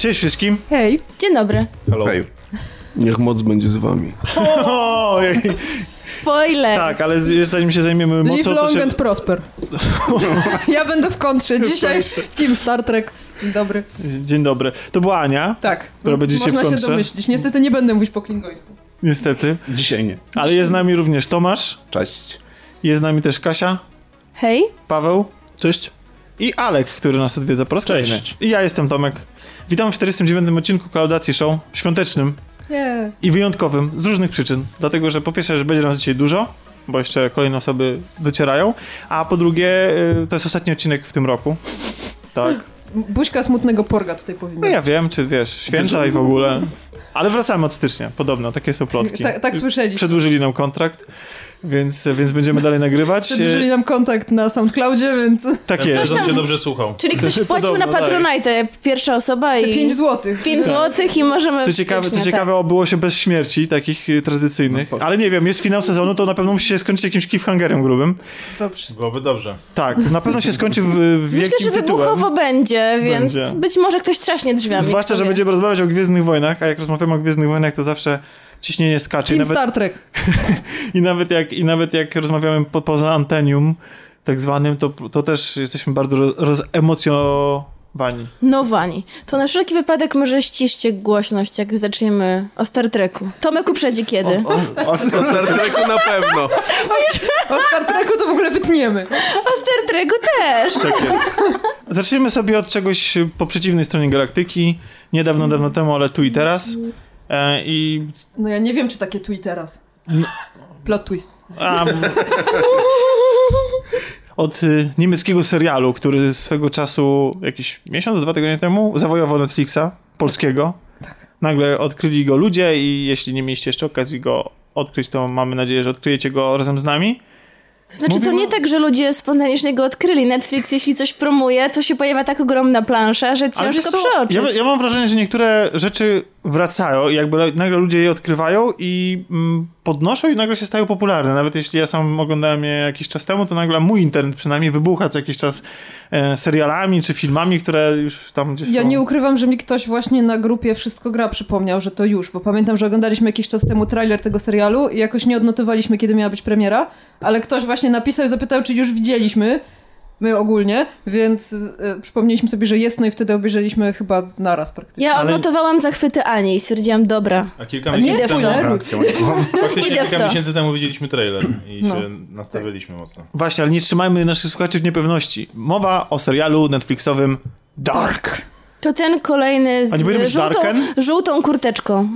Cześć wszystkim. Hej. Dzień dobry. Hello. Hej. Niech moc będzie z wami. Ojej. Spoiler. Tak, ale z- zanim się zajmiemy Live mocą, to long się... and prosper. ja będę w kontrze. Dzisiaj Team Star Trek. Dzień dobry. Dzień dobry. To była Ania, Tak. Która będzie dzisiaj w Można się kontrze? domyślić. Niestety nie będę mówić po klingońsku. niestety. Dzisiaj nie. Ale jest z nami również Tomasz, Cześć. jest z nami też Kasia, Hej. Paweł. Cześć. I Alek, który nas odwiedza po raz Cześć. kolejny. I ja jestem Tomek. Witam w 49. odcinku Klaudacji Show, świątecznym Nie. i wyjątkowym z różnych przyczyn. Dlatego, że po pierwsze, że będzie nas dzisiaj dużo, bo jeszcze kolejne osoby docierają, a po drugie, y, to jest ostatni odcinek w tym roku. Tak. Buźka smutnego porga tutaj powinna. No ja wiem, czy wiesz, święta i w ogóle. Ale wracamy od stycznia, podobno, takie są plotki. Tak, tak słyszeli. Przedłużyli nam kontrakt, więc, więc będziemy dalej nagrywać. Przedłużyli nam kontakt na SoundCloudzie, więc Tak jest. tam- Żebym cię dobrze słuchał. Czyli ktoś się wpłacił na tak. Patronite, pierwsza osoba i 5 złotych. 5 złotych i możemy Co ciekawe, co ciekawe, obyło się bez śmierci, takich y, tradycyjnych. Ale nie wiem, jest finał sezonu, to na pewno musi się skończyć jakimś cliffhangerem grubym. Dobrze. Byłoby dobrze. Tak, na pewno się skończy w, w Tak. wielkim Myślę, że tytułem. wybuchowo będzie, więc Będzie. być może ktoś trzaśnie drzwiami. Zwłaszcza, że będziemy rozmawiać o Gwiezdnych Wojnach, a jak rozmawiamy o Gwiezdnych Wojnach, to zawsze ciśnienie skacze. I Team nawet, Star Trek. i, nawet jak, I nawet jak rozmawiamy po, poza antenium, tak zwanym, to, to też jesteśmy bardzo roz- rozemocjowani. No Wani. To na wszelki wypadek może ściszcie głośność, jak zaczniemy o Star Treku. Tomek uprzedzi kiedy. O, o Star Treku na pewno. O Star Treku to w ogóle wytniemy. O Star Treku też. Tak jest. Zaczniemy sobie od czegoś po przeciwnej stronie galaktyki. Niedawno, dawno temu, ale tu i teraz. E, I No ja nie wiem, czy takie i teraz. Plot twist. a, od y, niemieckiego serialu, który swego czasu, jakiś miesiąc, dwa tygodnie temu, zawojował Netflixa polskiego. Nagle odkryli go ludzie i jeśli nie mieliście jeszcze okazji go odkryć, to mamy nadzieję, że odkryjecie go razem z nami. To znaczy, to Mówimy- nie tak, że ludzie spontanicznie go odkryli. Netflix, jeśli coś promuje, to się pojawia tak ogromna plansza, że ciężko przeoczyć. ja, ja mam wrażenie, że niektóre rzeczy wracają i jakby le- nagle ludzie je odkrywają i mm, podnoszą i nagle się stają popularne. Nawet jeśli ja sam oglądałem je jakiś czas temu, to nagle mój internet przynajmniej wybucha co jakiś czas e, serialami czy filmami, które już tam gdzieś Ja są. nie ukrywam, że mi ktoś właśnie na grupie Wszystko Gra przypomniał, że to już, bo pamiętam, że oglądaliśmy jakiś czas temu trailer tego serialu i jakoś nie odnotowaliśmy, kiedy miała być premiera, ale ktoś właśnie napisał i zapytał, czy już widzieliśmy, my ogólnie, więc y, przypomnieliśmy sobie, że jest, no i wtedy obejrzeliśmy chyba naraz praktycznie. Ja Ale- odnotowałam zachwyty Ani i stwierdziłam, dobra. A kilka nie miesięcy temu... spoileruj. Faktycznie Idę w kilka to. miesięcy temu widzieliśmy trailer i No. się nastawiliśmy mocno. Właśnie, ale nie trzymajmy naszych słuchaczy w niepewności. Mowa o serialu Netflixowym Dark. To ten kolejny z A nie powinien być żółtą, Darken? żółtą kurteczką.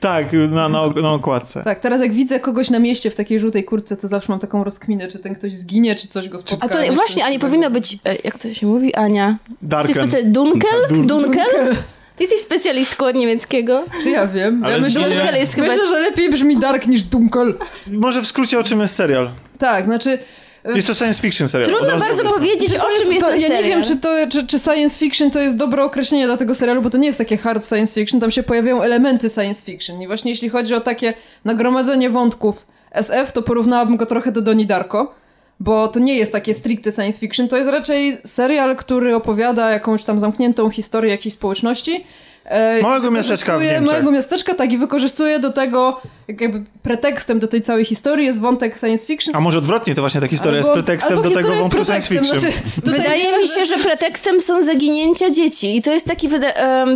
Tak, na, na, na okładce. Tak, teraz jak widzę kogoś na mieście w takiej żółtej kurtce, to zawsze mam taką rozkminę, czy ten ktoś zginie, czy coś go spotka. A to właśnie, a nie takiego. powinno być, e, jak to się mówi, Ania? Darken. Dunkel? Dun- Dunkel? Ty jesteś specjalistką od niemieckiego. Czy ja wiem? Ale ja myślę, Dunkel jest chyba... myślę, że lepiej brzmi Dark niż Dunkel. Może w skrócie o czym jest serial. Tak, znaczy... Jest to science fiction serial. Trudno bardzo powiedzieć, o czym jest to, ten Ja serial. nie wiem, czy, to, czy, czy science fiction to jest dobre określenie dla tego serialu, bo to nie jest takie hard science fiction, tam się pojawiają elementy science fiction. I właśnie jeśli chodzi o takie nagromadzenie wątków SF, to porównałabym go trochę do Doni Darko, bo to nie jest takie stricte science fiction, to jest raczej serial, który opowiada jakąś tam zamkniętą historię jakiejś społeczności. E, Małego miasteczka w Niemczech. Małego miasteczka, tak, i wykorzystuje do tego, jak jakby pretekstem do tej całej historii jest wątek science fiction. A może odwrotnie, to właśnie ta historia Albo- jest pretekstem do tego wątku science fiction. Znaczy, Wydaje mi się, że pretekstem są zaginięcia dzieci i to jest taki,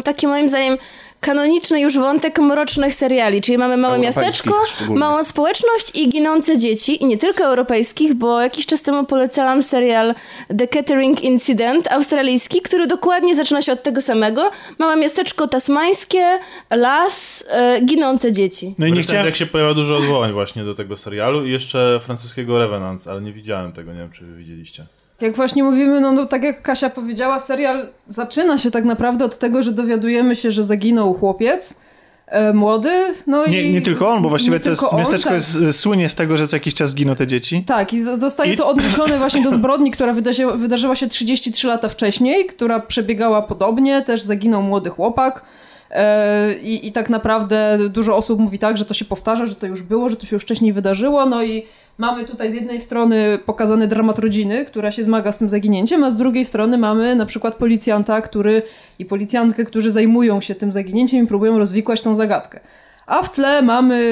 taki moim zdaniem kanoniczny już wątek mrocznych seriali, czyli mamy małe miasteczko, szczególnie. małą społeczność i ginące dzieci i nie tylko europejskich, bo jakiś czas temu polecałam serial The Catering Incident australijski, który dokładnie zaczyna się od tego samego. Małe miasteczko tasmańskie, las, e, ginące dzieci. No i nie Nie chciałem... jak się pojawia dużo odwołań właśnie do tego serialu i jeszcze francuskiego Revenant, ale nie widziałem tego, nie wiem czy wy widzieliście. Jak właśnie mówimy, no, no tak jak Kasia powiedziała, serial zaczyna się tak naprawdę od tego, że dowiadujemy się, że zaginął chłopiec e, młody, no Nie, i... nie tylko on, bo właściwie to jest, on, miasteczko tak. jest, słynie z tego, że co jakiś czas giną te dzieci. Tak, i zostaje I- to odniesione właśnie do zbrodni, która wydarzyła, wydarzyła się 33 lata wcześniej, która przebiegała podobnie, też zaginął młody chłopak. E, I, I tak naprawdę dużo osób mówi tak, że to się powtarza, że to już było, że to się już wcześniej wydarzyło, no i mamy tutaj z jednej strony pokazany dramat rodziny, która się zmaga z tym zaginięciem, a z drugiej strony mamy na przykład policjanta, który i policjantkę, którzy zajmują się tym zaginięciem i próbują rozwikłać tą zagadkę. A w tle mamy...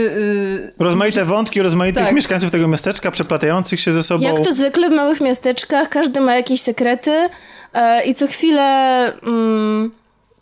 Yy, Rozmaite wątki rozmaitych Tak. mieszkańców tego miasteczka, przeplatających się ze sobą. Jak to zwykle w małych miasteczkach, każdy ma jakieś sekrety e, i co chwilę... Mm,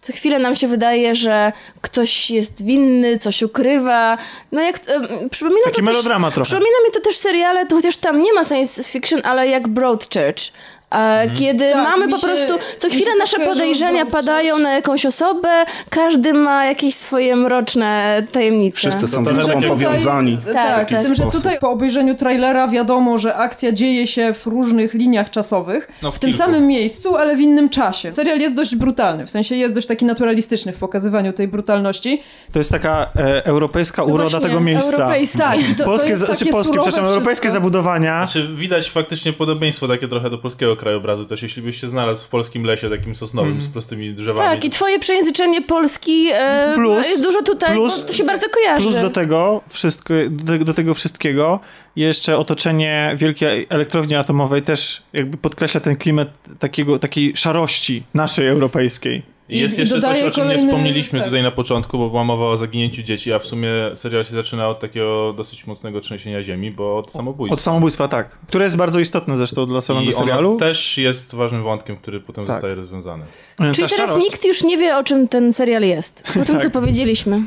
co chwilę nam się wydaje, że ktoś jest winny, coś ukrywa. No jak... E, przypomina Taki to melodrama też, trochę. Przypomina mi to też seriale, to chociaż tam nie ma science fiction, ale jak Broadchurch. E, Kiedy Tak, mamy po się- prostu, co chwilę to nasze podejrzenia padają na jakąś osobę, każdy ma jakieś swoje mroczne tajemnice. Wszyscy są ze sobą powiązani. Tak, Tak, z tym, tak. że tutaj po obejrzeniu trailera wiadomo, że akcja dzieje się w różnych liniach czasowych, No, w w tym samym miejscu, ale w innym czasie. Serial jest dość brutalny, w sensie jest dość taki naturalistyczny w pokazywaniu tej brutalności. To jest taka e, europejska No uroda właśnie, tego miejsca. europejski. Tak, to, polskie, to jest takie polskie, przepraszam, europejskie zabudowania. Znaczy, widać faktycznie podobieństwo takie trochę do polskiego krajobrazu też, jeśli byś się znalazł w polskim lesie takim sosnowym Mhm. z prostymi drzewami. Tak, i twoje przejęzyczenie Polski e, Plus- jest dużo tutaj, plus- bo to się bardzo kojarzy. Plus do tego, wszystko, do, tego- do tego wszystkiego jeszcze otoczenie wielkiej elektrowni atomowej też jakby podkreśla ten klimat takiego, takiej szarości naszej europejskiej. I jest jeszcze coś, o czym nie wspomnieliśmy tak. tutaj na początku, bo była mowa o zaginięciu dzieci, a w sumie serial się zaczyna od takiego dosyć mocnego trzęsienia ziemi, bo od samobójstwa. Od samobójstwa, tak. Które jest bardzo istotne zresztą dla samego I serialu. też jest ważnym wątkiem, który potem Tak. zostaje rozwiązany. E, Czyli ta teraz szarość, nikt już nie wie, o czym ten serial jest. Po tym, Tak. co powiedzieliśmy.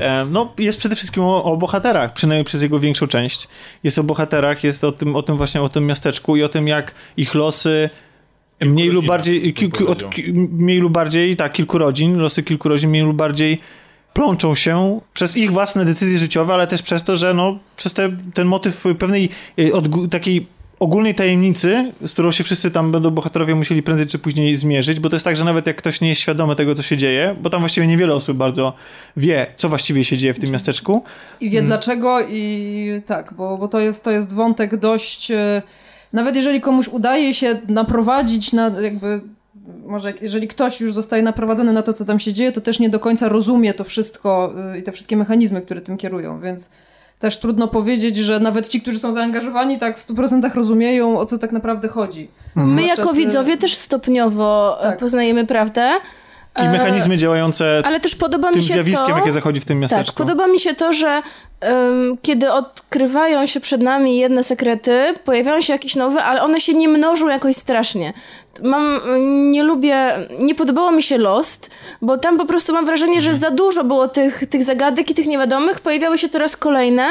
e, No, jest przede wszystkim o, o bohaterach, przynajmniej przez jego większą część. Jest o bohaterach, jest o tym, o tym właśnie, o tym miasteczku i o tym, jak ich losy mniej lub bardziej, bym ki, ki, od, mniej lub bardziej, tak, kilku rodzin, losy kilku rodzin mniej lub bardziej plączą się przez ich własne decyzje życiowe, ale też przez to, że no, przez te, ten motyw pewnej y, odgó- takiej ogólnej tajemnicy, z którą się wszyscy tam będą bohaterowie musieli prędzej czy później zmierzyć, bo to jest tak, że nawet jak ktoś nie jest świadomy tego, co się dzieje, bo tam właściwie niewiele osób bardzo wie, co właściwie się dzieje w tym miasteczku, I wie dlaczego i tak, bo, bo to, jest, to jest wątek dość... e, Nawet jeżeli komuś udaje się naprowadzić na jakby... Może jeżeli ktoś już zostaje naprowadzony na to, co tam się dzieje, to też nie do końca rozumie to wszystko y, i te wszystkie mechanizmy, które tym kierują, więc też trudno powiedzieć, że nawet ci, którzy są zaangażowani, tak w 100% rozumieją, o co tak naprawdę chodzi. My Zwłaszcza jako widzowie też stopniowo e, Tak. poznajemy prawdę. I E, mechanizmy działające Ale też podoba mi tym się zjawiskiem, to... jakie zachodzi w tym Tak, miasteczku. podoba mi się to, że em, kiedy odkrywają się przed nami jedne sekrety, pojawiają się jakieś nowe, ale one się nie mnożą jakoś strasznie. Mam, nie lubię, nie podobało mi się Lost, bo tam po prostu mam wrażenie, że za dużo było tych, tych zagadek i tych niewiadomych, pojawiały się coraz kolejne.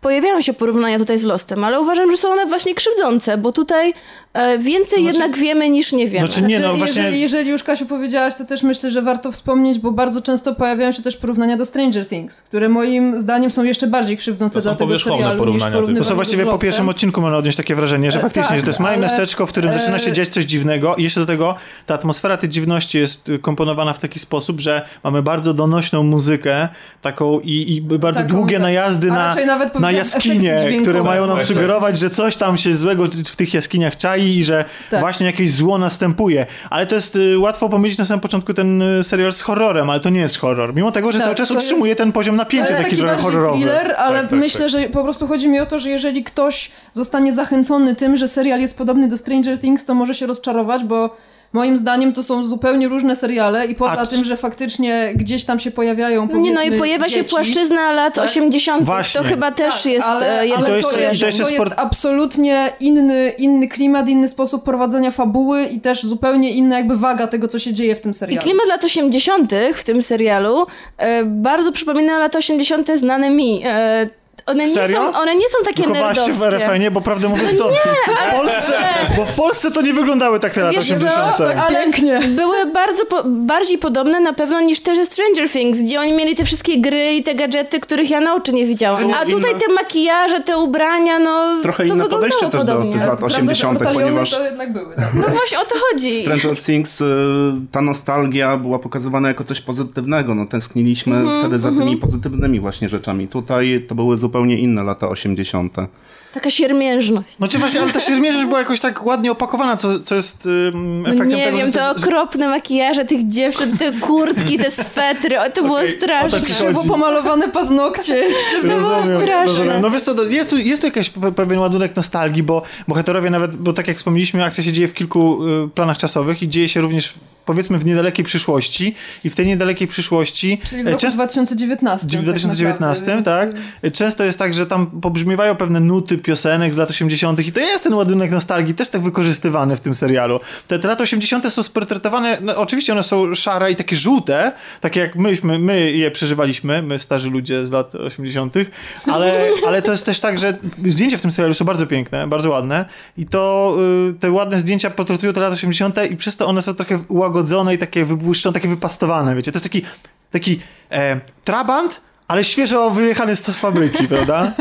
Pojawiają się porównania tutaj z Lostem, ale uważam, że są one właśnie krzywdzące, bo tutaj e, więcej jednak wiemy niż nie wiemy. Znaczy nie, no Znaczy, właśnie... jeżeli, jeżeli już Kasiu powiedziałaś, to też myślę, że warto wspomnieć, bo bardzo często pojawiają się też porównania do Stranger Things, które moim zdaniem są jeszcze bardziej krzywdzące dla tego powierzchowne serialu niż porównania porównywanie To są właściwie po pierwszym odcinku można odnieść takie wrażenie, że E, faktycznie, tak, że to jest małe ale- miasteczko, w którym zaczyna się e, dziać coś dziwnego i jeszcze do tego ta atmosfera tej dziwności jest y, komponowana w taki sposób, że mamy bardzo donośną muzykę taką i, i bardzo Taką, długie tak. najazdy na, nawet na jaskinie, które mają nam sugerować, że coś tam się złego w tych jaskiniach czai i że Tak. właśnie jakieś zło następuje. Ale to jest y, łatwo pomylić na samym początku ten y, serial z horrorem, ale to nie jest horror. Mimo tego, że Tak, cały czas to jest- utrzymuje ten poziom napięcia taki, taki trochę horrorowy. thriller, ale Tak, tak, myślę, tak. że po prostu chodzi mi o to, że jeżeli ktoś zostanie zachęcony tym, że serial jest podobny do Stranger Things, to może się rozczarować, bo moim zdaniem to są zupełnie różne seriale i poza A, tym, że faktycznie gdzieś tam się pojawiają No nie, no i pojawia się dzieci, płaszczyzna lat Tak. 80. Właśnie. To chyba też Tak, jest ale, jedno ale to jest- to, i jest, to jest sport- absolutnie inny, inny klimat, inny sposób prowadzenia fabuły i też zupełnie inna jakby waga tego, co się dzieje w tym I serialu. klimat lat 80. w tym serialu e, bardzo przypomina lata 80. znane mi. E, one, nie Serio? są, one nie są takie Wychowałaś się w nerdowskie. RFN-ie, bo prawdę mówiąc to w Polsce, bo w Polsce to nie wyglądały tak te lata Wiesz co? 80. Tak, Ale pięknie. były bardzo po, bardziej podobne na pewno niż te ze Stranger Things, gdzie oni mieli te wszystkie gry i te gadżety, których ja na oczy nie widziałam. A tutaj te makijaże, te ubrania, no Trochę to inne podejście też do podobnie. tych lat Prawda, że 80., ortaliony ponieważ to jednak były. Tak. No właśnie o to chodzi. Stranger Things, y, ta nostalgia była pokazywana jako coś pozytywnego. No, tęskniliśmy Mhm, wtedy za tymi pozytywnymi właśnie rzeczami. Tutaj to były zupełnie zupełnie inne lata 80. Taka siermiężność. No czy właśnie, ale ta siermierzysz była jakoś tak ładnie opakowana, co, co jest No efektem nie tego, wiem, że, te że, okropne makijaże tych dziewczyn, te kurtki, te swetry, o, to było Okej, o straszne. ci chodzi. Krzywo pomalowane paznokcie. To było Rozumiem, straszne. rozumiem. No wiesz co, jest tu, jest tu jakiś pe- pewien ładunek nostalgii, bo bohaterowie nawet, bo tak jak wspomnieliśmy, akcja się dzieje w kilku y, planach czasowych i dzieje się również w, powiedzmy w niedalekiej przyszłości i w tej niedalekiej przyszłości Czyli w e, roku często 2019. w tak 2019, naprawdę, tak? więc- Często jest tak, że tam pobrzmiewają pewne nuty piosenek z lat 80. i to jest ten ładunek nostalgii też tak wykorzystywany w tym serialu. Te, te lata 80. są sportretowane, no, oczywiście one są szare i takie żółte, takie jak myśmy, my je przeżywaliśmy, my starzy ludzie z lat 80., ale, ale to jest też tak, że zdjęcia w tym serialu są bardzo piękne, bardzo ładne i to y, te ładne zdjęcia portretują te lata 80. i przez to one są trochę ułagodzone i takie wybłyszczone, takie wypastowane, wiecie, to jest taki, taki e, trabant, ale świeżo wyjechany z fabryki, prawda?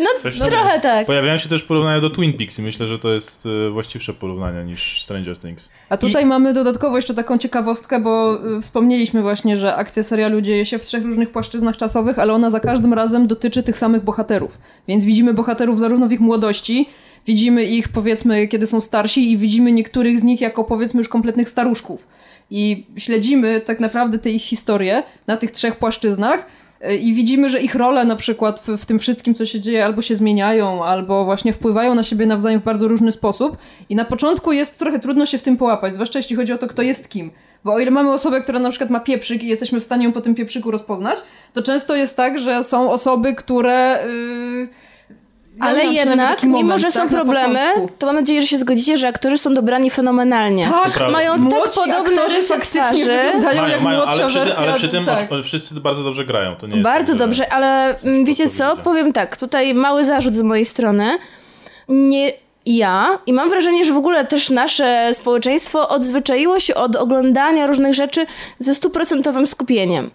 No Coś trochę jest. tak. Pojawiają się też porównania do Twin Peaks i myślę, że to jest e, właściwsze porównanie niż Stranger Things. A tutaj mamy dodatkowo jeszcze taką ciekawostkę, bo y, wspomnieliśmy właśnie, że akcja serialu dzieje się w trzech różnych płaszczyznach czasowych, ale ona za każdym razem dotyczy tych samych bohaterów. Więc widzimy bohaterów zarówno w ich młodości, widzimy ich powiedzmy kiedy są starsi i widzimy niektórych z nich jako powiedzmy już kompletnych staruszków. I śledzimy tak naprawdę te ich historie na tych trzech płaszczyznach i widzimy, że ich role na przykład w, w tym wszystkim, co się dzieje, albo się zmieniają, albo właśnie wpływają na siebie nawzajem w bardzo różny sposób. I na początku jest trochę trudno się w tym połapać, zwłaszcza jeśli chodzi o to, kto jest kim. Bo o ile mamy osobę, która na przykład ma pieprzyk i jesteśmy w stanie ją po tym pieprzyku rozpoznać, to często jest tak, że są osoby, które... Yy, Ale miałam przynajmniej jednak, mimo moment, że są tak, problemy, to mam nadzieję, że się zgodzicie, że aktorzy są dobrani fenomenalnie. Tak, prawda. Mają tak podobne rysy faktycznie twarzy. wyglądają jak ale młodsza przy, wersja. ale przy tym tak. o- wszyscy bardzo dobrze grają. To nie jest Bardzo tak, dobrze, ale mm, wiecie co? powiedzieć. Powiem tak, tutaj mały zarzut z mojej strony. Nie ja i mam wrażenie, że w ogóle też nasze społeczeństwo odzwyczaiło się od oglądania różnych rzeczy ze stuprocentowym skupieniem.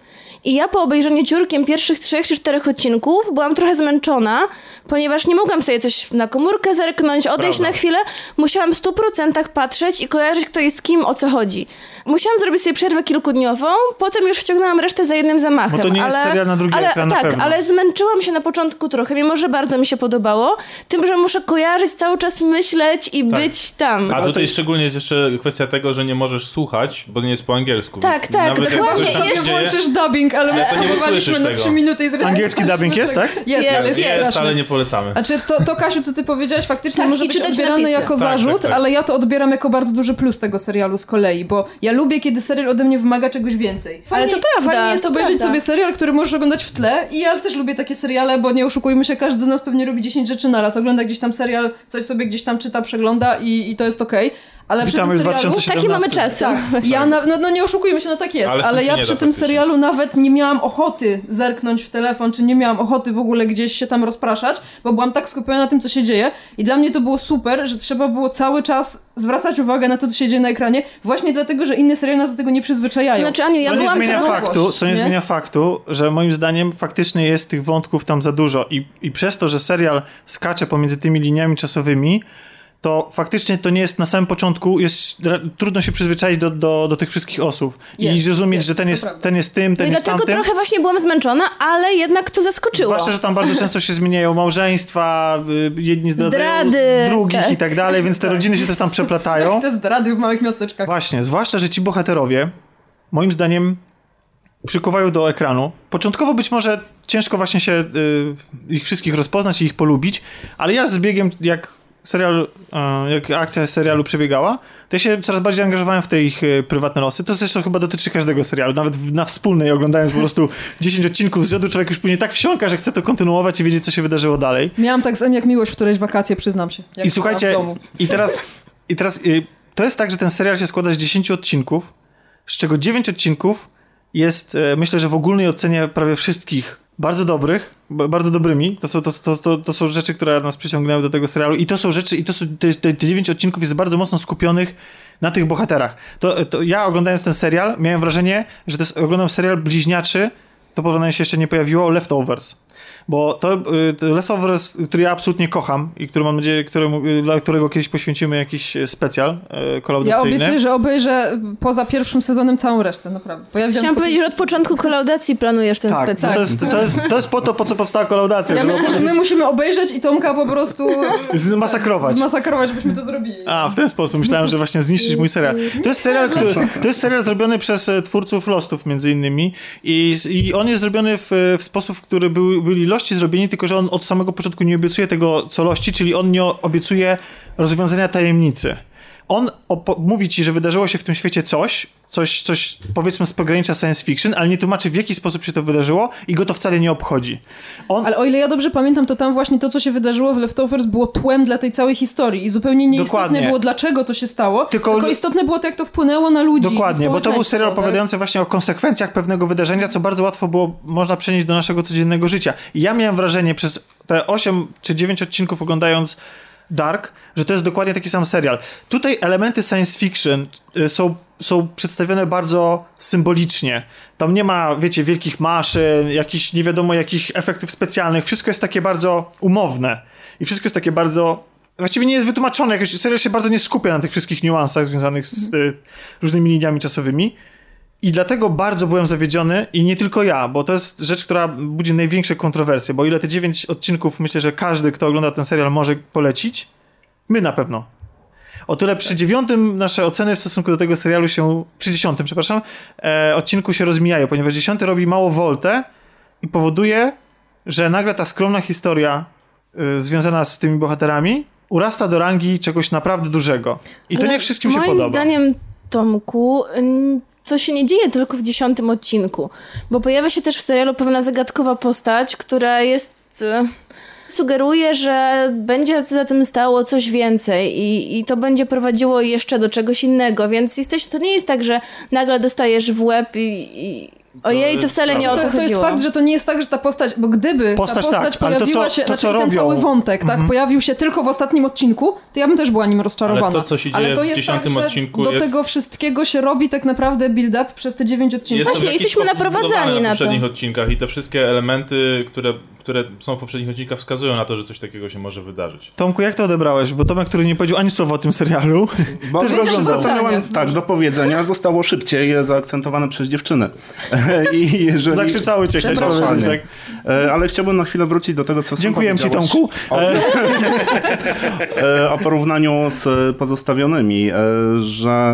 I ja po obejrzeniu ciurkiem pierwszych trzech czy czterech odcinków byłam trochę zmęczona, ponieważ nie mogłam sobie coś na komórkę zerknąć, odejść Prawda. na chwilę. Musiałam w stu procentach patrzeć i kojarzyć, kto jest kim, o co chodzi. Musiałam zrobić sobie przerwę kilkudniową, potem już wciągnęłam resztę za jednym zamachem. Bo to nie jest ale, serial na drugi ale, ekran na Tak, pewno. ale zmęczyłam się na początku trochę, mimo że bardzo mi się podobało, tym, że muszę kojarzyć, cały czas myśleć i być tam. A tutaj szczególnie jest jeszcze kwestia tego, że nie możesz słuchać, bo nie jest po angielsku. Tak, tak, dokładnie. Jest- się dzieje, Włączysz dubbing, ale my spróbowaliśmy na tego. 3 minuty i zrezygnowaliśmy. Angielski dubbing jest, tak? Jest, Jest, jest, jest, ale nie polecamy. Znaczy, to, to Kasiu, co ty powiedziałaś, faktycznie Tak, może być odbierane napisy. jako Tak, zarzut, tak, tak. ale ja to odbieram jako bardzo duży plus tego serialu z kolei, bo ja lubię, kiedy serial ode mnie wymaga czegoś więcej. Ale to prawda, Fajnie jest to obejrzeć prawda. sobie serial, który możesz oglądać w tle i ja też lubię takie seriale, bo nie oszukujmy się, każdy z nas pewnie robi 10 rzeczy naraz. Ogląda gdzieś tam serial, coś sobie gdzieś tam czyta, przegląda i, i to jest okej. Ale przy Witamy tym w serialu... 2017. Taki mamy czas. Tak, ja na, no, no nie oszukujmy się, no tak jest, Ale ale, tym ja przy tym serialu nawet nie miałam ochoty zerknąć w telefon, czy nie miałam ochoty w ogóle gdzieś się tam rozpraszać, bo byłam tak skupiona na tym, co się dzieje i dla mnie to było super, że trzeba było cały czas zwracać uwagę na to, co się dzieje na ekranie, właśnie dlatego, że inne seriale nas do tego nie przyzwyczajają. To znaczy, Aniu, ja Co nie zmienia trochę... faktu, co nie, nie? zmienia faktu, że moim zdaniem faktycznie jest tych wątków tam za dużo i, i przez to, że serial skacze pomiędzy tymi liniami czasowymi, to faktycznie to nie jest na samym początku, jest trudno się przyzwyczaić do, do, do tych wszystkich osób i Jest, zrozumieć, jest, że ten jest, ten jest tym, No ten i jest dlatego tamtym. trochę właśnie byłam zmęczona, ale jednak to zaskoczyło. Zwłaszcza, że tam bardzo często się zmieniają małżeństwa, y, jedni zdradzają Zdrady, drugich tak. i tak dalej, więc te rodziny się też tam przeplatają. Te zdrady w małych miasteczkach. Właśnie, zwłaszcza, że ci bohaterowie, moim zdaniem, przykuwają do ekranu. Początkowo być może ciężko właśnie się y, ich wszystkich rozpoznać i ich polubić, ale ja z biegiem, jak serial, y, jak akcja serialu przebiegała, to ja się coraz bardziej angażowałem w te ich y, prywatne losy. To zresztą chyba dotyczy każdego serialu. Nawet w, na wspólnej, oglądając po prostu 10 odcinków z rzędu, człowiek już później tak wsiąka, że chce to kontynuować i wiedzieć, co się wydarzyło dalej. Miałam tak z M jak miłość w którejś wakacje, przyznam się. I słuchajcie, i teraz, i teraz y, to jest tak, że ten serial się składa z 10 odcinków, z czego 9 odcinków jest, e, myślę, że w ogólnej ocenie prawie wszystkich bardzo dobrych, bardzo dobrymi. To są, to, to, to, to są rzeczy, które nas przyciągnęły do tego serialu i to są rzeczy, i to są, te, te 9 odcinków jest bardzo mocno skupionych na tych bohaterach. To, to ja oglądając ten serial miałem wrażenie, że to jest, oglądam serial bliźniaczy, to porównanie się jeszcze nie pojawiło, Leftovers. Bo to y, to Leftovers, który ja absolutnie kocham i który mam nadzieję, któremu, y, dla którego kiedyś poświęcimy jakiś y, specjal y, Ja kolaudacyjny. obiecuję, że obejrzę poza pierwszym sezonem całą resztę, naprawdę. Bo ja Chciałam powiedzieć, że od początku kolaudacji planujesz ten tak, specjal. no to, jest, to, jest, to jest po to, po co powstała kolaudacja, Ja żeby myślę, że my musimy obejrzeć i Tomka po prostu zmasakrować. zmasakrować, żebyśmy to zrobili. A, w ten sposób. Myślałem, że właśnie zniszczyć mój serial. To jest serial, który, to jest serial zrobiony przez e, twórców Lostów między innymi i, i on jest zrobiony w, w sposób, w który był, byli Lości zrobieni, tylko że on od samego początku nie obiecuje tego, co Lości, czyli on nie obiecuje rozwiązania tajemnicy. On mówi ci, że wydarzyło się w tym świecie coś, coś, coś powiedzmy z pogranicza science fiction, ale nie tłumaczy w jaki sposób się to wydarzyło i go to wcale nie obchodzi. On, Ale o ile ja dobrze pamiętam, to tam właśnie to, co się wydarzyło w Leftovers było tłem dla tej całej historii i zupełnie nieistotne Dokładnie. było, dlaczego to się stało, Tylko- tylko, istotne było to, jak to wpłynęło na ludzi. Dokładnie, bo to był serial tak? opowiadający właśnie o konsekwencjach pewnego wydarzenia, co bardzo łatwo było można przenieść do naszego codziennego życia. I ja miałem wrażenie przez te 8 czy 9 odcinków oglądając Dark, że to jest dokładnie taki sam serial. Tutaj elementy science fiction y, są, są przedstawione bardzo symbolicznie. Tam nie ma, wiecie, wielkich maszyn, jakichś nie wiadomo jakich efektów specjalnych. Wszystko jest takie bardzo umowne. I wszystko jest takie bardzo Właściwie nie jest wytłumaczone, jakoś serial się bardzo nie skupia na tych wszystkich niuansach związanych z y, różnymi liniami czasowymi. I dlatego bardzo byłem zawiedziony i nie tylko ja, bo to jest rzecz, która budzi największe kontrowersje, bo ile te dziewięć odcinków myślę, że każdy, kto ogląda ten serial może polecić, my na pewno. O tyle przy dziewiątym nasze oceny w stosunku do tego serialu się, przy dziesiątym, przepraszam, e, odcinku się rozmijają, ponieważ dziesiąty robi mało woltę i powoduje, że nagle ta skromna historia y, związana z tymi bohaterami urasta do rangi czegoś naprawdę dużego. I to Ale nie wszystkim się moim podoba. zdaniem, Tomku, to się nie dzieje tylko w dziesiątym odcinku, bo pojawia się też w serialu pewna zagadkowa postać, która jest... e, Sugeruje, że będzie za tym stało coś więcej i, i to będzie prowadziło jeszcze do czegoś innego, więc jesteś, to nie jest tak, że nagle dostajesz w łeb i, i ojej, to wcale nie o to, to to jest chodziło. fakt, że to nie jest tak, że ta postać, bo gdyby Postać ta postać tak, ale to, pojawiła co- się, to, znaczy co ten robią- cały wątek, tak, Mhm. pojawił się tylko w ostatnim odcinku, to ja bym też była nim rozczarowana. Ale to, co się dzieje to w jest dziesiątym tak, odcinku do jest- tego wszystkiego się robi tak naprawdę build-up przez te dziewięć odcinków. Jest w Właśnie, jesteśmy naprowadzani na to. poprzednich odcinkach i te wszystkie elementy, które, które są w poprzednich odcinkach wskazują na to, że coś takiego się może wydarzyć. Tomku, jak to odebrałeś? Bo Tomek, który nie powiedział ani słowa o tym serialu, Bo też oglądał. co miałem Zdanie. tak do powiedzenia, zostało szybciej zaakcentowane przez dziewczynę. I jeżeli... Zakrzyczały cię, chciałeś powiedzieć, tak? E, Ale chciałbym na chwilę wrócić do tego, co Dziękuję ci, Tomku. O, e, o porównaniu z pozostawionymi, e, że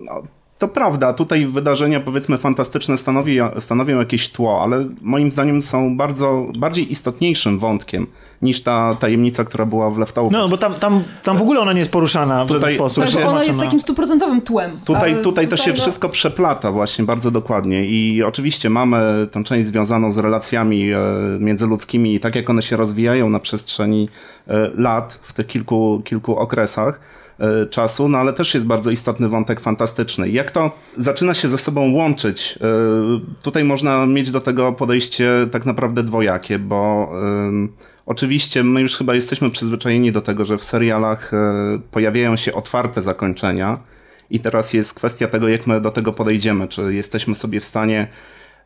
no, to prawda, tutaj wydarzenia powiedzmy fantastyczne stanowi, stanowią jakieś tło, ale moim zdaniem są bardzo bardziej istotniejszym wątkiem niż ta tajemnica, która była w Leftovers. No, bo tam, tam, tam w ogóle ona nie jest poruszana w Tutaj- sposób. Tak, ona jest takim stuprocentowym tłem. Tutaj, tutaj to się no- wszystko przeplata właśnie bardzo dokładnie i oczywiście mamy tę część związaną z relacjami e, międzyludzkimi i tak jak one się rozwijają na przestrzeni e, lat w tych kilku, kilku okresach czasu, no ale też jest bardzo istotny wątek fantastyczny. Jak to zaczyna się ze sobą łączyć? e, Tutaj można mieć do tego podejście tak naprawdę dwojakie, bo Oczywiście my już chyba jesteśmy przyzwyczajeni do tego, że w serialach e, pojawiają się otwarte zakończenia i teraz jest kwestia tego, jak my do tego podejdziemy. Czy jesteśmy sobie w stanie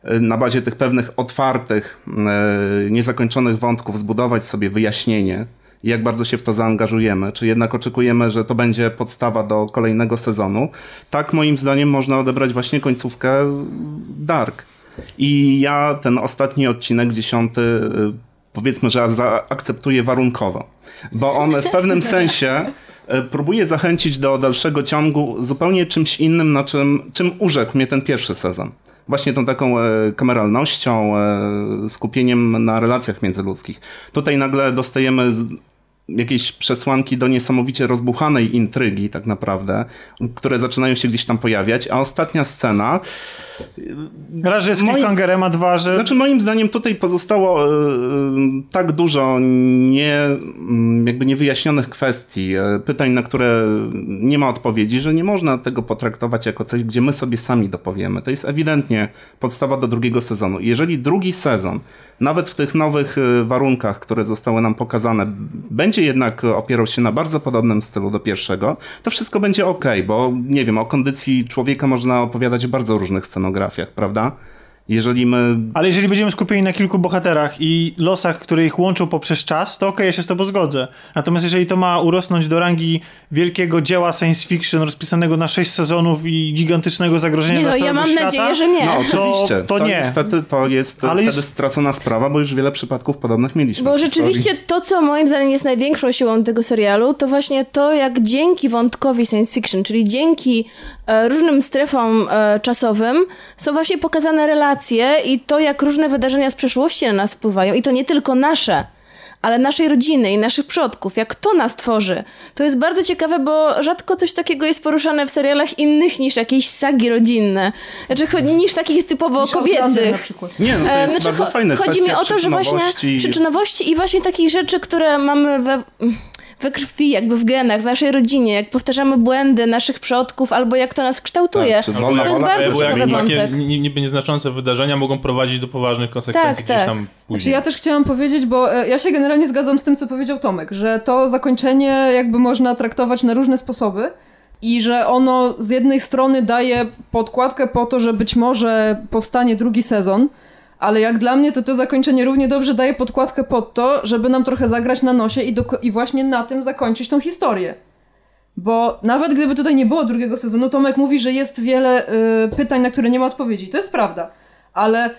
e, na bazie tych pewnych otwartych, e, niezakończonych wątków zbudować sobie wyjaśnienie, jak bardzo się w to zaangażujemy, czy jednak oczekujemy, że to będzie podstawa do kolejnego sezonu. Tak moim zdaniem można odebrać właśnie końcówkę Dark. I ja ten ostatni odcinek, dziesiąty, y, powiedzmy, że zaakceptuję warunkowo, bo on w pewnym sensie y, próbuje zachęcić do dalszego ciągu zupełnie czymś innym, na czym, czym urzekł mnie ten pierwszy sezon. Właśnie tą taką e, kameralnością, e, skupieniem na relacjach międzyludzkich. Tutaj nagle dostajemy jakieś przesłanki do niesamowicie rozbuchanej intrygi, tak naprawdę, które zaczynają się gdzieś tam pojawiać, a ostatnia scena Jest Moim- cliffhangerem, a dwa, że... znaczy moim zdaniem tutaj pozostało e, e, tak dużo nie, mm, jakby niewyjaśnionych kwestii, e, pytań, na które nie ma odpowiedzi, że nie można tego potraktować jako coś, gdzie my sobie sami dopowiemy. To jest ewidentnie podstawa do drugiego sezonu. Jeżeli drugi sezon, nawet w tych nowych warunkach, które zostały nam pokazane, będzie jednak opierał się na bardzo podobnym stylu do pierwszego, to wszystko będzie ok, bo nie wiem, o kondycji człowieka można opowiadać w bardzo różnych scenografiach, prawda? Jeżeli my Ale jeżeli będziemy skupieni na kilku bohaterach i losach, które ich łączą poprzez czas, to okej, ja się z tobą zgodzę. Natomiast jeżeli to ma urosnąć do rangi wielkiego dzieła science fiction rozpisanego na sześć sezonów i gigantycznego zagrożenia Nie dla no, ja całego mam świata, nadzieję, że nie. No oczywiście, to nie. niestety to jest Ale wtedy jest- stracona sprawa, bo już wiele przypadków podobnych mieliśmy. Bo rzeczywiście to, co moim zdaniem jest największą siłą tego serialu, to właśnie to, jak dzięki wątkowi science fiction, czyli dzięki e, różnym strefom e, czasowym, są właśnie pokazane relacje i to, jak różne wydarzenia z przeszłości na nas wpływają. I to nie tylko nasze, ale naszej rodziny i naszych przodków, jak to nas tworzy. To jest bardzo ciekawe, bo rzadko coś takiego jest poruszane w serialach innych niż jakieś sagi rodzinne. Znaczy, niż takich typowo Niż kobiecych. na przykład. Nie, no to E, jest znaczy, bardzo cho- fajne. Chodzi mi o to, że właśnie przyczynowości i właśnie takich rzeczy, które mamy we, we krwi, jakby w genach, w naszej rodzinie, jak powtarzamy błędy naszych przodków, albo jak to nas kształtuje. Tak, to jest bardzo ciekawy wątek. niby nieznaczące wydarzenia mogą prowadzić do poważnych konsekwencji Tak, gdzieś tak. tam Znaczy później. ja też chciałam powiedzieć, bo e, ja się generalnie zgadzam z tym, co powiedział Tomek, że to zakończenie jakby można traktować na różne sposoby i że ono z jednej strony daje podkładkę po to, że być może powstanie drugi sezon, ale jak dla mnie to to zakończenie równie dobrze daje podkładkę pod to, żeby nam trochę zagrać na nosie i, i właśnie na tym zakończyć tą historię. Bo nawet gdyby tutaj nie było drugiego sezonu, Tomek mówi, że jest wiele y, pytań, na które nie ma odpowiedzi. To jest prawda. Ale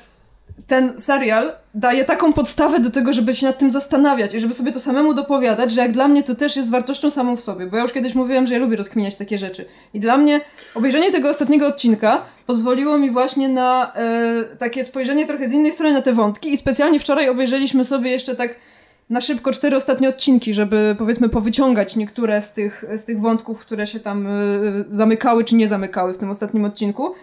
ten serial daje taką podstawę do tego, żeby się nad tym zastanawiać i żeby sobie to samemu dopowiadać, że jak dla mnie to też jest wartością samą w sobie, bo ja już kiedyś mówiłam, że ja lubię rozkminiać takie rzeczy. I dla mnie obejrzenie tego ostatniego odcinka pozwoliło mi właśnie na e, takie spojrzenie trochę z innej strony na te wątki i specjalnie wczoraj obejrzeliśmy sobie jeszcze tak na szybko cztery ostatnie odcinki, żeby powiedzmy powyciągać niektóre z tych, z tych wątków, które się tam e, zamykały czy nie zamykały w tym ostatnim odcinku.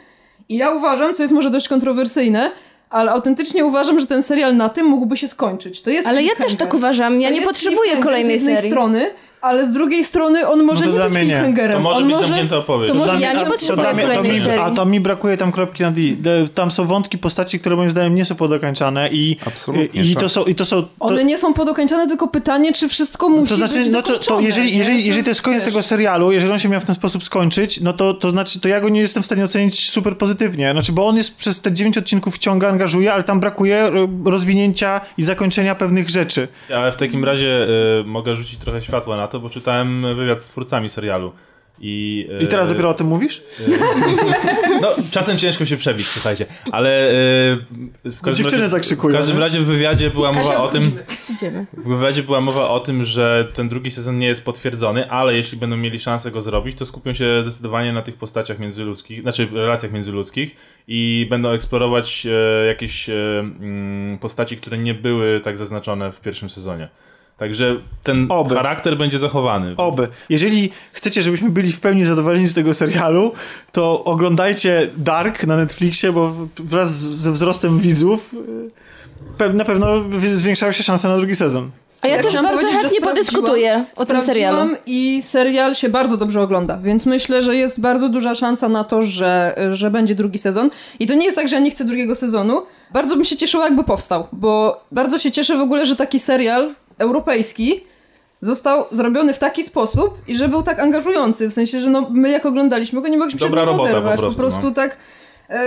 I ja uważam, co jest może dość kontrowersyjne, ale autentycznie uważam, że ten serial na tym mógłby się skończyć. To jest Ale ja też tak uważam, ja To nie potrzebuję kolejnej z jednej serii. strony, ale z drugiej strony on może No nie być cliffhangerem. To może on być może... zamknięta opowieść. to może- Dla Ja mnie- nie potrzebuję kolejnej serii. A to mi brakuje tam kropki na D. Tam są wątki postaci, które moim zdaniem nie są podokańczane i, Absolutnie, i, i tak. to są... I to są to, One nie są podokańczane, tylko pytanie, czy wszystko musi to znaczy, być no to, to jeżeli, jeżeli, jeżeli to jest koniec tego serialu, jeżeli on się miał w ten sposób skończyć, no to, to znaczy, to ja go nie jestem w stanie ocenić super pozytywnie. Znaczy, bo on jest przez te dziewięć odcinków wciąga, angażuje, ale tam brakuje e, rozwinięcia i zakończenia pewnych rzeczy. Ale w takim razie y, mogę rzucić trochę światła na to, bo czytałem wywiad z twórcami serialu. I, I teraz dopiero o tym mówisz? No, czasem ciężko się przebić, słuchajcie, ale y, w każdym Dziewczyny razie, zakrzykują, W każdym razie w wywiadzie była mowa Kasia, o tym. Idziemy. w wywiadzie była mowa o tym, że ten drugi sezon nie jest potwierdzony, ale jeśli będą mieli szansę go zrobić, to skupią się zdecydowanie na tych postaciach międzyludzkich, znaczy relacjach międzyludzkich i będą eksplorować e, jakieś e, mm, postaci, które nie były tak zaznaczone w pierwszym sezonie. Także ten Oby. charakter będzie zachowany. więc- Oby. Jeżeli chcecie, żebyśmy byli w pełni zadowoleni z tego serialu, to oglądajcie Dark na Netflixie, bo wraz ze wzrostem widzów y, na pewno zwiększają się szanse na drugi sezon. A ja, Ja też bardzo chętnie podyskutuję o tym serialu. I serial się bardzo dobrze ogląda, więc myślę, że jest bardzo duża szansa na to, że, że będzie drugi sezon. I to nie jest tak, że ja nie chcę drugiego sezonu. Bardzo bym się cieszyła, jakby powstał, bo bardzo się cieszę w ogóle, że taki serial europejski został zrobiony w taki sposób i że był tak angażujący. W sensie, że no, my jak oglądaliśmy go, nie mogliśmy Dobra się od niego robota po oderwać. prostu, po prostu no. tak e,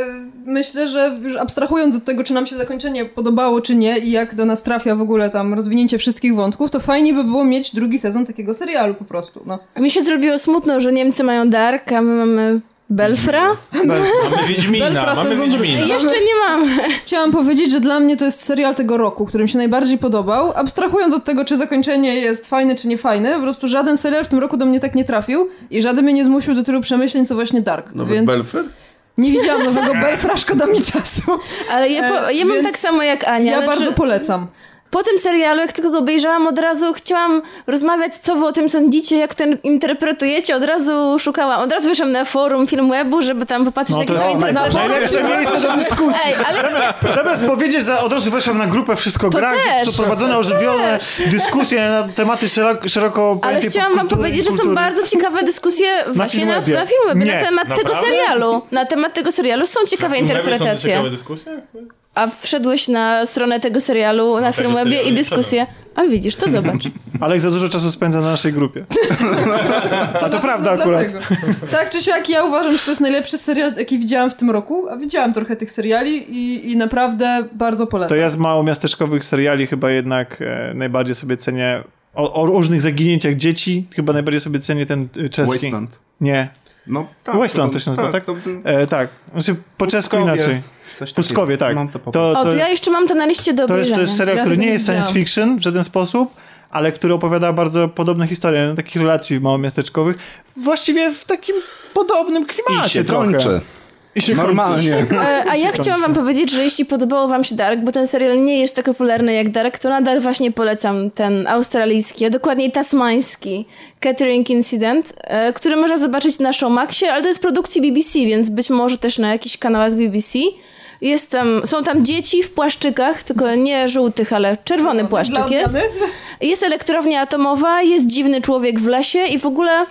myślę, że już abstrahując od tego, czy nam się zakończenie podobało, czy nie i jak do nas trafia w ogóle tam rozwinięcie wszystkich wątków, to fajnie by było mieć drugi sezon takiego serialu po prostu. No. A mi się zrobiło smutno, że Niemcy mają Dark, a my mamy Belfra. Mamy Wiedźmina, Belfra mamy. Wiedźmina. Jeszcze nie mamy. Chciałam powiedzieć, że dla mnie to jest serial tego roku, który mi się najbardziej podobał. Abstrahując od tego, czy zakończenie jest fajne, czy nie fajne, po prostu żaden serial w tym roku do mnie tak nie trafił i żaden mnie nie zmusił do tylu przemyśleń, co właśnie Dark. Nowy Więc Belfer? nie widziałam nowego Belfra, szkoda mi czasu. Ale ja, po, ja mam więc tak samo jak Ania. Ja Znaczy, bardzo polecam. Po tym serialu, jak tylko go obejrzałam, od razu chciałam rozmawiać, co wy o tym sądzicie, jak ten interpretujecie. Od razu szukałam, od razu wyszłam na forum Filmwebu, żeby tam popatrzeć, No jakie to są jest interpretacje. najlepsze miejsce do dyskusji. Ej, ale Zamiast powiedzieć, że od razu weszłam na grupę Wszystko To gra, gdzie też. są prowadzone ożywione dyskusje na tematy szeroko, szeroko Ale chciałam wam powiedzieć, że są bardzo ciekawe dyskusje właśnie na, Filmwebie. na Filmwebie, Nie. na temat tego Naprawdę? serialu. Na temat tego serialu są ciekawe Na Filmwebie Są interpretacje. ciekawe dyskusje? A wszedłeś na stronę tego serialu na tego Filmwebie i dyskusję. A widzisz, to zobacz. Alek za dużo czasu spędza na naszej grupie. A to prawda No akurat. dlatego. Tak czy siak, ja uważam, że to jest najlepszy serial, jaki widziałam w tym roku, a widziałam trochę tych seriali i, i naprawdę bardzo To polecam. ja z małomiasteczkowych seriali chyba jednak e, najbardziej sobie cenię o, o różnych zaginięciach dzieci, chyba najbardziej sobie cenię ten e, czeski. Wasteland. Nie. No, Wasteland to się nazywa, tak? to- to- E, tak. Znaczy po czesku inaczej. Coś Pustkowie, tak. No, to po To, O, to, to ja jeszcze mam to na liście do to, jest, obejrzenia. to jest serial, Ja który nie jest science fiction w żaden sposób, ale który opowiada bardzo podobne historie, no, takich relacji małomiasteczkowych, właściwie w takim podobnym klimacie I się trochę. I się Normalnie. E, A ja chciałam wam powiedzieć, że jeśli podobało wam się Dark, bo ten serial nie jest tak popularny jak Dark, to nadal właśnie polecam ten australijski, a dokładniej tasmański Catering Incident, e, który można zobaczyć na Showmaxie, ale to jest produkcji BBC, więc być może też na jakichś kanałach BBC. Jest tam, są tam dzieci w płaszczykach, tylko nie żółtych, ale czerwony płaszczyk Dla jest. Jest elektrownia atomowa, jest dziwny człowiek w lesie i w ogóle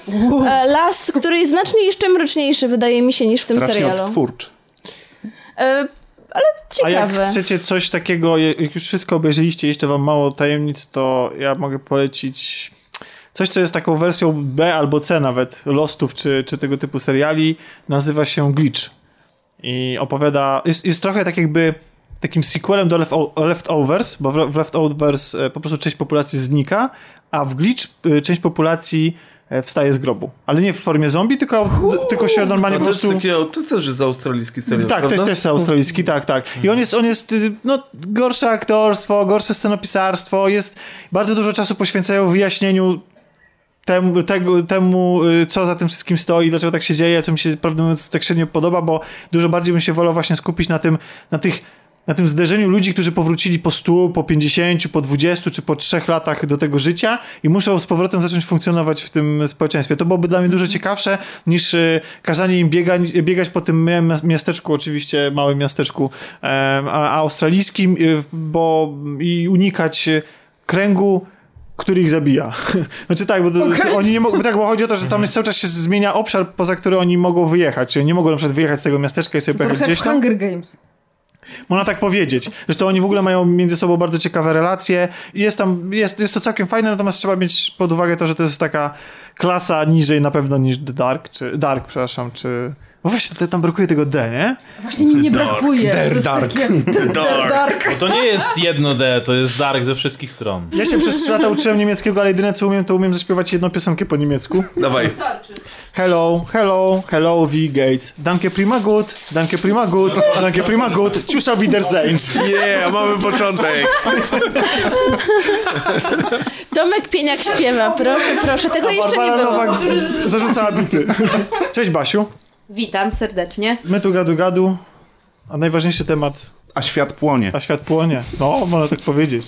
e, las, który jest znacznie jeszcze mroczniejszy, wydaje mi się, niż w tym Strasznie serialu. odtwórczy. E, ale A jak ciekawe. chcecie coś takiego, jak już wszystko obejrzeliście, jeszcze wam mało tajemnic, to ja mogę polecić coś, co jest taką wersją B albo C nawet Lostów czy, czy tego typu seriali. Nazywa się Glitch. I opowiada, jest, jest trochę tak jakby takim sequelem do Left- Leftovers, bo w Leftovers e, po prostu część populacji znika, a w Glitch e, część populacji e, wstaje z grobu. Ale nie w formie zombie, tylko, tylko się normalnie po jest prostu... takie, to też jest australijski serial, Tak, prawda? jest też australijski, tak, tak. I on jest, on jest, y, no, gorsze aktorstwo, gorsze scenopisarstwo, jest, bardzo dużo czasu poświęcają wyjaśnieniu temu, temu, y, co za tym wszystkim stoi, dlaczego tak się dzieje, co mi się, prawdę mówiąc, tak średnio podoba, bo dużo bardziej bym się wolał właśnie skupić na tym, na tych, na tym zderzeniu ludzi, którzy powrócili po 100, po 50, po 20 czy po 3 latach do tego życia i muszą z powrotem zacząć funkcjonować w tym społeczeństwie. To byłoby dla mnie dużo ciekawsze niż y, kazanie im biegać, biegać po tym miasteczku, oczywiście małym miasteczku a, australijskim, y, bo i unikać kręgu który ich zabija. Znaczy tak, bo to, Okej. oni nie mogą, tak, bo chodzi o to, że tam jest cały czas się zmienia obszar, poza który oni mogą wyjechać. Czyli nie mogą na przykład wyjechać z tego miasteczka i sobie pojechać Trochę gdzieś tam. Hunger Games. Można tak powiedzieć. Zresztą oni w ogóle mają między sobą bardzo ciekawe relacje. Jest tam, jest, jest to całkiem fajne, natomiast trzeba mieć pod uwagę to, że to jest taka klasa niżej na pewno niż The Dark, czy Dark, przepraszam, czy... Bo właśnie te- tam brakuje tego D, nie? Właśnie mi nie brakuje. Der Dark. takie- Dark. Bo to nie jest jedno D, to jest Dark ze wszystkich stron. Ja się przez trzy lata uczyłem niemieckiego, ale jedyne co umiem, to umiem zaśpiewać jedną piosenkę po niemiecku. Dawaj. Hello, hello, hello, V. Gates. Danke prima gut, danke prima gut, danke prima gut, auf Wiedersehen. Nie, mamy początek. Tomek Pieniak śpiewa, proszę, proszę. Tego jeszcze nie było. Nowak zarzucała bity. Cześć Basiu. Witam serdecznie. My tu gadu gadu, a najważniejszy temat, A świat płonie. a świat płonie. No, można tak powiedzieć.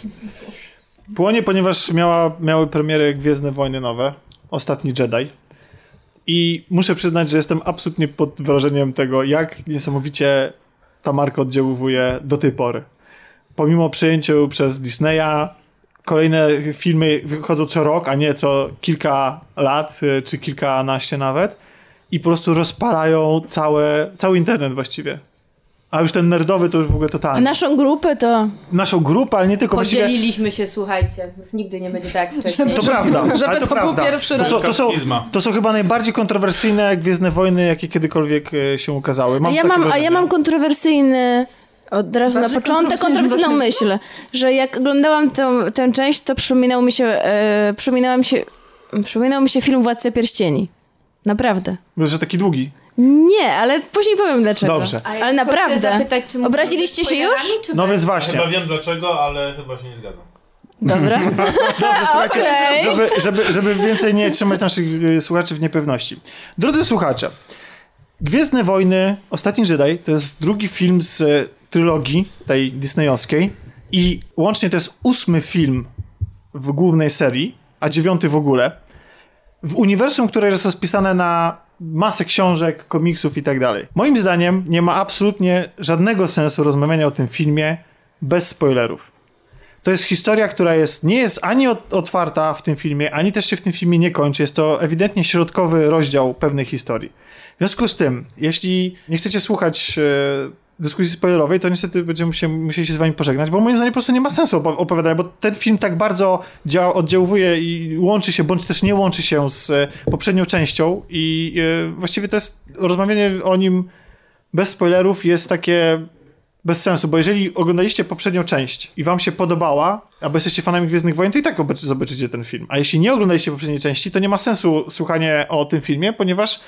Płonie, ponieważ miała, miały premierę Gwiezdne Wojny Nowe, Ostatni Jedi. I muszę przyznać, że jestem absolutnie pod wrażeniem tego, jak niesamowicie ta marka oddziałuje do tej pory. Pomimo przyjęciu przez Disneya, kolejne filmy wychodzą co rok, a nie co kilka lat, y, czy kilkanaście nawet. I po prostu rozpalają całe, cały internet właściwie. A już ten nerdowy to już w ogóle A totalnie. naszą grupę to... Naszą grupę, ale nie tylko właściwie... Podzieliliśmy się, słuchajcie. Już nigdy nie będzie tak wcześniej. To prawda, Żeby to, to był prawda. pierwszy to, są, to, są, to są chyba najbardziej kontrowersyjne Gwiezdne Wojny, jakie kiedykolwiek e, się ukazały. A Mam ja takie mam, a ja mam kontrowersyjny... Od razu na początek kontrowersyjną myśl, że jak oglądałam tę, tę część, to przypominał mi się, e, się, przypominał mi się film Władca Pierścieni. Naprawdę. Że taki długi. Nie, ale później powiem dlaczego. Dobrze. Ale chcę naprawdę. Zapytać, czy Obraziliście się już? Czy No więc właśnie. Chyba wiem dlaczego, ale chyba się nie zgadzam. Dobra. Dobrze, słuchajcie, Okej. żeby, żeby, żeby więcej nie trzymać naszych e, słuchaczy w niepewności. Drodzy słuchacze, Gwiezdne Wojny, Ostatni Jedi to jest drugi film z e, trylogii tej disneyowskiej i łącznie to jest ósmy film w głównej serii, a dziewiąty w ogóle. W uniwersum, które jest rozpisane na masę książek, komiksów i tak dalej. Moim zdaniem nie ma absolutnie żadnego sensu rozmawiania o tym filmie bez spoilerów. To jest historia, która jest, nie jest ani ot- otwarta w tym filmie, ani też się w tym filmie nie kończy. Jest to ewidentnie środkowy rozdział pewnej historii. W związku z tym, jeśli nie chcecie słuchać e, dyskusji spoilerowej, to niestety będziemy się, musieli się z wami pożegnać, bo moim zdaniem po prostu nie ma sensu opo- opowiadania, bo ten film tak bardzo działa, oddziałuje i łączy się, bądź też nie łączy się z e, poprzednią częścią i e, właściwie to jest, rozmawianie o nim bez spoilerów jest takie bez sensu, bo jeżeli oglądaliście poprzednią część i wam się podobała, albo jesteście fanami Gwiezdnych Wojen, to i tak zobaczycie ten film. A jeśli nie oglądaliście poprzedniej części, to nie ma sensu słuchanie o tym filmie, ponieważ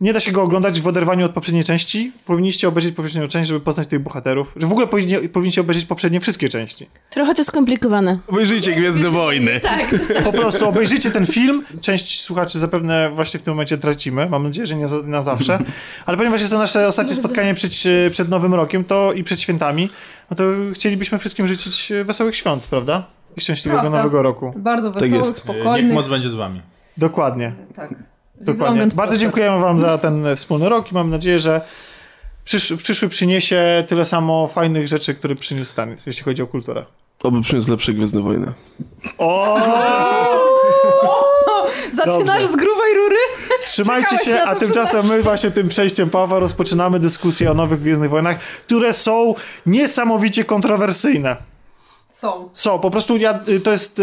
nie da się go oglądać w oderwaniu od poprzedniej części. Powinniście obejrzeć poprzednią część, żeby poznać tych bohaterów. Że w ogóle powinni, powinniście obejrzeć poprzednie wszystkie części. Trochę to skomplikowane. Obejrzyjcie Gwiezdne Wojny. Tak, Po prostu obejrzyjcie ten film. Część słuchaczy zapewne właśnie w tym momencie tracimy. Mam nadzieję, że nie za, na zawsze. Ale ponieważ jest to nasze ostatnie spotkanie przed, przed Nowym Rokiem to i przed świętami, no to chcielibyśmy wszystkim życzyć wesołych świąt, prawda? I szczęśliwego Prawda. Nowego roku. Bardzo wesołych, jest. Niech spokojnych. moc będzie z wami. Dokładnie. Tak. Dokładnie. Bardzo dziękujemy Wam za ten e, wspólny rok i mam nadzieję, że przysz, przyszły przyniesie tyle samo fajnych rzeczy, które przyniósł Stan, jeśli chodzi o kulturę. Oby przyniósł lepsze Gwiezdne Wojny. O! Zaczynasz Dobrze. z grubej rury? Trzymajcie się, a tymczasem my właśnie tym przejściem Pawła rozpoczynamy dyskusję o nowych Gwiezdnych Wojnach, które są niesamowicie kontrowersyjne. Są. Są, po prostu ja, y, to jest...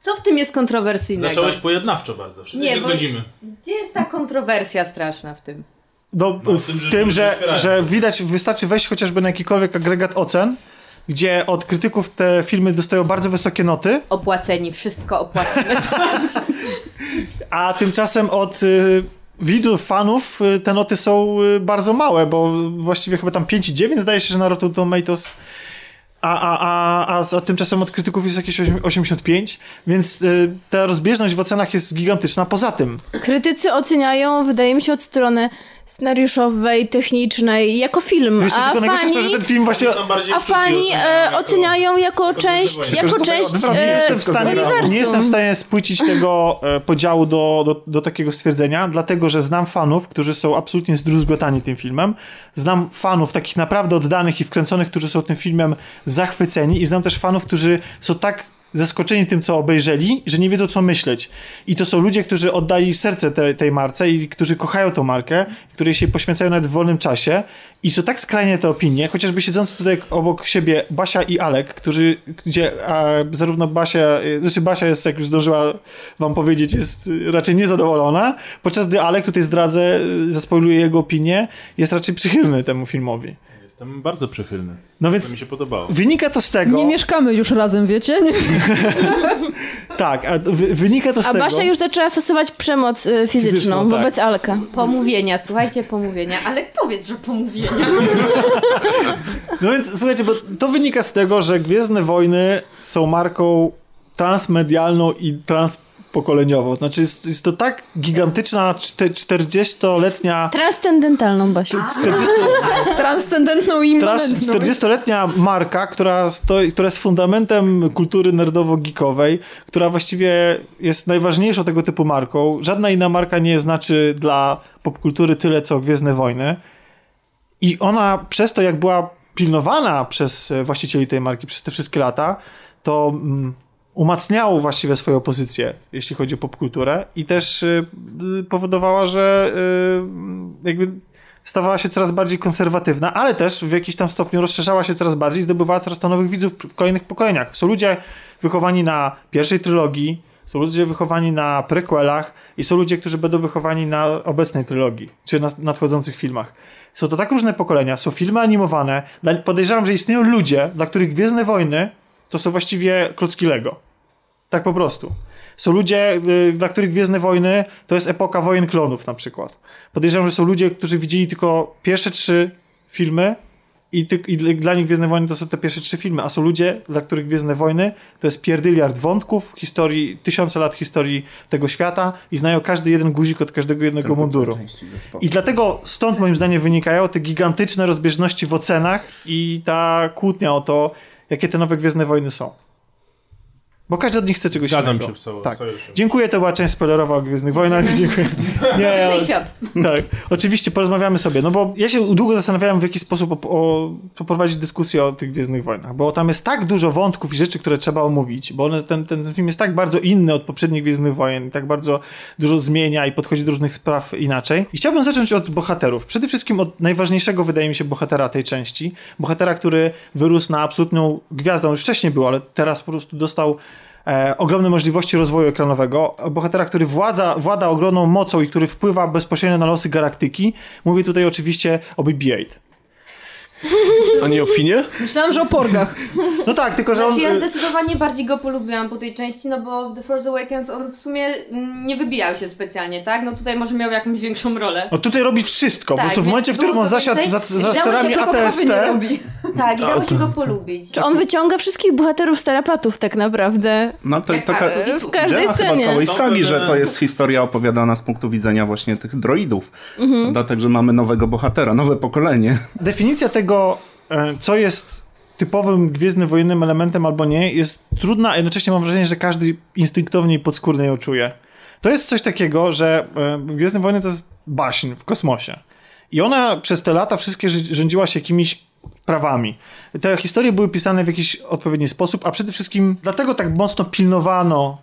Co w tym jest kontrowersyjnego? Zacząłeś pojednawczo bardzo. Wszyscy Nie, się bo- zgodzimy. Gdzie jest ta kontrowersja straszna w tym? No, No, w tym, że tym, że, otwierają. że widać, wystarczy wejść chociażby na jakikolwiek agregat ocen, gdzie od krytyków te filmy dostają bardzo wysokie noty, Opłaceni, wszystko opłaceni. a tymczasem od y, widzów, fanów y, te noty są y, bardzo małe, bo właściwie chyba tam 5,9 zdaje się, że na Rotten Tomatoes, a, a, a, a, a tymczasem od krytyków jest jakieś 8 85, więc y, ta rozbieżność w ocenach jest gigantyczna. Poza tym, Krytycy oceniają, wydaje mi się, od strony scenariuszowej, technicznej, jako film, wiesz, a jest to, że fani, ten film właśnie... A fani e, jako- oceniają jako część, jako część odwrotnie, nie, e, jestem w stanie, uniwersum. nie jestem w stanie spłycić tego e, podziału do, do, do takiego stwierdzenia, dlatego że znam fanów, którzy są absolutnie zdruzgotani tym filmem. Znam fanów takich naprawdę oddanych i wkręconych, którzy są tym filmem zachwyceni i znam też fanów, którzy są tak zaskoczeni tym, co obejrzeli, że nie wiedzą, co myśleć. I to są ludzie, którzy oddali serce te, tej marce i którzy kochają tą markę, której się poświęcają nawet w wolnym czasie. I są tak skrajnie te opinie, chociażby siedzący tutaj obok siebie Basia i Alek, którzy, gdzie a, zarówno Basia, y, znaczy Basia jest, jak już zdążyła wam powiedzieć, jest raczej niezadowolona, podczas gdy Alek, tutaj zdradzę, y, zaspoiluję jego opinię, jest raczej przychylny temu filmowi. Jestem bardzo przychylny. No To więc mi się podobało. wynika to z tego... Nie mieszkamy już razem, wiecie? Nie, tak, a wy, wynika to z A tego... Basia już zaczęła stosować przemoc e, fizyczną, Fizyczną, tak. wobec Alka. Pomówienia, słuchajcie, pomówienia. Ale powiedz, że pomówienia. No więc słuchajcie, bo to wynika z tego, że Gwiezdne Wojny są marką transmedialną i transpokoleniową. Znaczy jest, jest to tak gigantyczna czte- 40-letnia Transcendentalną Basią. 40, transcendentną i Teraz immanentną. 40-letnia marka, która, stoi, która jest fundamentem kultury nerdowo-geekowej, która właściwie jest najważniejszą tego typu marką. Żadna inna marka nie znaczy dla popkultury tyle, co Gwiezdne Wojny. I ona przez to, jak była pilnowana przez właścicieli tej marki przez te wszystkie lata, to mm, umacniało właściwie swoją pozycję, jeśli chodzi o popkulturę i też y, y, powodowała, że y, jakby stawała się coraz bardziej konserwatywna, ale też w jakiś tam stopniu rozszerzała się coraz bardziej, zdobywała coraz to nowych widzów w kolejnych pokoleniach. Są ludzie wychowani na pierwszej trylogii, są ludzie wychowani na prequelach i są ludzie, którzy będą wychowani na obecnej trylogii, czy na nadchodzących filmach. Są to tak różne pokolenia, są filmy animowane. Podejrzewam, że istnieją ludzie, dla których Gwiezdne Wojny to są właściwie klocki Lego. Tak po prostu. Są ludzie, y, dla których Gwiezdne Wojny to jest epoka wojen klonów na przykład. Podejrzewam, że są ludzie, którzy widzieli tylko pierwsze trzy filmy i, ty, i dla- dla nich Gwiezdne Wojny to są te pierwsze trzy filmy, a są ludzie, dla których Gwiezdne Wojny to jest pierdyliard wątków historii, tysiące lat historii tego świata i znają każdy jeden guzik od każdego jednego munduru. I dlatego stąd moim zdaniem wynikają te gigantyczne rozbieżności w ocenach i ta kłótnia o to, jakie te nowe Gwiezdne Wojny są. Bo każdy od nich chce czegoś Zgadzam innego. się w całości. Tak. Dziękuję, to była część spoilerowa o Gwiezdnych Wojnach. Dziękuję. Nie, ja, świat. tak, oczywiście porozmawiamy sobie, no bo ja się długo zastanawiałem, w jaki sposób o, o, poprowadzić dyskusję o tych Gwiezdnych Wojnach, bo tam jest tak dużo wątków i rzeczy, które trzeba omówić, bo one, ten, ten, ten film jest tak bardzo inny od poprzednich Gwiezdnych Wojen i tak bardzo dużo zmienia i podchodzi do różnych spraw inaczej. I chciałbym zacząć od bohaterów. Przede wszystkim od najważniejszego, wydaje mi się, bohatera tej części. Bohatera, który wyrósł na absolutną gwiazdę, on już wcześniej był, ale teraz po prostu dostał e, ogromne możliwości rozwoju ekranowego. Bohatera, który władza, włada ogromną mocą i który wpływa bezpośrednio na losy galaktyki. Mówię tutaj oczywiście o BB-8. A nie o Finie? Myślałam, że o porgach. No tak, tylko że on... Znaczy ja zdecydowanie bardziej go polubiłam po tej części, no bo w The Force Awakens on w sumie nie wybijał się specjalnie, tak? No tutaj może miał jakąś większą rolę. No tutaj robi wszystko. po Tak, prostu w momencie, w którym on to zasiadł za, za sterami Tylko ATST... kawy nie robi. Tak, i dało się go polubić. Czy on wyciąga wszystkich bohaterów starapatów tak naprawdę? No to Jak taka tak, W każdej idea chyba scenie. całej sagi, że to jest historia opowiadana z punktu widzenia właśnie tych droidów. Mhm. Dlatego, że mamy nowego bohatera, nowe pokolenie. Definicja tego, e, co jest typowym gwiezdnym wojennym elementem albo nie, jest trudna, a jednocześnie mam wrażenie, że każdy instynktownie i podskórnie ją czuje. To jest coś takiego, że e, Gwiezdne Wojny to jest baśń w kosmosie. I ona przez te lata wszystkie rządziła się jakimiś prawami. Te historie były pisane w jakiś odpowiedni sposób, a przede wszystkim dlatego tak mocno pilnowano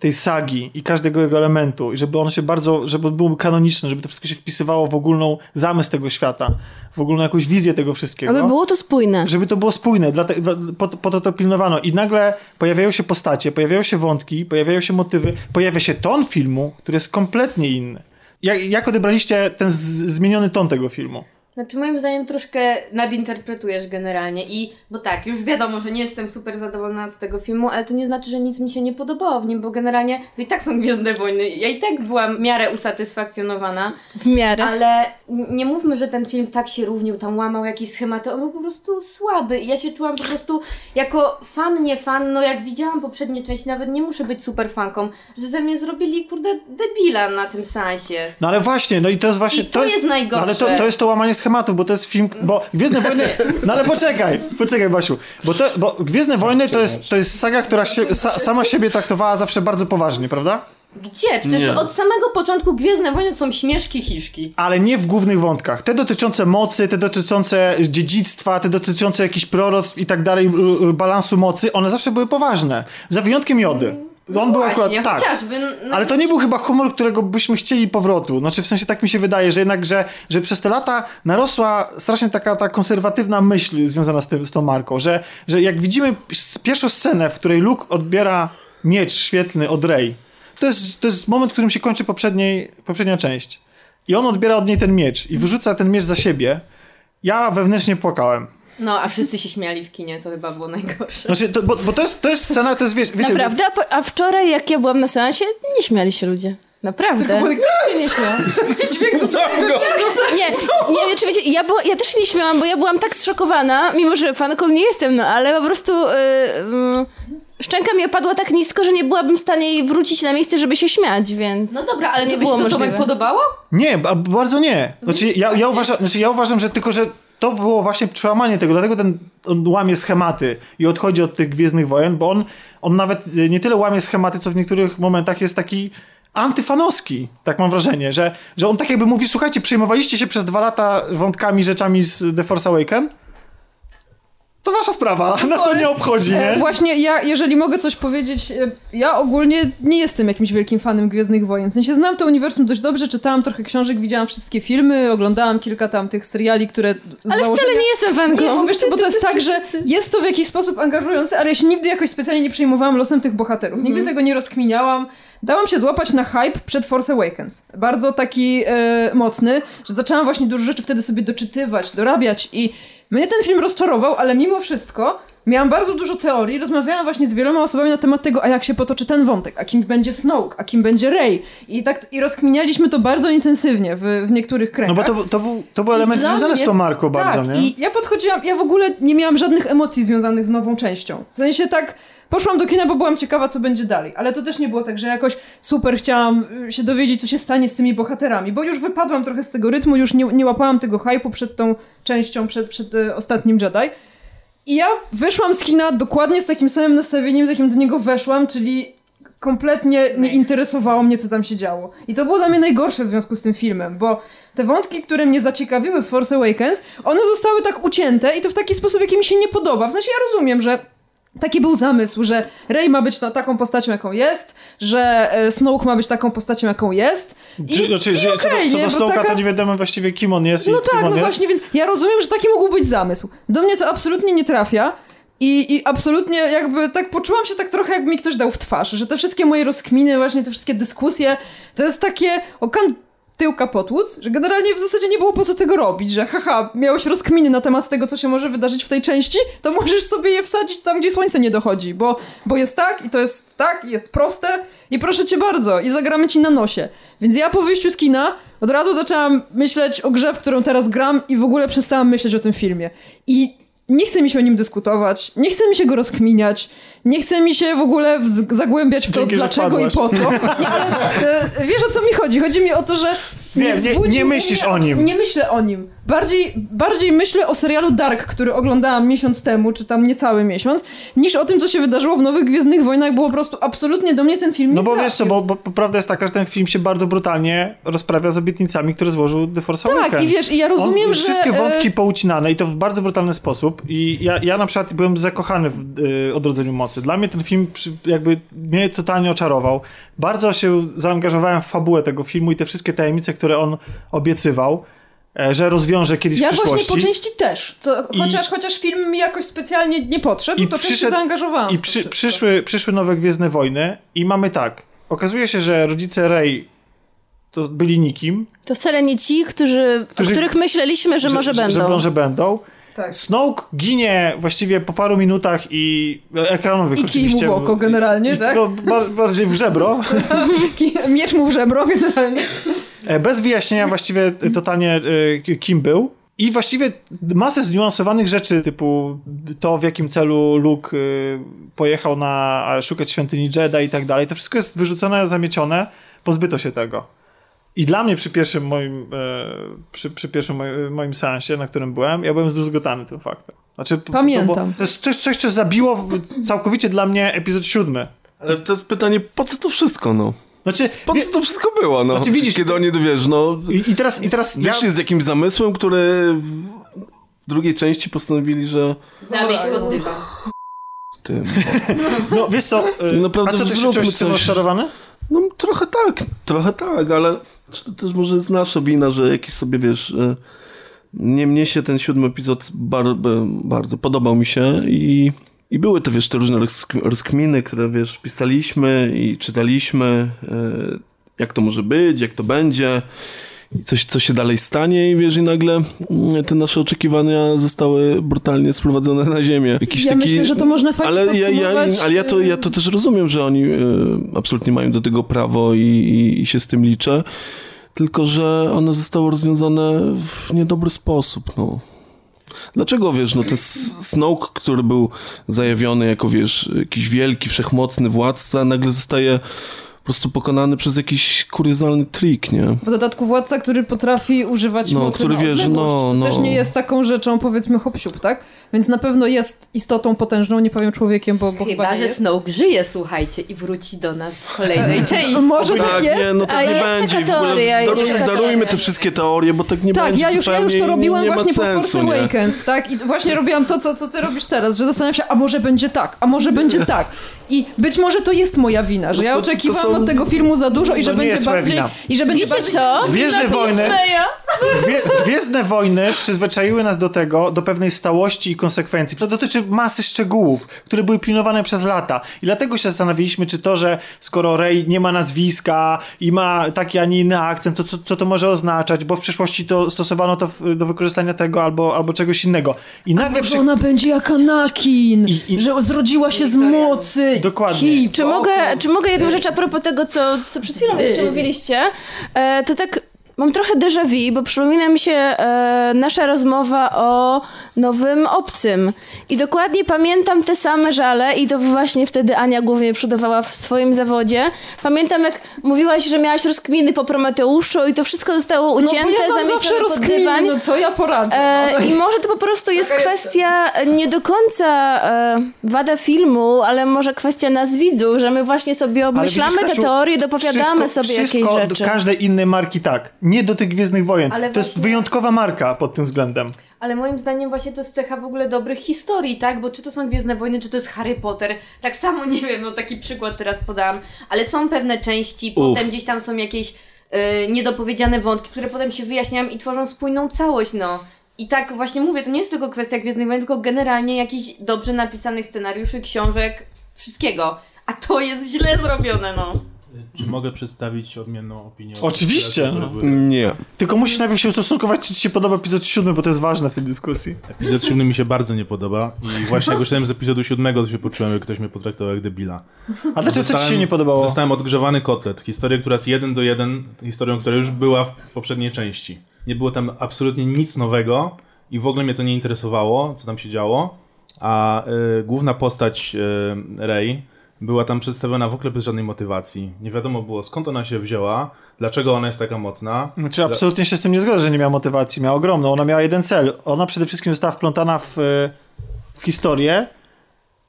tej sagi i każdego jego elementu, i żeby ono się bardzo, żeby było kanoniczne, żeby to wszystko się wpisywało w ogólną zamysł tego świata, w ogólną jakąś wizję tego wszystkiego. Aby było to spójne. Żeby to było spójne, dlate, dla, po, po to to pilnowano. I nagle pojawiają się postacie, pojawiają się wątki, pojawiają się motywy, pojawia się ton filmu, który jest kompletnie inny. Jak, jak odebraliście ten z, zmieniony ton tego filmu? Znaczy moim zdaniem troszkę nadinterpretujesz generalnie i, bo tak, już wiadomo, że nie jestem super zadowolona z tego filmu, ale to nie znaczy, że nic mi się nie podobało w nim, bo generalnie to i tak są Gwiezdne Wojny. Ja i tak byłam w miarę usatysfakcjonowana, W miarę. ale nie mówmy, że ten film tak się równił, tam łamał jakieś schematy, on był po prostu słaby i ja się czułam po prostu jako fan, nie fan, no jak widziałam poprzednie części, nawet nie muszę być super fanką, że ze mnie zrobili, kurde, debila na tym sensie. No ale właśnie, no i to jest właśnie... I to jest najgorsze. No ale to, to jest to łamanie schematów, bo to jest film, bo Gwiezdne Wojny... No ale poczekaj, poczekaj Basiu, bo, to, bo Gwiezdne Wojny to jest, to jest saga, która się, sa, sama siebie traktowała zawsze bardzo poważnie, prawda? Gdzie? Przecież Nie. od samego początku Gwiezdne Wojny to są śmieszki hiszki. ale nie w głównych wątkach. Te dotyczące mocy, te dotyczące dziedzictwa, te dotyczące jakichś proroctw i tak dalej, y, y, balansu mocy, one zawsze były poważne. Za wyjątkiem Jody. On był Właśnie, akurat, tak. chociażby. No, Ale to nie był chyba humor, którego byśmy chcieli powrotu. Znaczy, w sensie tak mi się wydaje, że jednak, że, że przez te lata narosła strasznie taka ta konserwatywna myśl związana z, tym, z tą marką, że, że jak widzimy pierwszą scenę, w której Luke odbiera miecz świetlny od Rey, to jest, to jest moment, w którym się kończy poprzedniej, poprzednia część. I on odbiera od niej ten miecz i wyrzuca ten miecz za siebie. Ja wewnętrznie płakałem. No, a wszyscy się śmiali w kinie, to chyba było najgorsze. Znaczy, to, bo, bo to, jest, to jest scena, to jest, wiesz, wiecie, Naprawdę? A, po- a wczoraj, jak ja byłam na seansie, nie śmiali się ludzie. Naprawdę. Nikt się nie śmiał. Nie, nie, wiecie, wiecie, ja, była, ja też nie śmiałam, bo ja byłam tak zszokowana, mimo że fanką nie jestem, no ale po prostu y, y, szczęka mi opadła tak nisko, że nie byłabym w stanie jej wrócić na miejsce, żeby się śmiać, więc... No dobra, ale nie to by było się to Tomek podobało? Nie, ba- bardzo nie. Znaczy, ja, ja, uważam, znaczy, ja uważam, że tylko, że to było właśnie przełamanie tego, dlatego ten on łamie schematy i odchodzi od tych Gwiezdnych Wojen, bo on, on nawet y, nie tyle łamie schematy, co w niektórych momentach jest taki antyfanowski, tak mam wrażenie, że, że on tak jakby mówi, słuchajcie, przejmowaliście się przez dwa lata wątkami, rzeczami z The Force Awaken? To wasza sprawa, nas to nie obchodzi, E, nie? Właśnie ja, jeżeli mogę coś powiedzieć, e, ja ogólnie nie jestem jakimś wielkim fanem Gwiezdnych Wojen. W sensie znam to uniwersum dość dobrze, czytałam trochę książek, widziałam wszystkie filmy, oglądałam kilka tam tych seriali, które... Ale założenia- wcale nie jestem fanką. Nie, bo wiesz co, bo to jest tak, że jest to w jakiś sposób angażujące, ale ja się nigdy jakoś specjalnie nie przejmowałam losem tych bohaterów. Nigdy tego nie rozkminiałam. Dałam się złapać na hype przed Force Awakens. Bardzo taki e, mocny, że zaczęłam właśnie dużo rzeczy wtedy sobie doczytywać, dorabiać i mnie ten film rozczarował, ale mimo wszystko miałam bardzo dużo teorii, rozmawiałam właśnie z wieloma osobami na temat tego, a jak się potoczy ten wątek, a kim będzie Snoke, a kim będzie Rey. I tak i rozkminialiśmy to bardzo intensywnie w, w niektórych No kręgach. bo to, to, był, to był element związany z mnie- tą marką bardzo, tak, nie? i ja podchodziłam, ja w ogóle nie miałam żadnych emocji związanych z nową częścią. W sensie tak, poszłam do kina, bo byłam ciekawa, co będzie dalej. Ale to też nie było tak, że jakoś super chciałam y, się dowiedzieć, co się stanie z tymi bohaterami, bo już wypadłam trochę z tego rytmu, już nie, nie łapałam tego hype'u przed tą częścią, przed, przed e, ostatnim Jedi. I ja wyszłam z kina dokładnie z takim samym nastawieniem, z jakim do niego weszłam, czyli kompletnie nie interesowało mnie, co tam się działo. I to było dla mnie najgorsze w związku z tym filmem, bo te wątki, które mnie zaciekawiły w Force Awakens, one zostały tak ucięte i to w taki sposób, jaki mi się nie podoba. W sensie ja rozumiem, że Taki był zamysł, że Rey ma być no, taką postacią, jaką jest, że e, Snoke ma być taką postacią, jaką jest. I, Czy- znaczy, i że- co, do, co Snowka, taka- to nie wiadomo właściwie kim on jest i no kim tak, no jest. właśnie, więc ja rozumiem, że taki mógł być zamysł. Do mnie to absolutnie nie trafia. I, I absolutnie jakby tak poczułam się tak trochę, jakby mi ktoś dał w twarz, że te wszystkie moje rozkminy, właśnie te wszystkie dyskusje, to jest takie okan tyłka potłuc, że generalnie w zasadzie nie było po co tego robić, że haha, miałeś rozkminy na temat tego, co się może wydarzyć w tej części, to możesz sobie je wsadzić tam, gdzie słońce nie dochodzi, bo, bo jest tak i to jest tak, i jest proste i proszę cię bardzo, i zagramy ci na nosie. Więc ja po wyjściu z kina od razu zaczęłam myśleć o grze, w którą teraz gram i w ogóle przestałam myśleć o tym filmie. I nie chce mi się o nim dyskutować, nie chce mi się go rozkminiać, nie chce mi się w ogóle w- zagłębiać w to, Dzięki, dlaczego i po co. Nie, ale e, wiesz o co mi chodzi? Chodzi mi o to, że Nie- wzbudził nie myślisz mnie- o nim. Nie myślę o nim. Bardziej, bardziej myślę o serialu Dark, który oglądałam miesiąc temu, czy tam niecały miesiąc, niż o tym, co się wydarzyło w Nowych Gwiezdnych Wojnach, bo po prostu absolutnie do mnie ten film No nie bo trafił. wiesz co, bo, bo, bo prawda jest taka, że ten film się bardzo brutalnie rozprawia z obietnicami, które złożył The Force Tak, i wiesz, i ja rozumiem, On, że, Wszystkie e, wątki poucinane i to w bardzo brutalny sposób. I ja, ja na przykład byłem zakochany w y, Odrodzeniu Mocy. Dla mnie ten film przy, jakby mnie totalnie oczarował. Bardzo się zaangażowałem w fabułę tego filmu i te wszystkie tajemnice, które on obiecywał, e, że rozwiąże kiedyś Ja w przyszłości. właśnie po części też. Co, I- chociaż, chociaż film mi jakoś specjalnie nie podszedł, I to też się przyszedł- zaangażowałam. I w to przy, przyszły, przyszły nowe Gwiezdne Wojny i mamy tak. Okazuje się, że rodzice Rey to byli nikim. To wcale nie ci, którzy, Którzy- o których myśleliśmy, że, może że, będą. Że może będą. Tak. Snoke ginie właściwie po paru minutach i ekranowych I kij mu oczywiście. w oko generalnie, I, tak? tylko bar, bardziej w żebro. Miecz mu w żebro generalnie. E, Bez wyjaśnienia właściwie totalnie e, kim był. I właściwie masę zniuansowanych rzeczy, typu to, w jakim celu Luke e, pojechał na szukać świątyni Jedi i tak dalej. To wszystko jest wyrzucone, zamiecione. Pozbyto się tego. I dla mnie przy pierwszym moim, e, przy, przy pierwszym moim, moim seansie, na którym byłem, ja byłem zdruzgotany tym faktem. Znaczy, Pamiętam. To, to jest coś, coś, co zabiło całkowicie dla mnie epizod siódmy. Ale to jest pytanie, po co to wszystko, no? Znaczy, Po co to wszystko było, no? Znaczy, widzisz, Kiedy oni, wiesz, no... i, i teraz, i teraz ja, Wyszli z jakimś zamysłem, który w drugiej części postanowili, że Zamieść pod dywan. z tym... no wiesz co, Naprawdę a co ty się z tym coś. rozczarowany? No trochę tak, trochę tak, ale czy to też może jest nasza wina, że jakiś sobie, wiesz... e, Nie mnie się ten siódmy epizod bar, e, bardzo podobał mi się i, i były te, wiesz, te różne rozk- rozkminy, które, wiesz, pisaliśmy i czytaliśmy, e, jak to może być, jak to będzie i coś, co się dalej stanie i wiesz, i nagle mm, te nasze oczekiwania zostały brutalnie sprowadzone na ziemię. Jakiś Ja taki... myślę, że to można fajnie ale ja, ja, ale ja to, ja to też rozumiem, że oni e, absolutnie mają do tego prawo i, i, i się z tym liczę, tylko że one zostały rozwiązane w niedobry sposób, no. Dlaczego, wiesz, no ten Snoke, który był zajawiony jako, wiesz, jakiś wielki, wszechmocny władca, nagle zostaje po prostu pokonany przez jakiś kuriozalny trik, nie? W dodatku władca, który potrafi używać No, mocy który na wie, że odległość. no, To no. też nie jest taką rzeczą, powiedzmy, hop tak? Więc na pewno jest istotą potężną, nie powiem człowiekiem, bo, bo chyba, Chyba, nie że jest. Snoke żyje, słuchajcie, i wróci do nas w kolejnej części. Może Tak, tak jest? nie, no tak A nie jest będzie. taka I w ogóle teoria, jest darujmy teoria. te wszystkie teorie, bo tak nie Tak, będzie ja już, ja już to robiłam właśnie po sensu, Force nie? Awakens, tak? I właśnie robiłam to, co, co ty robisz teraz, że zastanawiam się, a może będzie tak, a może będzie tak. I być może to jest moja wina, że ja To- to oczekiwałam są- od tego filmu za dużo i że nie będzie bardziej... wina. I że będzie Wiecie bardziej... co? Gwiezdne wojny, Gwie, Gwiezdne wojny przyzwyczaiły nas do tego, do pewnej stałości i konsekwencji. To dotyczy masy szczegółów, które były pilnowane przez lata. I dlatego się zastanowiliśmy, czy to, że skoro Rey nie ma nazwiska i ma taki, a nie inny akcent, to co, co to może oznaczać, bo w przyszłości to stosowano to w, do wykorzystania tego albo, albo czegoś innego. I nagle przy... Że ona będzie jak Anakin, I- i- że zrodziła się z mocy. Dokładnie. Czy mogę, czy mogę jedną rzecz a propos tego, co, co przed chwilą jeszcze mówiliście? E, to tak Mam trochę déjà vu, bo przypomina mi się e, nasza rozmowa o nowym obcym. I dokładnie pamiętam te same żale i to właśnie wtedy Ania głównie przodowała w swoim zawodzie. Pamiętam jak mówiłaś, że miałaś rozkminy po Prometeuszu i to wszystko zostało ucięte, no, ja zawsze pod dywan. no co ja poradzę. E, no. I może to po prostu jest Taka kwestia nie do końca e, wada filmu, ale może kwestia nas widzów, że my właśnie sobie obmyślamy widzisz, te teorie, dopowiadamy wszystko, sobie jakieś wszystko rzeczy. każdej innej marki tak. Nie do tych Gwiezdnych Wojen. Ale to jest właśnie- wyjątkowa marka pod tym względem. Ale moim zdaniem właśnie to jest cecha w ogóle dobrych historii, tak? Bo czy to są Gwiezdne Wojny, czy to jest Harry Potter. Tak samo, nie wiem, no taki przykład teraz podałam. Ale są pewne części, potem gdzieś tam są jakieś y, niedopowiedziane wątki, które potem się wyjaśniają i tworzą spójną całość, no. I tak właśnie mówię, to nie jest tylko kwestia Gwiezdnych Wojen, tylko generalnie jakichś dobrze napisanych scenariuszy, książek, wszystkiego. A to jest źle zrobione, no. Czy mogę przedstawić odmienną opinię? Oczywiście? Nie. Tylko musisz najpierw się ustosunkować, czy ci się podoba epizod siódmy, bo to jest ważne w tej dyskusji. Epizod siódmy mi się bardzo nie podoba i właśnie jak wyszedłem z epizodu siódmego, to się poczułem, jak ktoś mnie potraktował jak debila. A dlaczego co ci się nie podobało? Dostałem odgrzewany kotlet. Historię, która jest jeden do jeden historią, która już była w poprzedniej części. Nie było tam absolutnie nic nowego i w ogóle mnie to nie interesowało, co tam się działo. A y, główna postać y, Rey była tam przedstawiona w ogóle bez żadnej motywacji. Nie wiadomo było skąd ona się wzięła, dlaczego ona jest taka mocna. Znaczy, absolutnie się z tym nie zgodzę, że nie miała motywacji. Miała ogromną. Ona miała jeden cel. Ona przede wszystkim została wplątana w, w historię,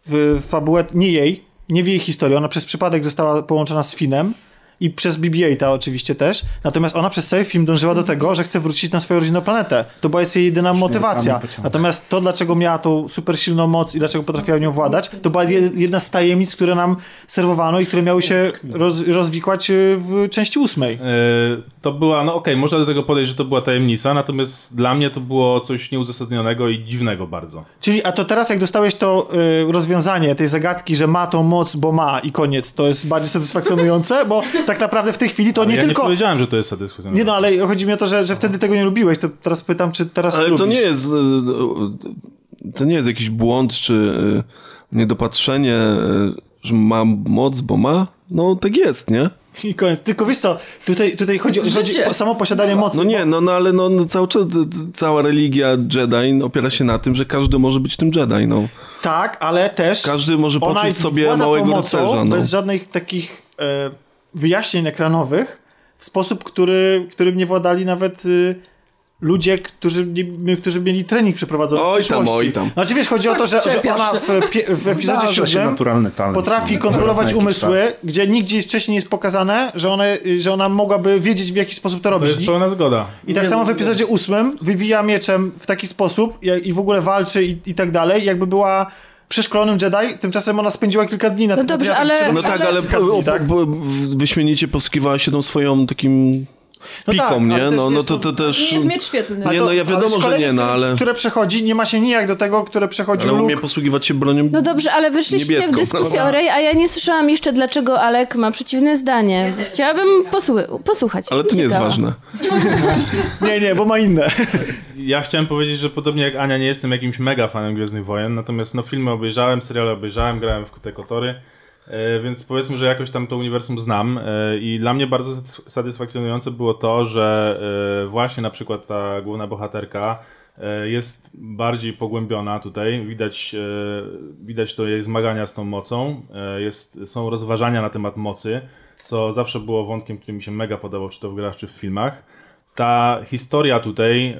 w fabułę, nie jej, nie w jej historię. Ona przez przypadek została połączona z Finem i przez BB-8 oczywiście też. Natomiast ona przez cały film dążyła do tego, że chce wrócić na swoją rodzinną planetę. To była jej jedyna motywacja. Natomiast to, dlaczego miała tą super silną moc i dlaczego potrafiła nią władać, to była je- jedna z tajemnic, które nam serwowano i które miały się roz, rozwikłać e, w części ósmej. E, to była, no okej, można do tego podejść, że to była tajemnica, natomiast dla mnie to było coś nieuzasadnionego i dziwnego bardzo. Czyli, a to teraz jak dostałeś to y, rozwiązanie tej zagadki, że ma tą moc, bo ma i koniec, to jest bardziej satysfakcjonujące, bo tak naprawdę w tej chwili to Ale nie ja tylko... nie powiedziałem, że to jest satysfakcjonujące. Nie no, ale chodzi mi o to, że, że wtedy tego nie lubiłeś, to teraz pytam, czy teraz Ale lubisz. to nie jest. e, To nie jest jakiś błąd czy e, niedopatrzenie, e, że ma moc, bo ma. No tak jest, nie? I koniec. Tylko wiesz co, tutaj, tutaj chodzi, chodzi o samo posiadanie mocy. No nie, no, no ale no, no cały czas, cała religia Jedi opiera się na tym, że każdy może być tym Jedi, no. Tak, ale też Każdy może poczuć sobie małego mocą rycerza, no. bez żadnych takich e, wyjaśnień ekranowych w sposób, który, którym nie władali nawet y, ludzie, którzy, nie, którzy mieli trening przeprowadzony Oj w tam, przyszłości. oj tam. Znaczy wiesz, chodzi o to, że, że Czepiasz ona w, w epizodzie siódmym potrafi kontrolować umysły, czas. gdzie nigdzie wcześniej nie jest pokazane, że, one, że ona mogłaby wiedzieć w jaki sposób to To robić. jest pełna zgoda. I tak samo w epizodzie ósmym wywija mieczem w taki sposób jak- i w ogóle walczy i, i tak dalej, jakby była przeszkolonym Jedi, tymczasem ona spędziła kilka dni na No tym dobrze, na tym- ale- No tak, ale po, dni, tak? wyśmienicie posługiwała się tą swoją takim No piką, tak, nie? też No, no wiesz, to, to- to też... Nie jest miecz świetlny. Nie, no ja wiadomo, że nie, no ale... Które przechodzi, nie ma się nijak do tego, które przechodził Ale umie posługiwać się bronią No dobrze, ale wyszliście niebieską, w dyskusję no. o Rey, a ja nie słyszałam jeszcze, dlaczego Alek ma przeciwne zdanie. Chciałabym posłu- posłuchać. Ale to nie jest ciekawa. ważne. Nie, nie, bo ma inne. Ja chciałem powiedzieć, że podobnie jak Ania nie jestem jakimś mega fanem Gwiezdnych Wojen, natomiast no filmy obejrzałem, seriale obejrzałem, grałem w te kotory, więc powiedzmy, że jakoś tam to uniwersum znam. E, i dla mnie bardzo satys- satysfakcjonujące było to, że e, właśnie na przykład ta główna bohaterka e, jest bardziej pogłębiona tutaj, widać, e, widać to jej zmagania z tą mocą, e, jest, są rozważania na temat mocy, co zawsze było wątkiem, który mi się mega podobał, czy to w grach, czy w filmach ta historia tutaj e,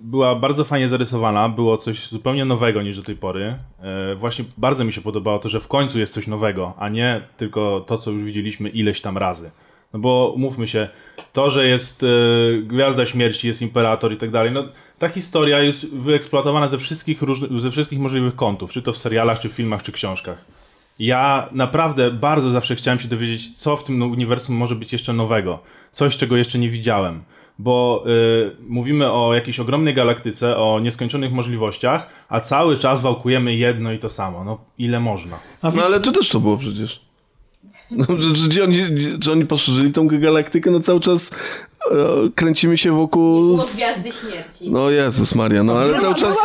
była bardzo fajnie zarysowana, było coś zupełnie nowego niż do tej pory. E, Właśnie bardzo mi się podobało to, że w końcu jest coś nowego, a nie tylko to, co już widzieliśmy ileś tam razy. No bo umówmy się, to, że jest e, Gwiazda Śmierci, jest Imperator i tak dalej, no ta historia jest wyeksploatowana ze wszystkich, różnych, ze wszystkich możliwych kątów, czy to w serialach, czy w filmach, czy książkach. Ja naprawdę bardzo zawsze chciałem się dowiedzieć, co w tym uniwersum może być jeszcze nowego. Coś, czego jeszcze nie widziałem. Bo y, mówimy o jakiejś ogromnej galaktyce, o nieskończonych możliwościach, a cały czas wałkujemy jedno i to samo. No, ile można? No ale tu też to było przecież. No, że, gdzie oni, czy oni poszerzyli tą galaktykę? No cały czas kręcimy się wokół... S- Gwiazdy Śmierci. No Jezus Maria, no ale cały czas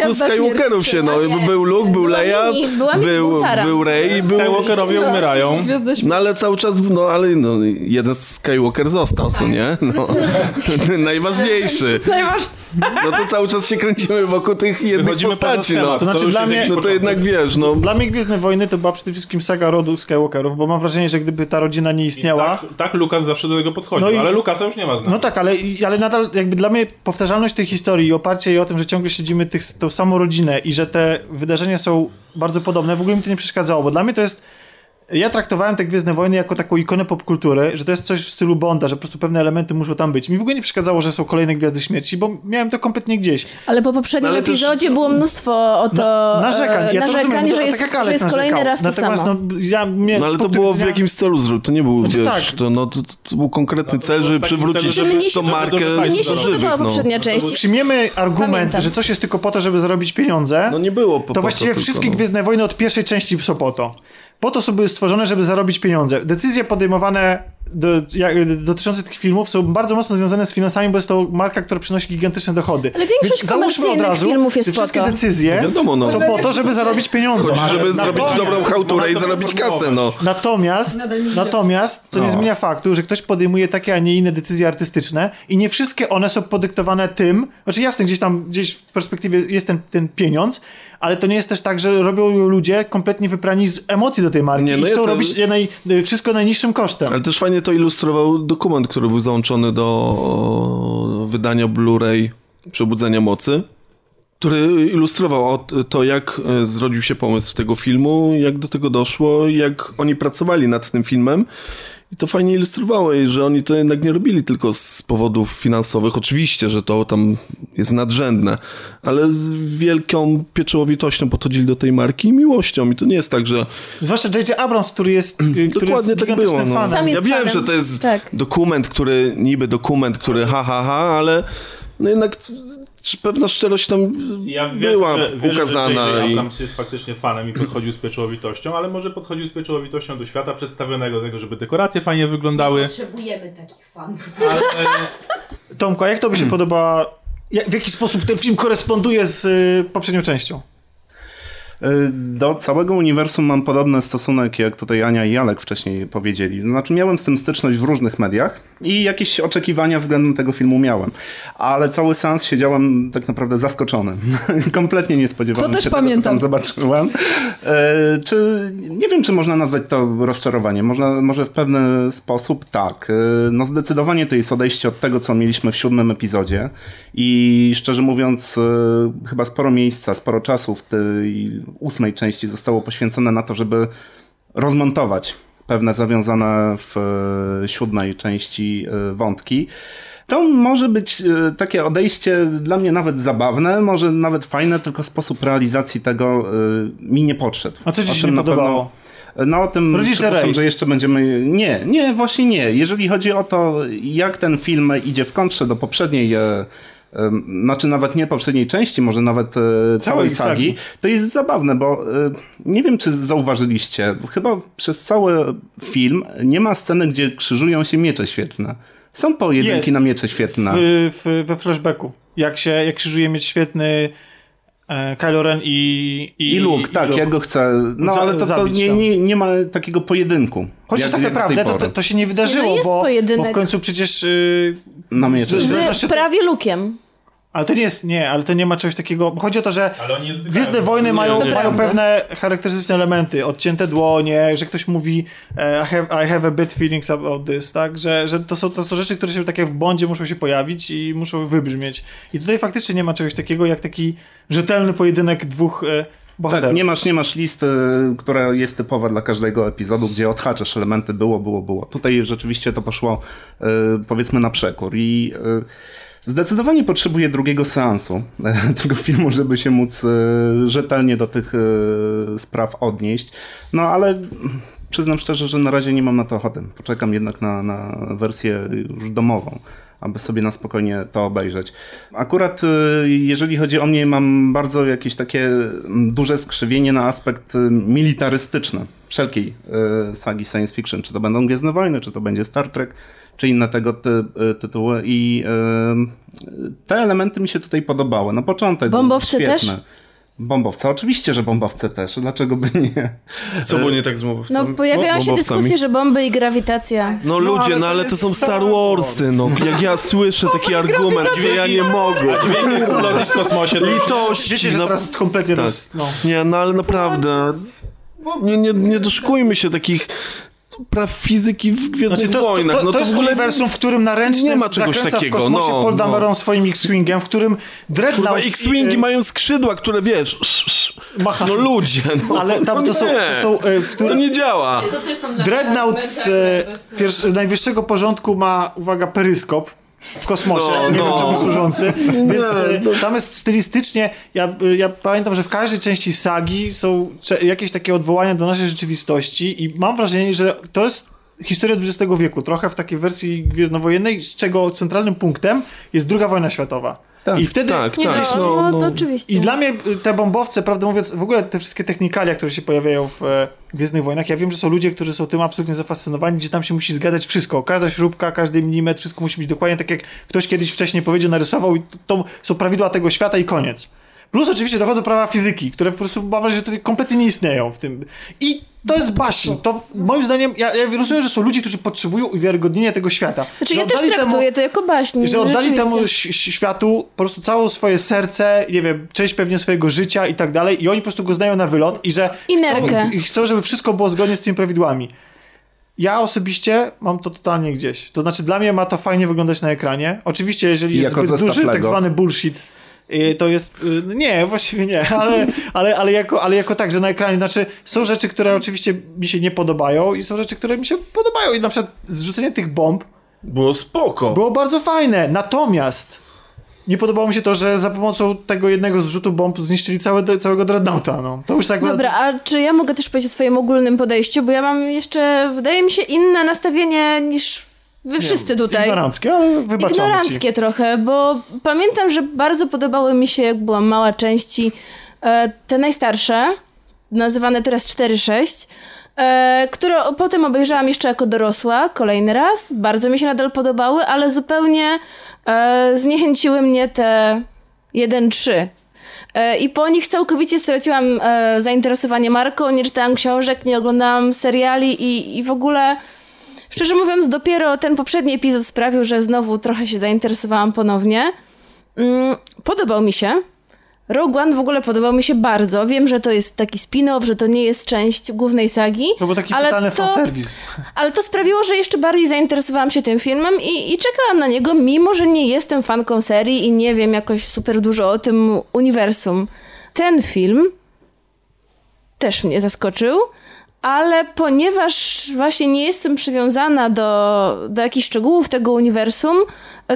wokół Skywalkerów się, no był Luke, był Leia, był, był Rey, był... Skywalkerowie umierają. No ale cały czas, no ale no, jeden Skywalker został, co nie? No, najważniejszy. Najważniejsze. No to cały czas się kręcimy wokół tych jednych Wychodzimy postaci, no. schemat. To znaczy już dla mnie- No to jednak wiesz, no... Dla mnie Gwiezdne Wojny to była przede wszystkim saga rodu Skywalkerów, bo mam wrażenie, że gdyby ta rodzina nie istniała... Tak, tak Lukas zawsze do tego podchodził, No i- ale Lukasa już nie ma z nami. No tak, ale, ale nadal jakby dla mnie powtarzalność tej historii i oparcie jej o tym, że ciągle śledzimy tych, tą samą rodzinę i że te wydarzenia są bardzo podobne, w ogóle mi to nie przeszkadzało, bo dla mnie to jest ja traktowałem te Gwiezdne Wojny jako taką ikonę popkultury, że to jest coś w stylu Bonda, że po prostu pewne elementy muszą tam być. Mi w ogóle nie przeszkadzało, że są kolejne Gwiazdy Śmierci, bo miałem to kompletnie gdzieś. Ale po poprzednim No ale też- epizodzie było mnóstwo o to Narzekań. e, Ja to narzekań, rozumiem, bo że to jest, tak jak że jest kolejny narzekał. raz to Natomiast samo. no, ja mnie No ale to było w jakimś celu. To nie był, Znaczy wiesz, tak. to, no, to, to był konkretny to cel, żeby przywrócić celu, żeby- tą Mnie markę mnie Mnie się do podobała żywych, no. poprzednia część. Przyjmiemy argument, Pamiętam. że coś jest tylko po to, żeby zarobić pieniądze. No nie było po, to właściwie wszystkie no. Gwiezdne Wojny od pierwszej części są po to. Po to są były stworzone, żeby zarobić pieniądze. Decyzje podejmowane do, jak, dotyczące tych filmów są bardzo mocno związane z finansami, bo jest to marka, która przynosi gigantyczne dochody. Ale większość Więc załóżmy od razu, filmów jest że po wszystkie to. decyzje No wiadomo, no. są po to, żeby zarobić pieniądze. Chodzi, żeby zrobić dobrą chałturę i zarobić kasę, no. Natomiast, natomiast to nie No. zmienia faktu, że ktoś podejmuje takie, a nie inne decyzje artystyczne i nie wszystkie one są podyktowane tym, znaczy jasne, gdzieś tam, gdzieś w perspektywie jest ten, ten pieniądz, ale to nie jest też tak, że robią ją ludzie kompletnie wyprani z emocji do tej marki Nie, no i chcą robić je naj, wszystko najniższym kosztem. Ale też fajnie to ilustrował dokument, który był załączony do wydania Blu-ray Przebudzenia Mocy, który ilustrował to, jak e, zrodził się pomysł tego filmu, jak do tego doszło, jak oni pracowali nad tym filmem. I to fajnie ilustrowało, i że oni to jednak nie robili tylko z powodów finansowych. Oczywiście, że to tam jest nadrzędne, ale z wielką pieczołowitością podchodzili do tej marki i miłością. I to nie jest tak, że Zwłaszcza J.J. Abrams, który jest, y, który jest Dokładnie tak gigantycznym było. No. fanem. Sam Ja jest wiem, fanem. że to jest Tak. dokument, który niby dokument, który ha, ha, ha, ale no jednak pewna szczerość tam Ja wierzę, była że, wierzę, ukazana. Że J.J. i... Abrams jest faktycznie fanem i podchodził z pieczołowitością, ale może podchodził z pieczołowitością do świata przedstawionego, do tego, żeby dekoracje fajnie wyglądały. Potrzebujemy takich fanów. Ale, Tomku, a jak to by się podoba, w jaki sposób ten film koresponduje z y, poprzednią częścią? Y, Do całego uniwersum mam podobny stosunek, jak tutaj Ania i Alek wcześniej powiedzieli. Znaczy miałem z tym styczność w różnych mediach i jakieś oczekiwania względem tego filmu miałem. Ale cały seans siedziałem tak naprawdę zaskoczony. Kompletnie nie spodziewałem To też się tego, co pamiętam. tam zobaczyłem. E, czy, nie wiem, czy można nazwać to rozczarowaniem. Można, może w pewien sposób tak. E, no zdecydowanie to jest odejście od tego, co mieliśmy w siódmym epizodzie i szczerze mówiąc e, chyba sporo miejsca, sporo czasu w tej ósmej części zostało poświęcone na to, żeby rozmontować pewne zawiązane w e, siódmej części e, wątki. To może być e, takie odejście dla mnie nawet zabawne, może nawet fajne, tylko sposób realizacji tego mi nie podszedł. A co ci się nie podobało? no o tym przepraszam, że jeszcze będziemy... Nie, nie, właśnie nie. Jeżeli chodzi o to, jak ten film idzie w kontrze do poprzedniej... Znaczy nawet nie poprzedniej części, może nawet e, całej sagi. sagi, to jest zabawne, bo e, nie wiem, czy zauważyliście, chyba przez cały film nie ma sceny, gdzie krzyżują się miecze świetlne. Są pojedynki Jest. na miecze świetlne. W, w, we flashbacku. Jak się, jak krzyżuje mieć świetny e, Kylo Ren i... I Luke, tak, Luke. ja go chcę. No Za- ale to, to nie, nie, nie ma takiego pojedynku. Chociaż jak- tak naprawdę to, to, to się nie wydarzyło, Nie, no jest bo, bo pojedynek. w końcu przecież... Yy, Na miecze. z- z- Z prawie lukiem. Ale to nie jest, nie, ale to nie ma czegoś takiego, bo chodzi o to, że nie. Gwiezdne Wojny mają, to mają prawda. pewne charakterystyczne elementy, odcięte dłonie, że ktoś mówi e, I have, I have a bad feelings about this, tak, że, że to, są, to są rzeczy, które się tak jak w Bondzie muszą się pojawić i muszą wybrzmieć. I tutaj faktycznie nie ma czegoś takiego jak taki rzetelny pojedynek dwóch e, bohaterów. Tak, nie masz, nie masz listy, która jest typowa dla każdego epizodu, gdzie odhaczasz elementy było, było, było. Tutaj rzeczywiście to poszło e, powiedzmy na przekór i e, zdecydowanie potrzebuję drugiego seansu e, tego filmu, żeby się móc e, rzetelnie do tych e, spraw odnieść. No ale przyznam szczerze, że na razie nie mam na to ochoty. Poczekam jednak na, na wersję już domową aby sobie na spokojnie to obejrzeć. Akurat y, jeżeli chodzi o mnie, mam bardzo jakieś takie duże skrzywienie na aspekt militarystyczny wszelkiej sagi science fiction. Czy to będą Gwiezdne Wojny, czy to będzie Star Trek, czy inne tego ty, y, tytuły i y, te elementy mi się tutaj podobały. Na początek Bombowce świetne. też? Bombowce, oczywiście, że bombowce też. Dlaczego by nie? Co było nie tak z No mowowcami? pojawiają się Bombowcami? dyskusje, że bomby i grawitacja. No ale ludzie, to no ale to jest są Star Warsy, no. Jak ja słyszę taki argument, gdzie ja nie mogę. Dźwięk eksplozji w kosmosie. to- Litości. Wiecie, że no- teraz kompletnie Tak. to no. Nie, no ale naprawdę. Nie, nie, nie doszukujmy się takich praw fizyki w Gwiezdnych Znaczy, to, Wojnach. to, no to, to, jest w ogóle uniwersum, w którym na ręcznym nie ma czegoś zakręca takiego, w kosmosie no, Paul no. Dameron swoim X-Wingiem, w którym Dreadnought... Kurwa, i- X-Wingi y, mają skrzydła, które wiesz. sz- sz- Machają. No ludzie, no. Ale tam no to są, nie. to są y, w To którym... nie działa. To też są dla Dreadnought z pierwszy, najwyższego porządku ma, uwaga, peryskop w kosmosie, No, nie no. wiem czemu służący, więc no. tam jest stylistycznie, ja, e, ja pamiętam, że w każdej części sagi są jakieś takie odwołania do naszej rzeczywistości i mam wrażenie, że to jest historia XX wieku, trochę w takiej wersji gwiezdnowojennej, z czego centralnym punktem jest druga wojna światowa. Tak, I wtedy tak, Nie, tak. no, no, no, to no. oczywiście. i dla mnie y, te bombowce, prawdę mówiąc, w ogóle te wszystkie technikalia, które się pojawiają w e, Gwiezdnych Wojnach, ja wiem, że są ludzie, którzy są tym absolutnie zafascynowani, gdzie tam się musi zgadzać wszystko. Każda śrubka, każdy milimetr, wszystko musi być dokładnie tak, jak ktoś kiedyś wcześniej powiedział, narysował i to, to są prawidła tego świata i koniec. Plus oczywiście dochodzą prawa fizyki, które po prostu mam wrażenie, że tutaj kompletnie nie istnieją w tym. I to jest baśń. To moim zdaniem, ja, ja rozumiem, że są ludzie, którzy potrzebują uwiarygodnienia tego świata. Znaczy Że ja też oddali temu- traktuję to jako baśń. że oddali temu światu po prostu całe swoje serce, nie wiem, część pewnie swojego życia i tak dalej i oni po prostu go znają na wylot i że I chcą, i chcą, żeby wszystko było zgodnie z tymi prawidłami. Ja osobiście mam to totalnie gdzieś. To znaczy dla mnie ma to fajnie wyglądać na ekranie. Oczywiście jeżeli I jest zbyt duży, tak zwany bullshit, to jest... y, Nie, właściwie nie, ale, ale, ale, jako, ale jako tak, że na ekranie, znaczy są rzeczy, które oczywiście mi się nie podobają i są rzeczy, które mi się podobają i na przykład zrzucenie tych bomb Było spoko. było bardzo fajne, natomiast nie podobało mi się to, że za pomocą tego jednego zrzutu bomb zniszczyli całe, całego Dreadnoughta, no. To już tak Dobra, to jest- a czy ja mogę też powiedzieć o swoim ogólnym podejściu? Bo ja mam jeszcze, wydaje mi się, inne nastawienie niż wy wszyscy tutaj. Ignoranckie, ale wybaczamy ci. Ignoranckie trochę, bo pamiętam, że bardzo podobały mi się, jak byłam mała, części e, te najstarsze, nazywane teraz 4-6, e, które potem obejrzałam jeszcze jako dorosła, kolejny raz. Bardzo mi się nadal podobały, ale zupełnie e, zniechęciły mnie te 1-3. E, I po nich całkowicie straciłam zainteresowanie marką, nie czytałam książek, nie oglądałam seriali i, i w ogóle... Szczerze mówiąc, dopiero ten poprzedni epizod sprawił, że znowu trochę się zainteresowałam ponownie. Mm, podobał mi się. Rogue One w ogóle podobał mi się bardzo. Wiem, że to jest taki spin-off, że to nie jest część głównej sagi. To był taki ale totalny to, fanserwis. ale to sprawiło, że jeszcze bardziej zainteresowałam się tym filmem i, i czekałam na niego, mimo że nie jestem fanką serii i nie wiem jakoś super dużo o tym uniwersum. Ten film też mnie zaskoczył, ale ponieważ właśnie nie jestem przywiązana do, do jakichś szczegółów tego uniwersum,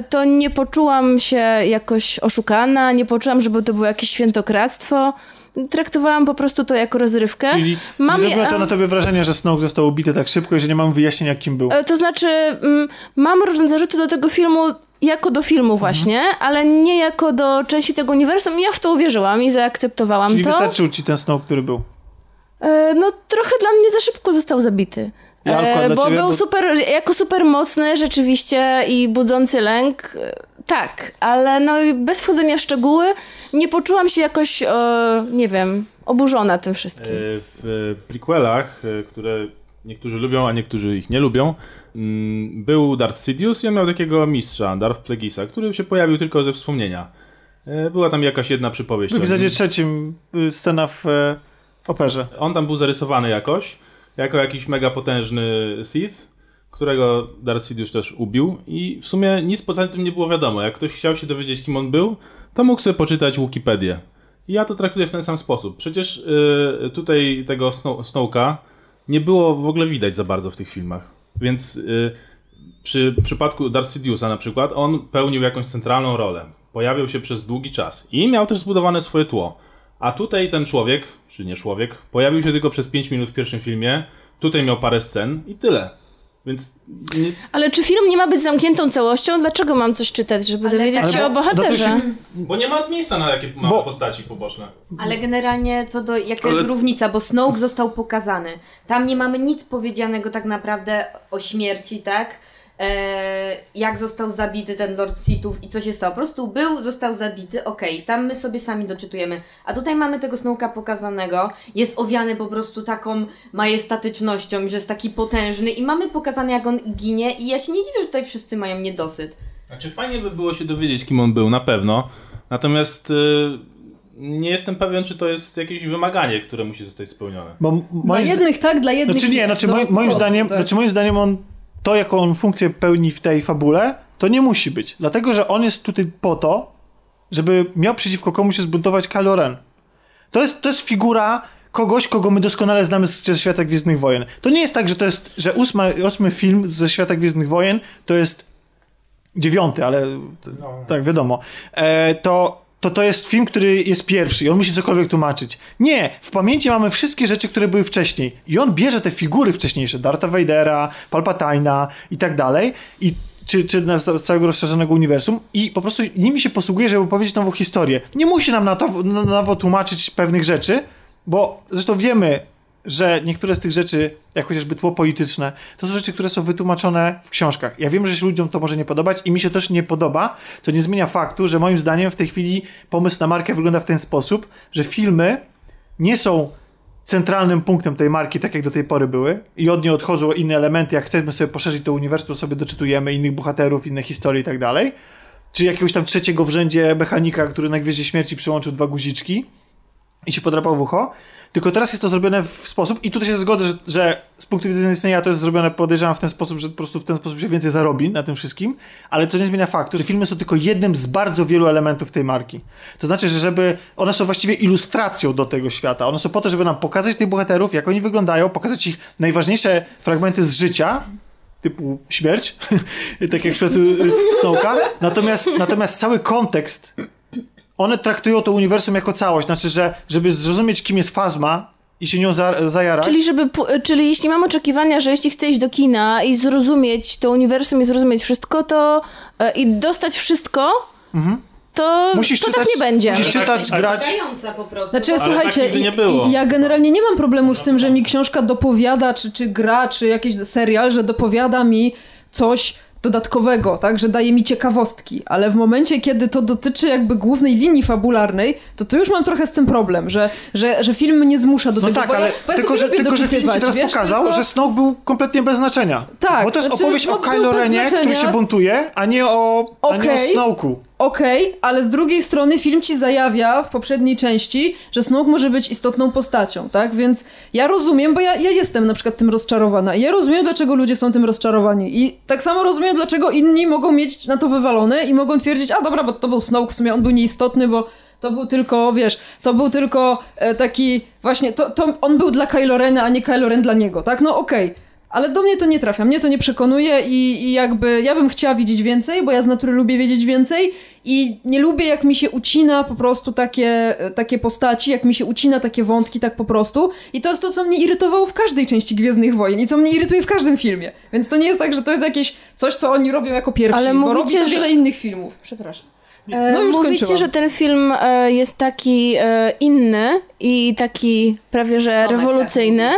to nie poczułam się jakoś oszukana, nie poczułam, żeby to było jakieś świętokradztwo. Traktowałam po prostu to jako rozrywkę. Czyli Mam nie zrobiło to na tobie wrażenie, że Snoke został ubity tak szybko i że nie mamy wyjaśnienia, kim był. E, To znaczy, mm, mam różne zarzuty do tego filmu jako do filmu Mhm. właśnie, ale nie jako do części tego uniwersum. Ja w to uwierzyłam i zaakceptowałam Czyli to. wystarczył ci ten Snoke, który był. E, No trochę dla mnie za szybko został zabity. Jarko, a E, bo ciebie? był Bo- super, jako super mocny rzeczywiście i budzący lęk. e, Tak, ale no i bez wchodzenia w szczegóły nie poczułam się jakoś, e, nie wiem, oburzona tym wszystkim. W prequelach, które niektórzy lubią, a niektórzy ich nie lubią, mm, był Darth Sidious i on miał takiego mistrza, Darth Plegisa, który się pojawił tylko ze wspomnienia. Była tam jakaś jedna przypowieść. W epizodzie trzecim y, scena w operze. On tam był zarysowany jakoś, jako jakiś mega potężny Sith, którego Darth Sidious też ubił i w sumie nic poza tym nie było wiadomo. Jak ktoś chciał się dowiedzieć, kim on był, to mógł sobie poczytać Wikipedię. I ja to traktuję w ten sam sposób. Przecież y, tutaj tego Snow, Snowka nie było w ogóle widać za bardzo w tych filmach. Więc y, przy przypadku Darth Sidiousa na przykład, on pełnił jakąś centralną rolę. Pojawiał się przez długi czas i miał też zbudowane swoje tło. A tutaj ten człowiek, czy nie człowiek, pojawił się tylko przez 5 minut w pierwszym filmie, tutaj miał parę scen i tyle. Więc nie, Ale czy film nie ma być zamkniętą całością? Dlaczego mam coś czytać, żeby Ale dowiedzieć się Ale o bo- bohaterze? bo nie ma miejsca na jakie Bo- postaci poboczne. Ale generalnie co do, jaka Ale- jest różnica, bo Snoke został pokazany. Tam nie mamy nic powiedzianego tak naprawdę o śmierci, tak? E, jak został zabity ten Lord Sithów i co się stało. Po prostu był, został zabity, okej, tam my sobie sami doczytujemy. A tutaj mamy tego Snowka pokazanego, jest owiany po prostu taką majestatycznością, że jest taki potężny i mamy pokazane jak on ginie i ja się nie dziwię, że tutaj wszyscy mają niedosyt. Znaczy fajnie by było się dowiedzieć, kim on był, na pewno. Natomiast y, nie jestem pewien, czy to jest jakieś wymaganie, które musi zostać spełnione. Bo Dla jednych tak, dla jednych Znaczy nie, znaczy No, moim, moim zdaniem, tak. znaczy moim zdaniem on to, jaką on funkcję pełni w tej fabule, to nie musi być. Dlatego, że on jest tutaj po to, żeby miał przeciwko komuś się zbuntować Kylo Ren. To jest, to jest figura kogoś, kogo my doskonale znamy ze Świata Gwiezdnych Wojen. To nie jest tak, że to jest, że ósmy, ósmy film ze Świata Gwiezdnych Wojen to jest dziewiąty, ale t- tak, wiadomo. E, to, to to jest film, który jest pierwszy i on musi cokolwiek tłumaczyć. Nie, w pamięci mamy wszystkie rzeczy, które były wcześniej. I on bierze te figury wcześniejsze, Dartha Vadera, Palpatina i tak dalej, i czy, czy z całego rozszerzonego uniwersum i po prostu nimi się posługuje, żeby opowiedzieć nową historię. Nie musi nam na to na nowo tłumaczyć pewnych rzeczy, bo zresztą wiemy, że niektóre z tych rzeczy, jak chociażby tło polityczne, to są rzeczy, które są wytłumaczone w książkach. Ja wiem, że się ludziom to może nie podobać i mi się też nie podoba, co nie zmienia faktu, że moim zdaniem w tej chwili pomysł na markę wygląda w ten sposób, że filmy nie są centralnym punktem tej marki, tak jak do tej pory były i od niej odchodzą inne elementy, jak chcemy sobie poszerzyć to uniwersum, to sobie doczytujemy innych bohaterów, inne historie i tak dalej. Czy jakiegoś tam trzeciego w rzędzie mechanika, który na Gwieździe Śmierci przyłączył dwa guziczki i się podrapał w ucho. Tylko teraz jest to zrobione w sposób, i tutaj się zgodzę, że, że z punktu widzenia istnienia to jest zrobione, podejrzewam, w ten sposób, że po prostu w ten sposób się więcej zarobi na tym wszystkim, ale to nie zmienia faktu, że filmy są tylko jednym z bardzo wielu elementów tej marki. To znaczy, że żeby one są właściwie ilustracją do tego świata. One są po to, żeby nam pokazać tych bohaterów, jak oni wyglądają, pokazać ich najważniejsze fragmenty z życia, typu śmierć, tak jak w przypadku Snowka. Natomiast, natomiast cały kontekst one traktują to uniwersum jako całość. Znaczy, że żeby zrozumieć, kim jest Fazma i się nią za, zajarać... Czyli, żeby, czyli jeśli mam oczekiwania, że jeśli chcę iść do kina i zrozumieć to uniwersum i zrozumieć wszystko, to e, i dostać wszystko, to, Mhm. Musisz to czytać- tak nie będzie. musisz czytać, grać... Wymagająca po prostu. Znaczy, tak słuchajcie, nigdy nie było. ja generalnie nie mam problemu z tym, że mi książka dopowiada, czy, czy gra, czy jakiś serial, że dopowiada mi coś dodatkowego, tak, że daje mi ciekawostki, ale w momencie, kiedy to dotyczy jakby głównej linii fabularnej, to tu już mam trochę z tym problem, że, że, że film mnie zmusza do No tego, tak, bo ale ja, tylko, że, tylko, że film ci teraz wiesz, pokazał, tylko... że Snoke był kompletnie bez znaczenia. Tak, Bo to jest znaczy, opowieść no, o był Kylo Renie, który się buntuje, a nie o, a nie o. Snoke'u. Okej, ale z drugiej strony film ci zajawia w poprzedniej części, że Snoke może być istotną postacią, tak? Więc ja rozumiem, bo ja, ja jestem na przykład tym rozczarowana ja rozumiem, dlaczego ludzie są tym rozczarowani i tak samo rozumiem, dlaczego inni mogą mieć na to wywalone i mogą twierdzić, a dobra, bo to był Snoke, w sumie on był nieistotny, bo to był tylko, wiesz, to był tylko e, taki, właśnie, to, to on był dla Kylo Rena, a nie Kylo Ren dla niego, tak? No okej. Ale do mnie to nie trafia, mnie to nie przekonuje i, i jakby ja bym chciała widzieć więcej, bo ja z natury lubię wiedzieć więcej i nie lubię jak mi się ucina po prostu takie, takie postaci, jak mi się ucina takie wątki tak po prostu i to jest to, co mnie irytowało w każdej części Gwiezdnych Wojen i co mnie irytuje w każdym filmie. Więc to nie jest tak, że to jest jakieś coś, co oni robią jako pierwsi, Ale bo mówicie, robi to że- wiele innych filmów. Przepraszam. E, No już Mówicie, skończyłam. że ten film e, jest taki e, inny i taki prawie że rewolucyjny,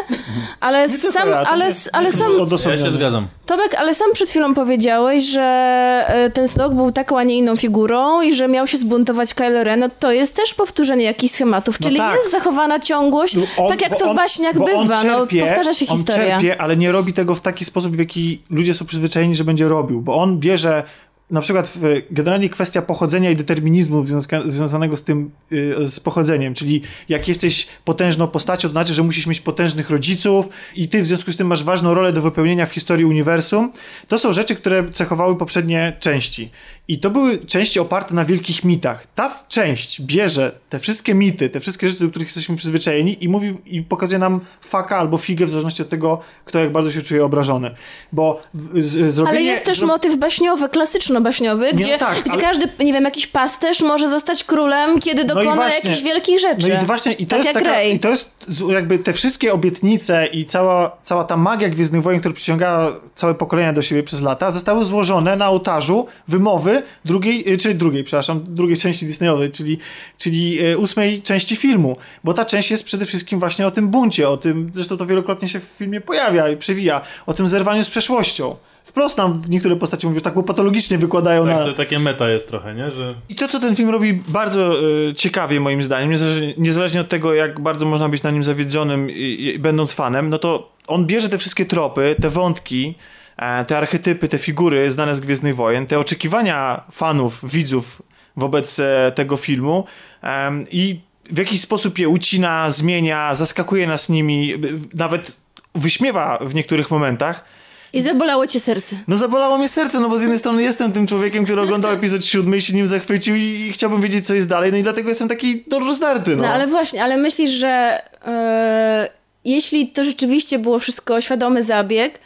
ale sam, ale, ale sam, Ja się zgadzam. Tomek, ale sam przed chwilą powiedziałeś, że ten Snoke był taką, a nie inną figurą i że miał się zbuntować Kylo Ren. No to jest też powtórzenie jakichś schematów, No czyli tak. jest zachowana ciągłość, On- tak jak to w on- baśniach on bywa, czerpie- no powtarza się on historia. czerpie, ale nie robi tego w taki sposób, w jaki ludzie są przyzwyczajeni, że będzie robił, bo on bierze na przykład generalnie kwestia pochodzenia i determinizmu związka, związanego z tym, y, z pochodzeniem, czyli jak jesteś potężną postacią, to znaczy, że musisz mieć potężnych rodziców i ty w związku z tym masz ważną rolę do wypełnienia w historii uniwersum. To są rzeczy, które cechowały poprzednie części. I to były części oparte na wielkich mitach. Ta część bierze te wszystkie mity, te wszystkie rzeczy, do których jesteśmy przyzwyczajeni i mówi i pokazuje nam faka albo figę w zależności od tego, kto jak bardzo się czuje obrażony. Bo z, zrobienie... Ale jest też motyw baśniowy, klasyczno-baśniowy, gdzie, tak, gdzie ale- każdy, nie wiem, jakiś pasterz może zostać królem, kiedy No dokona właśnie. jakichś wielkich rzeczy. No i właśnie, i to tak jest taka, Rey. i to jest jakby te wszystkie obietnice i cała, cała ta magia Gwiezdnych Wojen, która przyciągała całe pokolenia do siebie przez lata, zostały złożone na ołtarzu wymowy drugiej, y, czyli drugiej, przepraszam, drugiej części Disneyowej, czyli, czyli y, ósmej części filmu, bo ta część jest przede wszystkim właśnie o tym buncie, o tym, zresztą to wielokrotnie się w filmie pojawia i przewija, o tym zerwaniu z przeszłością. wprost nam niektóre postacie mówią, że tak patologicznie wykładają Tak, na... to takie meta jest trochę, nie? Że I to, co ten film robi bardzo e, ciekawie moim zdaniem, niezależnie, niezależnie od tego, jak bardzo można być na nim zawiedzonym i, i, będąc fanem, no to on bierze te wszystkie tropy, te wątki, te archetypy, te figury znane z Gwiezdnych Wojen, te oczekiwania fanów, widzów wobec e, tego filmu i w jakiś sposób je ucina, zmienia, zaskakuje nas nimi, nawet wyśmiewa w niektórych momentach. I zabolało cię serce. No zabolało mnie serce, no bo z jednej strony jestem tym człowiekiem, który oglądał epizod siódmy i się nim zachwycił i, chciałbym wiedzieć, co jest dalej, no i dlatego jestem taki no, rozdarty, no. No ale właśnie, ale myślisz, że e, jeśli to rzeczywiście było wszystko świadomy zabieg, e,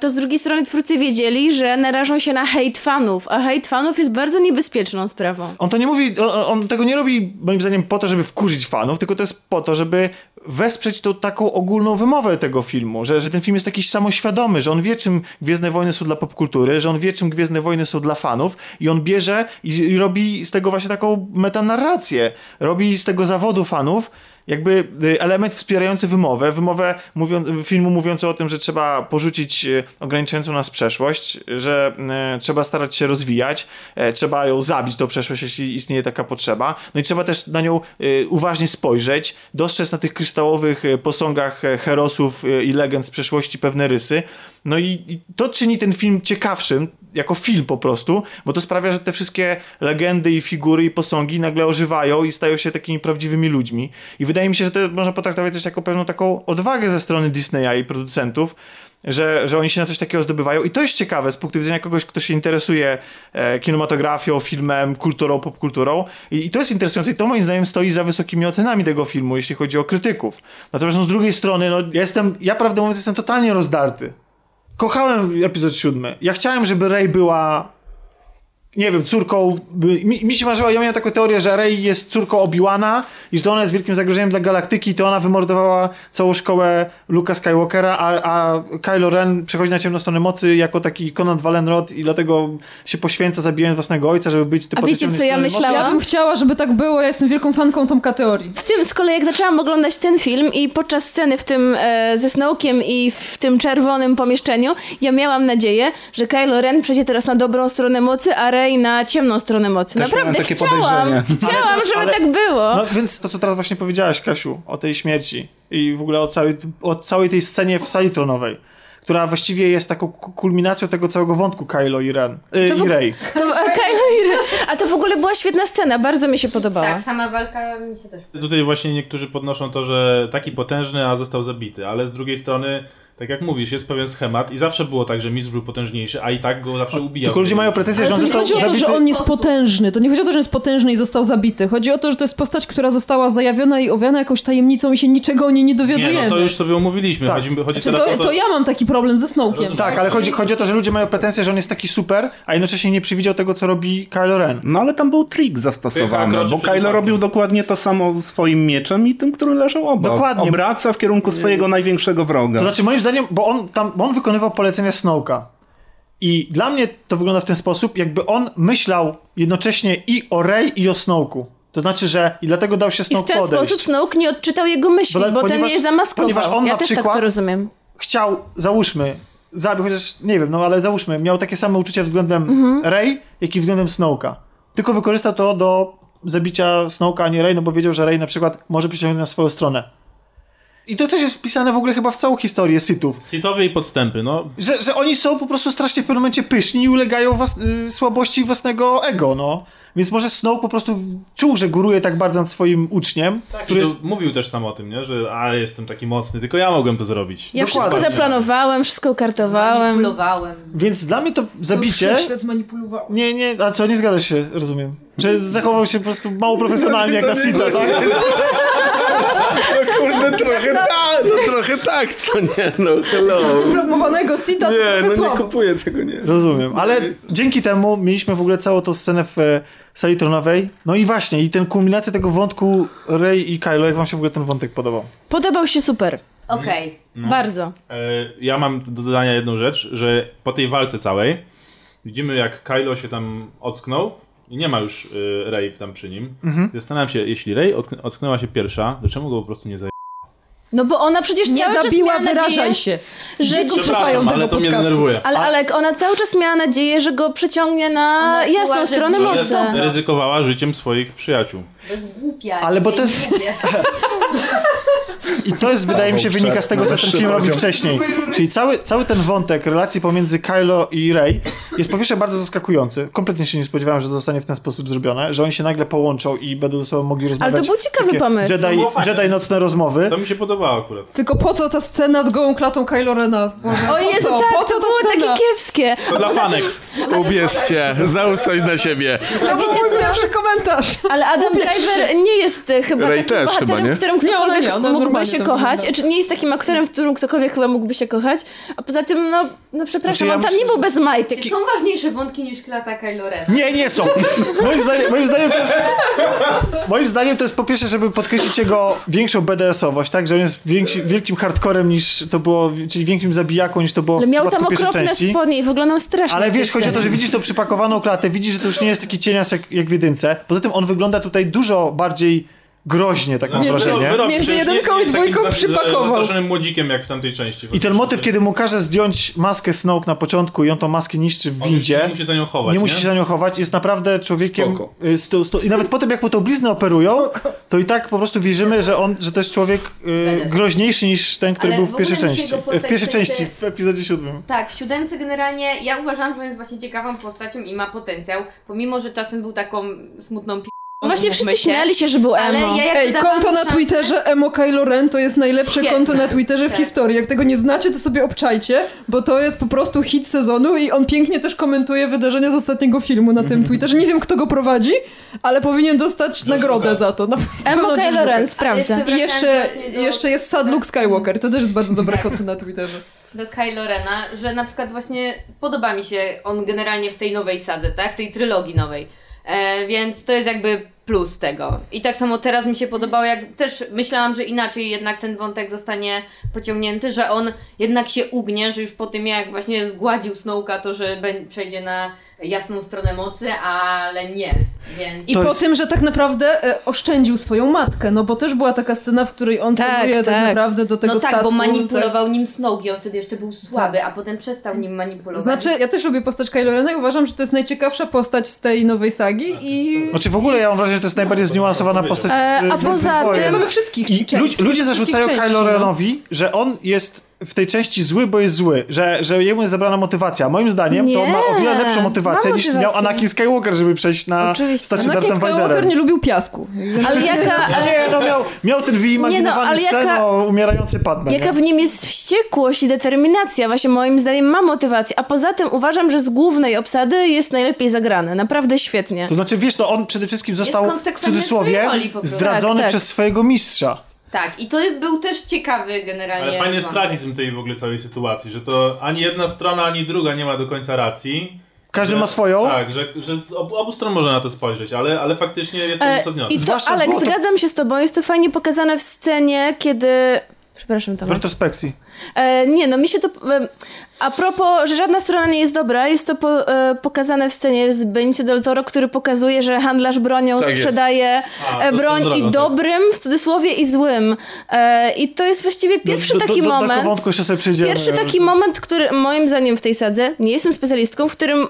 to z drugiej strony twórcy wiedzieli, że narażą się na hejt fanów, a hejt fanów jest bardzo niebezpieczną sprawą. On to nie mówi, on, on tego nie robi moim zdaniem po to, żeby wkurzyć fanów, tylko to jest po to, żeby wesprzeć tą taką ogólną wymowę tego filmu, że, że ten film jest taki samoświadomy, że on wie, czym Gwiezdne Wojny są dla popkultury, że on wie, czym Gwiezdne Wojny są dla fanów i on bierze i, i robi z tego właśnie taką metanarrację. Robi z tego zawodu fanów jakby y, element wspierający wymowę, wymowę filmu mówiący o tym, że trzeba porzucić y, ograniczającą nas przeszłość, że y, trzeba starać się rozwijać, e, trzeba ją zabić, tą przeszłość, jeśli istnieje taka potrzeba. No i trzeba też na nią uważnie spojrzeć, dostrzec na tych kryształowych posągach e, herosów i legend z przeszłości pewne rysy. No i to czyni ten film ciekawszym, jako film po prostu, bo to sprawia, że te wszystkie legendy i figury i posągi nagle ożywają i stają się takimi prawdziwymi ludźmi. I wydaje mi się, że to można potraktować też jako pewną taką odwagę ze strony Disneya i producentów, że, że oni się na coś takiego zdobywają. I to jest ciekawe z punktu widzenia kogoś, kto się interesuje e, kinematografią, filmem, kulturą, popkulturą. I, I to jest interesujące i to moim zdaniem stoi za wysokimi ocenami tego filmu, jeśli chodzi o krytyków. Natomiast no, z drugiej strony, no, ja jestem, ja prawdę mówiąc jestem totalnie rozdarty. Kochałem epizod siódmy. Ja chciałem, żeby Rey była nie wiem, córką. Mi, mi się marzyło, ja miałem taką teorię, że Rey jest córką Obi-Wana i że ona jest wielkim zagrożeniem dla galaktyki to ona wymordowała całą szkołę Luka Skywalkera, a, a Kylo Ren przechodzi na ciemną stronę mocy jako taki Conan Valenrod i dlatego się poświęca zabijając własnego ojca, żeby być A wiecie, co ja myślałam? Ja bym chciała, żeby tak było, ja jestem wielką fanką Tomka teorii. W tym z kolei, jak zaczęłam oglądać ten film i podczas sceny w tym e, ze Snowkiem i w tym czerwonym pomieszczeniu, ja miałam nadzieję, że Kylo Ren przejdzie teraz na dobrą stronę mocy, a Rey na ciemną stronę mocy. Też Naprawdę chciałam, podejrzenie. chciałam, żeby ale- tak było. No więc to, co teraz właśnie powiedziałaś, Kasiu, o tej śmierci i w ogóle o całej, o całej tej scenie w sali tronowej, która właściwie jest taką ku- kulminacją tego całego wątku Kylo i Ren, y, To w- i Rey. To, e, Kylo i Ren. Ale to w ogóle była świetna scena, bardzo mi się podobała. Tak, sama walka mi się też Tutaj właśnie niektórzy podnoszą to, że taki potężny, a został zabity, ale z drugiej strony, tak jak mówisz, jest pewien schemat i zawsze było tak, że mistrz był potężniejszy, a i tak go zawsze ubijał. Tylko ludzie mają pretensje, Ale że to on nie został chodzi o to, zabity. że on jest potężny. To nie chodzi o to, że jest potężny i został zabity. Chodzi o to, że to jest postać, która została zajawiona i owiana jakąś tajemnicą i się niczego o niej nie dowiadujemy. Nie, no to już sobie omówiliśmy. Tak. Chodzi, chodzi Czy teraz to, o to... to ja mam taki problem ze Snowkiem. Tak, ale chodzi, chodzi o to, że ludzie mają pretensje, że on jest taki super, a jednocześnie nie przewidział tego, co robi Kylo Ren. No ale tam był trik zastosowany, Pycha, bo Kylo robił dokładnie to samo swoim mieczem i tym, który leżał obok. Dokładnie. Obraca w kierunku swojego największego wroga. To znaczy, moim zdaniem, bo on tam, bo on wykonywał polecenia Snowka. I dla mnie to wygląda w ten sposób, jakby on myślał jednocześnie i o Rey, i o Snowku. To znaczy, że i dlatego dał się I w Snoke ten podejść. sposób Snoke nie odczytał jego myśli, Bo- bo, ten ponieważ- je zamaskował. ponieważ on ja na też tak przykład- to rozumiem. Chciał, załóżmy, zabił, chociaż nie wiem, no ale załóżmy, miał takie same uczucia względem Mhm. Rey, jak i względem Snowka. Tylko wykorzystał to do zabicia Snowka, a nie Rey, no bo wiedział, że Rey na przykład może przyciągnąć na swoją stronę. I to też jest wpisane w ogóle chyba w całą historię Sithów. Sithowie i podstępy, no. Że, że oni są po prostu strasznie w pewnym momencie pyszni i ulegają was, y, słabości własnego ego, no. Więc może Snoke po prostu czuł, że góruje tak bardzo nad swoim uczniem, Który który jest... Mówił też sam o tym, nie? że a jestem taki mocny, tylko ja mogłem to zrobić. Ja wszystko Dokładnie. zaplanowałem, wszystko ukartowałem. manipulowałem. Więc dla mnie to zabicie... Świat zmanipulował. Nie, nie, a co, nie zgadzasz się, rozumiem. Że zachował się po prostu mało profesjonalnie jak na Sita, tak? No kurde, trochę tak, no trochę tak, co nie, no hello. Promowanego Sita Nie, to no nie kupuję tego, nie. Rozumiem, ale dzięki temu mieliśmy w ogóle całą tą scenę w e, sali tronowej. No i właśnie, i ten kulminacja tego wątku Rey i Kylo, jak wam się w ogóle ten wątek podobał? Podobał się super. Okej. Bardzo. E, ja mam do dodania jedną rzecz, że po tej walce całej widzimy jak Kylo się tam ocknął i nie ma już y, Rey tam przy nim. Mhm. Zastanawiam się, jeśli Rey ockn- ocknęła się pierwsza, to czemu go po prostu nie zaje... No bo ona przecież Nie cały czas zabiła, miała nadzieję, wyrażaj się. że go słuchają tego ale to mnie podcastu. denerwuje. Ale Alek, ona cały czas miała nadzieję, że go przyciągnie na Ona jasną czuła, że stronę nie mocy. Ale ryzykowała życiem swoich przyjaciół. To jest głupia. Ale bo to jest- nie lubię. I to jest, wydaje mi się, wynika z tego, co ten Wyższy film robi poziom. wcześniej. Czyli cały, cały ten wątek relacji pomiędzy Kylo i Rey jest po pierwsze bardzo zaskakujący. Kompletnie się nie spodziewałem, że to zostanie w ten sposób zrobione, że oni się nagle połączą i będą ze sobą mogli rozmawiać. był ciekawy Takie pomysł. Jedi, było fajne. Jedi nocne rozmowy. To mi się podobało akurat. Tylko po co ta scena z gołą klatą Kylo Rena? Boże, O po Jezu, co? tak, po co to ta było scena? takie kiepskie. To dla fanek. Ubierzcie, załóż coś na siebie. To To wiecie co? pierwszy komentarz. Ale Adam Driver nie jest e, chyba Ray takim też chyba, nie? w którym Nie, ktokolwiek nie, ona mógłby się to kochać. Czy nie jest takim aktorem, w którym ktokolwiek chyba mógłby się kochać. A poza tym, no, no przepraszam, Znaczy, ja on tam nie był bez majtek. Czy są ważniejsze wątki niż klata Kylo Rena? Nie, nie są. Moim zdaniem, moim zdaniem to jest... Moim zdaniem to jest po pierwsze, żeby podkreślić jego większą BDS-owość, tak? Że on jest więksi, wielkim hardcorem niż to było, czyli większym zabijaką niż to było Ale miał tam okropne części. spodnie i wyglądał strasznie. Ale wiesz, chodzi o to, że widzisz tą przypakowaną klatę, widzisz, że to już nie jest taki cienias jak, jak w jedynce. Poza tym on wygląda tutaj dużo bardziej groźnie, tak mam Nie, wrażenie. wyrok- Między Przecież nie- jedynką nie i dwójką przypakował. Zastraszonym młodzikiem jak w tamtej części. I ten motyw, kiedy mu każe zdjąć maskę Snoke na początku i on tą maskę niszczy w windzie. Nie musi za nią chować, Nie musi się za nią chować, jest naprawdę człowiekiem. Spoko. y, sto, sto, I nawet potem, jak mu tą bliznę operują, to i tak po prostu wierzymy, że on, że to jest człowiek y, groźniejszy niż ten, który Ale był w w pierwszej się części. W pierwszej części, w epizodzie siódmym. Tak, w siódemce generalnie ja uważam, że on jest właśnie ciekawą postacią i ma potencjał, pomimo, że czasem był taką smutną p***ą, Właśnie umówmy wszyscy się. śmiali się, że był Ale emo. ja jak Ej, konto na szansę- Twitterze Emo Kylo Ren to jest najlepsze Świetne. konto na Twitterze w Tak. historii. Jak tego nie znacie, to sobie obczajcie, bo to jest po prostu hit sezonu i on pięknie też komentuje wydarzenia z ostatniego filmu na tym Twitterze. Nie wiem, kto go prowadzi, ale powinien dostać nagrodę za to. Na Emo Kylo Ren. Ale I jeszcze- właśnie do- jeszcze jest Sad Luke Skywalker, to też jest bardzo dobre Tak. konto na Twitterze. do Kylo Rena, że na przykład właśnie podoba mi się on generalnie w tej nowej sadze, tak? W tej trylogii nowej. E, więc to jest jakby plus tego. I tak samo teraz mi się podobało, jak też myślałam, że inaczej jednak ten wątek zostanie pociągnięty, że on jednak się ugnie, że już po tym jak właśnie zgładził Snowka to, że przejdzie na jasną stronę mocy, ale nie. Więc... I To po jest- tym, że tak naprawdę e, oszczędził swoją matkę, no bo też była taka scena, w której on Tak, celuje tak, tak. naprawdę do tego No tak, statku. bo manipulował nim Snoke i on wtedy jeszcze był słaby, a potem przestał nim manipulować. Znaczy, ja też lubię postać Kylo Rena i uważam, że to jest najciekawsza postać z tej nowej sagi i... Znaczy w ogóle ja mam wrażenie, że to jest najbardziej zniuansowana postać E, a poza tym- Mamy wszystkich I części, ludzie, ludzie zarzucają Kylo no. Renowi, że on jest w tej części zły, bo jest zły, że, że jemu jest zabrana motywacja. Moim zdaniem to Nie, ma o wiele lepszą motywację niż miał Anakin Skywalker, żeby przejść na Oczywiście. stację Anakin Darthem Skywalker Vaderem. nie lubił piasku. Ale jaka, ale Nie, no miał, miał ten wyimaginowany Nie no, ale sen jaka- o umierający Padme. Jaka nie? w nim jest wściekłość i determinacja. Właśnie moim zdaniem ma motywację. A poza tym uważam, że z głównej obsady jest najlepiej zagrany. Naprawdę świetnie. To znaczy, wiesz, no on przede wszystkim został w cudzysłowie zdradzony Tak, tak. przez swojego mistrza. Tak, i to był też ciekawy generalnie. Ale fajny jest tragizm tej w ogóle całej sytuacji, że to ani jedna strona, ani druga nie ma do końca racji. Każdy Że- ma swoją. Tak, że, że z obu, obu stron można na to spojrzeć, ale, ale faktycznie jest to E, uzasadnione. I to, Zwłaszcza Alek, to- zgadzam się z tobą. Jest to fajnie pokazane w scenie, kiedy... Przepraszam, W Tomek. retrospekcji. E, nie, no mi się to... E, a propos, że żadna strona nie jest dobra, jest to po, e, pokazane w scenie z Benicio del Toro, który pokazuje, że handlarz bronią Tak sprzedaje A, e, to broń swoją i drogą, tak. dobrym, w cudzysłowie, i złym. E, I to jest właściwie pierwszy do, do, taki do, moment... Do wątku jeszcze sobie przejdziemy. Pierwszy taki moment, który moim zdaniem w tej sadze, nie jestem specjalistką, w którym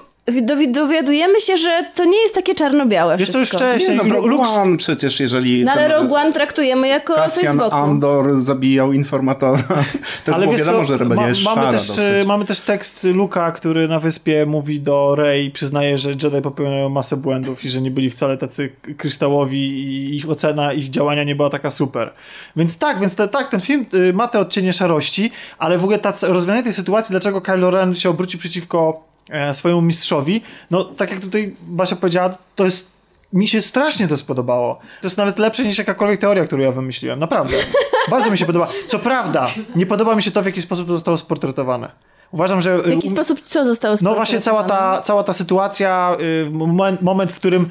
dowiadujemy się, że to nie jest takie czarno-białe Wiesz co, już wszystko. wcześniej, Nie, no, Rogue Lux, One przecież, jeżeli No ale Rogue One traktujemy jako coś z Cassian boku. Andor zabijał informatora, to ale wiesz wiadomo, co, że ma, jest mamy, też, dosyć. e, mamy też tekst Luka, który na wyspie mówi do Rey, przyznaje, że Jedi popełniają masę błędów i że nie byli wcale tacy kryształowi i ich ocena, ich działania nie była taka super. Więc tak, więc te, tak, ten film y, ma te odcienie szarości, ale w ogóle ta, rozwiązanie tej sytuacji, dlaczego Kylo Ren się obróci przeciwko swojemu mistrzowi, no tak jak tutaj Basia powiedziała, to jest mi się strasznie to spodobało. To jest nawet lepsze niż jakakolwiek teoria, którą ja wymyśliłem. Naprawdę. Bardzo mi się podoba. Co prawda, nie podoba mi się to, w jaki sposób to zostało sportretowane. Uważam, że... W jaki sposób co zostało No właśnie cała ta, cała ta sytuacja, y, moment, moment, w którym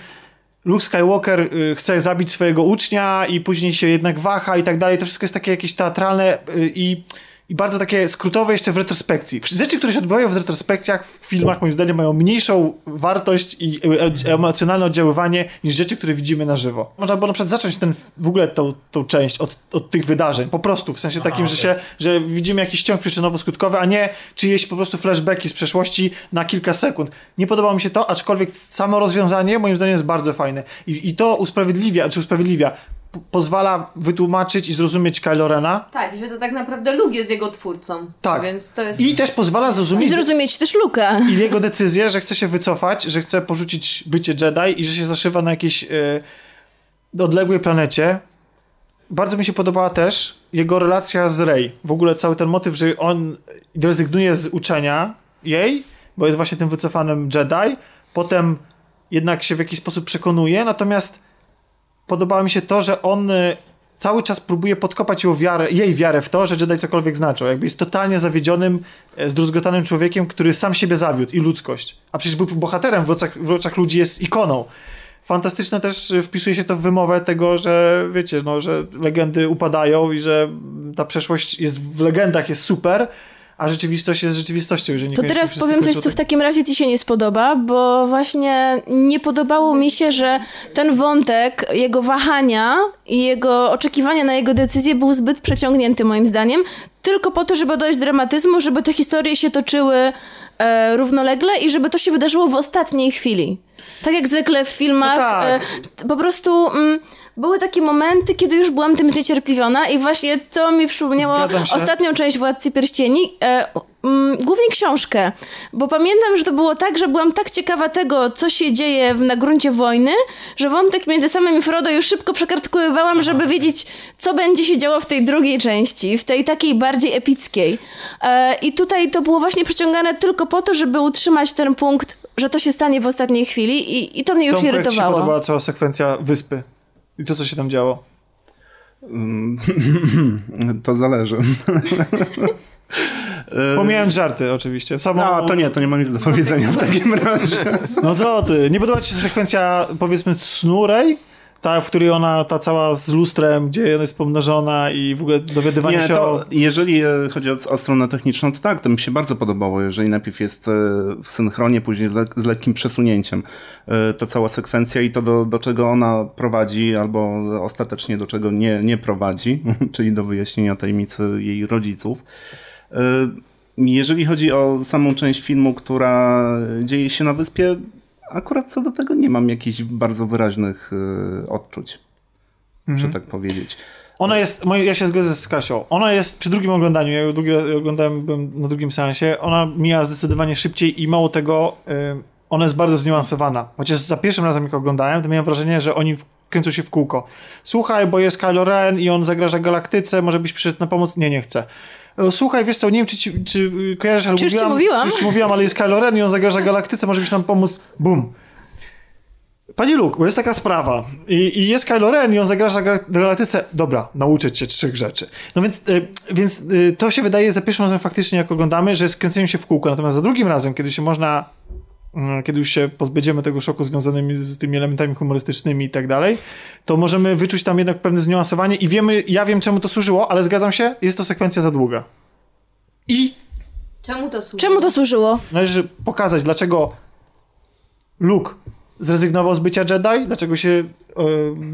Luke Skywalker y, chce zabić swojego ucznia i później się jednak waha i tak dalej, to wszystko jest takie jakieś teatralne y, i bardzo takie skrótowe jeszcze w retrospekcji. Rzeczy, które się odbywają w retrospekcjach w filmach, moim zdaniem, mają mniejszą wartość i e- emocjonalne oddziaływanie niż rzeczy, które widzimy na żywo. Można było na przykład zacząć ten, w ogóle tą, tą część od, od tych wydarzeń, po prostu, w sensie takim, że się, że widzimy jakiś ciąg przyczynowo-skutkowy, a nie czyjeś po prostu flashbacki z przeszłości na kilka sekund. Nie podobało mi się to, aczkolwiek samo rozwiązanie moim zdaniem jest bardzo fajne. I, i to usprawiedliwia, czy usprawiedliwia, pozwala wytłumaczyć i zrozumieć Kylo Rena, Tak, że to tak naprawdę Luke jest jego twórcą. Tak. Więc to jest... i też pozwala I zrozumieć zrozumieć też Luka. i jego decyzję, że chce się wycofać, że chce porzucić bycie Jedi i że się zaszywa na jakiejś e, odległej planecie. Bardzo mi się podobała też jego relacja z Rey. W ogóle cały ten motyw, że on rezygnuje z uczenia jej, bo jest właśnie tym wycofanym Jedi. Potem jednak się w jakiś sposób przekonuje, natomiast podobało mi się to, że on e, cały czas próbuje podkopać ją wiarę, jej wiarę w to, że Jedi cokolwiek znaczą. Jakby jest totalnie zawiedzionym, e, zdruzgotanym człowiekiem, który sam siebie zawiódł i ludzkość. A przecież był bohaterem w oczach, w oczach ludzi, jest ikoną. Fantastyczne też e, wpisuje się to w wymowę tego, że wiecie, no, że legendy upadają i że ta przeszłość jest w legendach jest super, a rzeczywistość jest rzeczywistością. Że To teraz powiem coś, co w tak- takim razie ci się nie spodoba, bo właśnie nie podobało mi się, że ten wątek, jego wahania i jego oczekiwania na jego decyzję był zbyt przeciągnięty moim zdaniem, tylko po to, żeby dojść dramatyzmu, żeby te historie się toczyły e, równolegle i żeby to się wydarzyło w ostatniej chwili. Tak jak zwykle w filmach, No tak. e, po prostu... Mm, były takie momenty, kiedy już byłam tym zniecierpliwiona i właśnie to mi przypomniało się. ostatnią część Władcy Pierścieni, e, mm, głównie książkę, bo pamiętam, że to było tak, że byłam tak ciekawa tego, co się dzieje na gruncie wojny, że wątek między samym i Frodo już szybko przekartkowywałam, żeby wiedzieć, co będzie się działo w tej drugiej części, w tej takiej bardziej epickiej. E, I tutaj to było właśnie przeciągane tylko po to, żeby utrzymać ten punkt, że to się stanie w ostatniej chwili i, i to mnie już Tomu projekcie się irytowało. podobała cała sekwencja wyspy i to, co się tam działo. Mm, To zależy. Pomijając żarty oczywiście. Samo... A, to nie, to nie mam nic do powiedzenia w takim razie. No co ty, nie podoba ci się sekwencja powiedzmy snu Rey? Ta, w której ona, ta cała z lustrem, gdzie ona jest pomnożona i w ogóle dowiadywanie Nie, się to o... jeżeli e, chodzi o, o stronę techniczną, to tak, to mi się bardzo podobało, jeżeli najpierw jest e, w synchronie, później le, z lekkim przesunięciem e, ta cała sekwencja i to, do, do czego ona prowadzi, albo ostatecznie do czego nie, nie prowadzi, czyli do wyjaśnienia tajemnicy jej rodziców. Jeżeli chodzi o samą część filmu, która dzieje się na wyspie, akurat co do tego nie mam jakichś bardzo wyraźnych e, odczuć, że tak powiedzieć. Ona jest, ja się zgodzę z Kasią, ona jest przy drugim oglądaniu, ja ją drugi oglądałem na drugim seansie, ona mija zdecydowanie szybciej i mało tego, y, ona jest bardzo zniuansowana. Chociaż za pierwszym razem jak oglądałem, to miałem wrażenie, że oni kręcą się w kółko. Słuchaj, bo jest Kylo Ren i on zagraża galaktyce, może byś przyszedł na pomoc? Nie, nie chcę. E, Słuchaj, wiesz co, nie wiem, czy, ci, czy y, kojarzysz, ale Czy już ci mówiłam, mówiłam? Czy już ci mówiłam, ale jest Kylo Ren i on zagraża galaktyce, może byś nam pomóc? Bum. Panie Luke, bo jest taka sprawa i, i jest Kylo Ren i on zagraża gal- galaktyce. Dobra, nauczę cię trzech rzeczy. No więc, y, więc y, to się wydaje za pierwszym razem faktycznie, jak oglądamy, że jest się w kółko. Natomiast za drugim razem, kiedy się można, kiedy już się pozbędziemy tego szoku związanym z tymi elementami humorystycznymi i tak dalej, to możemy wyczuć tam jednak pewne zniuansowanie i wiemy, ja wiem czemu to służyło, ale zgadzam się, jest to sekwencja za długa. I Czemu to służy? Czemu to służyło? należy pokazać, dlaczego Luke zrezygnował z bycia Jedi, dlaczego się e,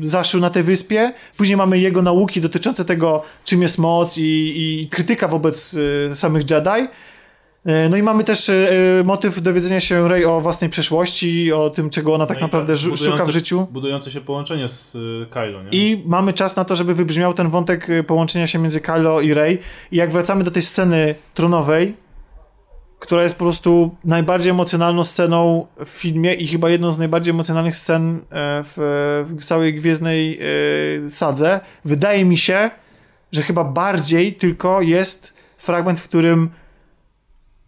zaszył na tej wyspie. Później mamy jego nauki dotyczące tego, czym jest moc i, i krytyka wobec e, samych Jedi. E, No i mamy też e, motyw dowiedzenia się Rey o własnej przeszłości, o tym, czego ona tak No naprawdę budujące- szuka w życiu. Budujące się połączenie z Kylo, nie? I mamy czas na to, żeby wybrzmiał ten wątek połączenia się między Kylo i Rey. I jak wracamy do tej sceny tronowej, która jest po prostu najbardziej emocjonalną sceną w filmie i chyba jedną z najbardziej emocjonalnych scen e, w, w całej gwiezdnej e, sadze, wydaje mi się, że chyba bardziej tylko jest fragment, w którym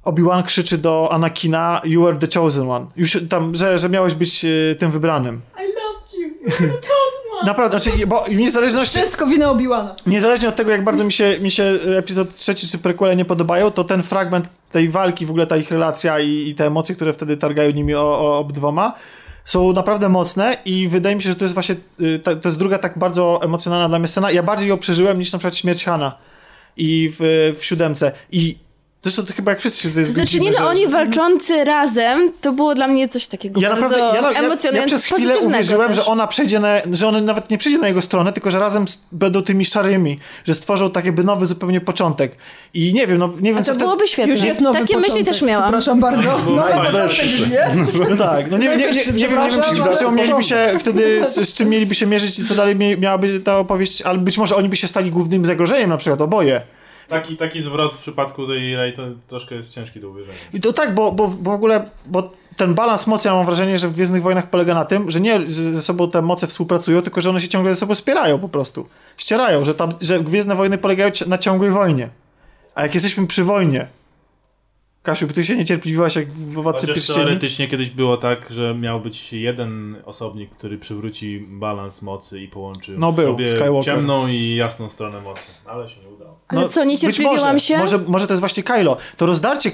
Obi-Wan krzyczy do Anakina You are the chosen one. Już tam, że, że miałeś być e, tym wybranym. I loved you. You're the chosen one. Naprawdę, znaczy, bo w niezależności... Wszystko wina Obiłana. Niezależnie od tego, jak bardzo mi się, mi się epizod trzeci czy prequele nie podobają, to ten fragment tej walki, w ogóle ta ich relacja i, i te emocje, które wtedy targają nimi o, o obydwoma, są naprawdę mocne i wydaje mi się, że to jest właśnie, y, ta, to jest druga tak bardzo emocjonalna dla mnie scena. Ja bardziej ją przeżyłem niż na przykład śmierć Hana. i w, w siódemce. I zresztą to chyba jak wszyscy się tutaj To znaczy, nie no, że- oni walczący razem, to było dla mnie coś takiego ja bardzo naprawdę, ja, ja, ja, ja emocjonującego, przez chwilę uwierzyłem, też. że ona przejdzie na, że on nawet nie przejdzie na jego stronę, tylko że razem z, będą tymi szarymi, że stworzą taki by nowy zupełnie początek. I nie wiem, no nie wiem, A co to wtedy- byłoby świetne. Już jest nowy Takie początek. myśli też miałam. Przepraszam bardzo. Nowy fajnie. początek już jest. No tak, no nie, nie, nie, nie, nie, wiem, nie wiem, czy, mieliby się wtedy, z, z czym mieliby się mierzyć i co dalej miałaby ta opowieść, ale być może oni by się stali głównym zagrożeniem, na przykład oboje. Taki, taki zwrot w przypadku tej Rey to troszkę jest ciężki do uwierzenia. I to tak, bo, bo, w ogóle, bo ten balans mocy, ja mam wrażenie, że w Gwiezdnych Wojnach polega na tym, że nie ze sobą te moce współpracują, tylko że one się ciągle ze sobą wspierają po prostu. Ścierają, że, tam, że Gwiezdne Wojny polegają na ciągłej wojnie. A jak jesteśmy przy wojnie, Kasiu, ty się niecierpliwiłaś jak w Chociaż Pierścieni? teoretycznie kiedyś było tak, że miał być jeden osobnik, który przywróci balans mocy i połączy No był, sobie Skywalker. ciemną i jasną stronę mocy. Ale się nie udało. Ale co, być niecierpliwiłam może, się? Może, może to jest właśnie Kylo. To rozdarcie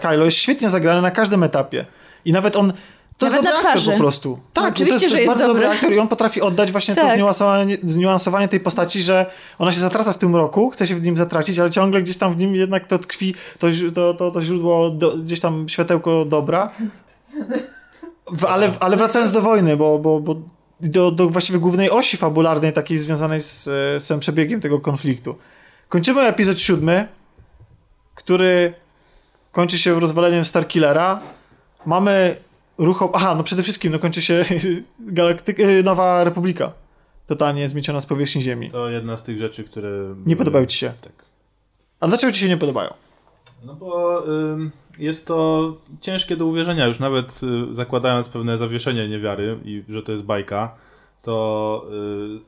Kylo jest świetnie zagrane na każdym etapie. I nawet on... To Nawet jest na dobry aktor twarzy. po prostu. Tak, No to oczywiście, jest, to że jest jest bardzo dobry dobry. aktor i on potrafi oddać właśnie to Tak. zniuansowanie, zniuansowanie tej postaci, że ona się zatraca w tym roku, chce się w nim zatracić, ale ciągle gdzieś tam w nim jednak to tkwi to, to, to, to źródło, do, gdzieś tam światełko dobra. W, ale, ale wracając do wojny, bo, bo, bo do, do właściwie głównej osi fabularnej, takiej związanej z, z tym przebiegiem tego konfliktu. Kończymy epizod siódmy, który kończy się rozwaleniem Starkillera. Mamy ruch... Aha, no przede wszystkim no kończy się galaktyk... e, Nowa Republika. Totalnie zmieciona z powierzchni Ziemi. To jedna z tych rzeczy, które... Nie podobają ci się? Tak. A dlaczego ci się nie podobają? No bo ym, jest to ciężkie do uwierzenia, już nawet y, zakładając pewne zawieszenie niewiary i że to jest bajka, to y,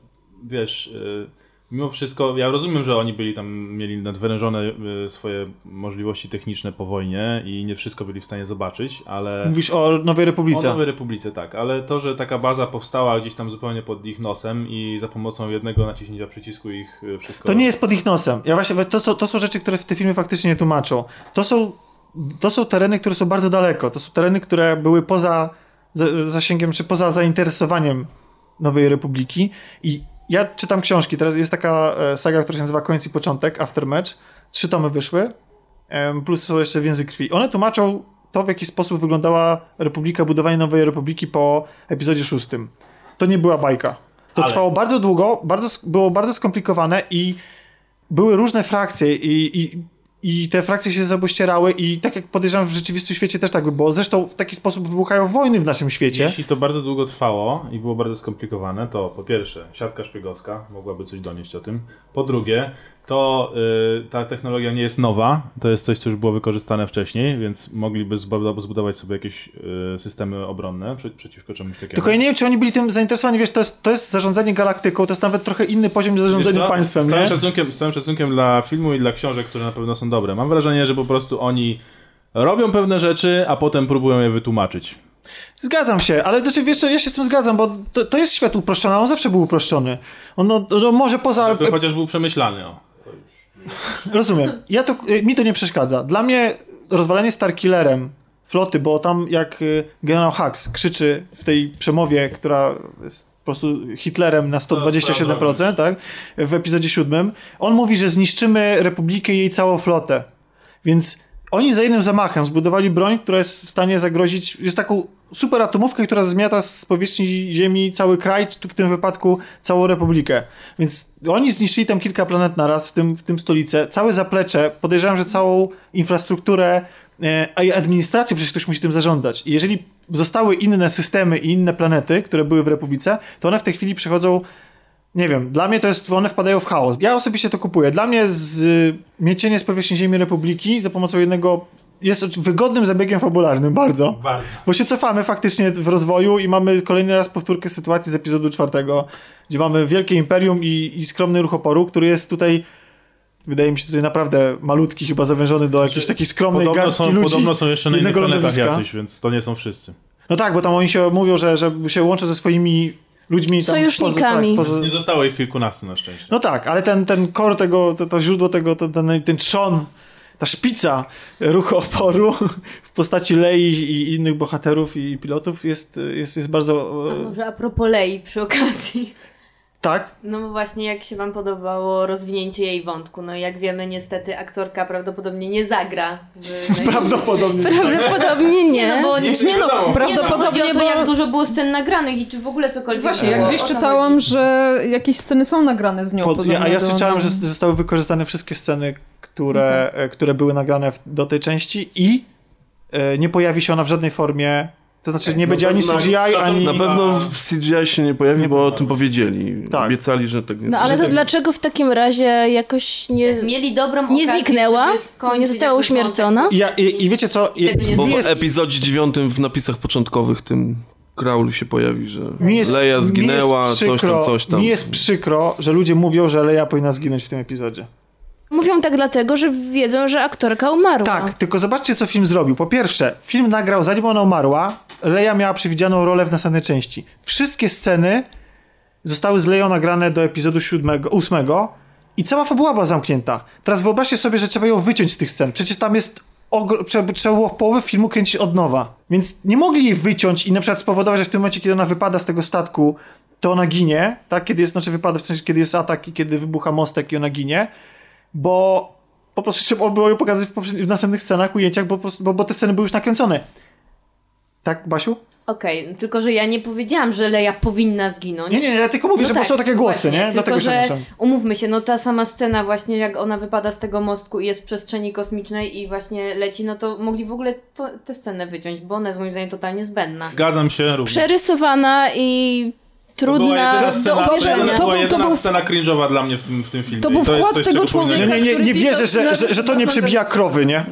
wiesz, y, mimo wszystko, ja rozumiem, że oni byli tam, mieli nadwyrężone y, swoje możliwości techniczne po wojnie i nie wszystko byli w stanie zobaczyć, ale... Mówisz o Nowej O Republice. Nowej Republice, tak, ale to, że taka baza powstała gdzieś tam zupełnie pod ich nosem i za pomocą jednego naciśnięcia przycisku ich y, wszystko... To nie jest pod ich nosem. Ja właśnie, to, to, to są rzeczy, które w te filmy faktycznie nie tłumaczą. To są, to są tereny, które są bardzo daleko. To są tereny, które były poza za- zasięgiem, czy poza zainteresowaniem Nowej Republiki. I ja czytam książki. Teraz jest taka e, saga, która się nazywa Końc i Początek, Aftermatch. Trzy tomy wyszły, plus są jeszcze Więzy Krwi. One tłumaczą to, w jaki sposób wyglądała Republika, budowanie Nowej Republiki po epizodzie szóstym. To nie była bajka. To Ale- trwało bardzo długo, bardzo, było bardzo skomplikowane i były różne frakcje i, i, i te frakcje się zabościerały i tak jak podejrzewam w rzeczywistym świecie też tak by było. Zresztą w taki sposób wybuchają wojny w naszym świecie. Jeśli to bardzo długo trwało i było bardzo skomplikowane, to po pierwsze, siatka szpiegowska mogłaby coś donieść o tym. Po drugie, to y, ta technologia nie jest nowa, to jest coś, co już było wykorzystane wcześniej, więc mogliby zbu- zbudować sobie jakieś y, systemy obronne prze, przeciwko czemuś takiemu. Tylko ja nie wiem, czy oni byli tym zainteresowani. Wiesz, to jest, to jest zarządzanie galaktyką, to jest nawet trochę inny poziom niż zarządzanie Wiesz co? państwem, z całym, nie? szacunkiem, z całym szacunkiem dla filmu i dla książek, które na pewno są dobre. Mam wrażenie, że po prostu oni robią pewne rzeczy, a potem próbują je wytłumaczyć. Zgadzam się, ale znaczy, wiesz co, ja się z tym zgadzam, bo to, to jest świat uproszczony, a on zawsze był uproszczony. On no, no, może poza... To chociaż był przemyślany. O. Rozumiem. Ja to, y, mi to nie przeszkadza. Dla mnie rozwalenie Starkillerem floty, bo tam jak y, generał Hux krzyczy w tej przemowie, która jest po prostu Hitlerem na 127%, tak? W epizodzie siódmym, on mówi, że zniszczymy Republikę i jej całą flotę. Więc oni za jednym zamachem zbudowali broń, która jest w stanie zagrozić, jest taką super atomówkę, która zmiata z powierzchni Ziemi cały kraj, w tym wypadku całą Republikę. Więc oni zniszczyli tam kilka planet naraz, w tym, w tym stolicę, całe zaplecze, podejrzewam, że całą infrastrukturę, e, a i administrację, przecież ktoś musi tym zarządzać. I jeżeli zostały inne systemy i inne planety, które były w Republice, to one w tej chwili przechodzą nie wiem, dla mnie to jest, one wpadają w chaos. Ja osobiście to kupuję. Dla mnie z, y, miecienie z powierzchni Ziemi Republiki za pomocą jednego jest wygodnym zabiegiem fabularnym, bardzo. Bardzo. Bo się cofamy faktycznie w rozwoju i mamy kolejny raz powtórkę sytuacji z epizodu czwartego, gdzie mamy wielkie imperium i, i skromny ruch oporu, który jest tutaj, wydaje mi się tutaj naprawdę malutki, chyba zawężony do jakiejś takiej skromnej Podobno garstki są, ludzi. podobno są jeszcze na innych planetach jacyś, więc to nie są wszyscy. No tak, bo tam oni się mówią, że, że się łączą ze swoimi ludźmi tam Sojusznikami. Spoza, tak, spoza, Nie zostało ich kilkunastu na szczęście. no tak, ale ten, ten core tego, to, to źródło tego, to, ten, ten trzon, ta szpica ruchu oporu w postaci Lei i innych bohaterów i pilotów jest, jest, jest bardzo... A może a propos Lei przy okazji. Tak? No bo właśnie, jak się wam podobało rozwinięcie jej wątku? No jak wiemy, niestety aktorka prawdopodobnie nie zagra. W Prawdopodobnie. Prawdopodobnie nie. No bo nie, Nie no, no, prawdopodobnie, chodzi o to, bo... jak dużo było scen nagranych i czy w ogóle cokolwiek Właśnie, było. jak gdzieś czytałam, chodzi. że jakieś sceny są nagrane z nią. Pod, a ja do- że zostały wykorzystane wszystkie sceny, które, e, które były nagrane w, do tej części i e, nie pojawi się ona w żadnej formie. To znaczy nie będzie ani CGI, ani... Na pewno w CGI się nie pojawi, bo o tym powiedzieli. Tak. Obiecali, że tak nie No ale to dlaczego w takim razie jakoś nie, Mieli dobrą nie okazję, zniknęła? żeby skończyć Nie została uśmiercona? I, ja, i, I wiecie co? I, nie Bo w jest, epizodzie dziewiątym w napisach początkowych tym Kraulu się pojawi, że jest, Leia zginęła, jest coś tam, przykro, coś tam. Mi jest przykro, że ludzie mówią, że Leia powinna zginąć w tym epizodzie. Mówią tak dlatego, że wiedzą, że aktorka umarła. Tak, tylko zobaczcie, co film zrobił. Po pierwsze, film nagrał, zanim ona umarła, Leia miała przewidzianą rolę w następnej części. Wszystkie sceny zostały z Leją nagrane do epizodu siódmego, ósmego i cała fabuła była zamknięta. Teraz wyobraźcie sobie, że trzeba ją wyciąć z tych scen. Przecież tam jest... Trzeba, było połowę filmu kręcić od nowa. Więc nie mogli jej wyciąć i na przykład spowodować, że w tym momencie, kiedy ona wypada z tego statku, to ona ginie, tak? Kiedy jest, znaczy wypada w sensie, kiedy jest atak i kiedy wybucha mostek i ona ginie, bo po prostu trzeba było ją pokazać w, w następnych scenach, ujęciach, bo, bo, bo te sceny były już nakręcone. Tak, Basiu? Okej, tylko że ja nie powiedziałam, że Leia powinna zginąć. Nie, nie, ja tylko mówię, No że tak, są takie głosy, właśnie, nie? Tylko, Dlatego że umówmy się, no ta sama scena właśnie, jak ona wypada z tego mostku i jest w przestrzeni kosmicznej i właśnie leci, no to mogli w ogóle to, tę scenę wyciąć, bo ona jest moim zdaniem totalnie zbędna. Zgadzam się również. Przerysowana i To trudna jedyna do uwierzenia. to To była był- to jedyna był- scena cringe'owa dla mnie w tym, w tym filmie. To był jest wkład coś, tego człowieka, Nie, powinien- nie, nie, wierzę, że, że, że to nie przebija krowy, nie?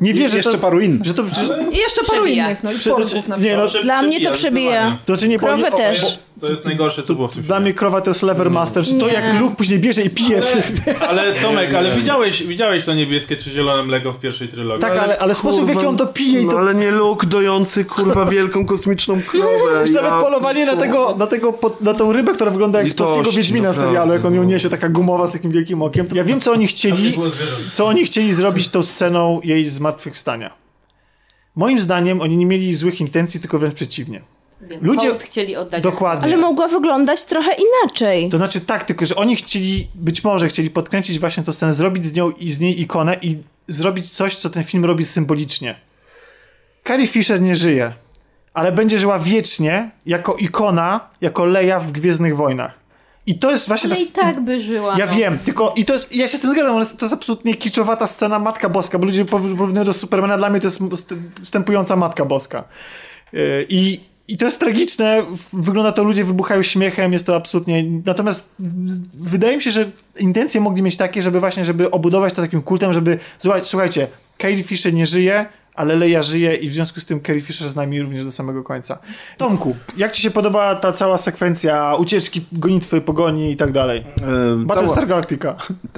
Nie wierzę, Jeszcze to, paru innych. że to... Że, I jeszcze paru Przebija. innych, no i porków na nie, przykład. no, Dla mnie to przebija. to znaczy nie bo Krowę też. To jest, to jest najgorsze, co było w tym Dla filmie. mnie krowa to jest lever master, to jak Luke później bierze i pije. Ale Tomek, ale widziałeś, widziałeś to niebieskie czy zielone mleko w pierwszej trylogii? Tak, ale, ale sposób w jaki on to pije i No to... ale nie Luke dojący, kurwa, wielką kosmiczną krowę. Już nawet polowanie na, tego, na, tego, pod- na tą rybę, która wygląda jak z polskiego Wiedźmina naprawdę, serialu, jak on ją no. niesie, taka gumowa z takim wielkim okiem. Ja wiem, co oni chcieli, co oni chcieli zrobić tą sceną jej zmartwychwstania. Moim zdaniem oni nie mieli złych intencji, tylko wręcz przeciwnie. Wiem, Ludzie- hołd chcieli oddać. Dokładnie. Ale mogła wyglądać trochę inaczej. To znaczy tak, tylko że oni chcieli, być może chcieli podkręcić właśnie tę scenę, zrobić z nią i z niej ikonę i zrobić coś, co ten film robi symbolicznie. Carrie Fisher nie żyje, ale będzie żyła wiecznie jako ikona, jako Leia w Gwiezdnych Wojnach. I to jest właśnie Ale ta... i tak by żyła. Ja no. wiem, tylko i to jest, ja się z tym zgadzam, ale to jest absolutnie kiczowata scena Matka Boska, bo ludzie porównują do Supermana, dla mnie to jest st- wstępująca Matka Boska. Yy, I, I to jest tragiczne, wygląda to, ludzie wybuchają śmiechem, jest to absolutnie... Natomiast wydaje mi się, że intencje mogli mieć takie, żeby właśnie, żeby obudować to takim kultem, żeby... Słuchajcie, Carrie Fisher nie żyje, ale Leia żyje i w związku z tym Carrie Fisher z nami również do samego końca. Tomku, jak ci się podoba ta cała sekwencja ucieczki, gonitwy, pogoni i tak dalej? Battlestar cała- Galactica.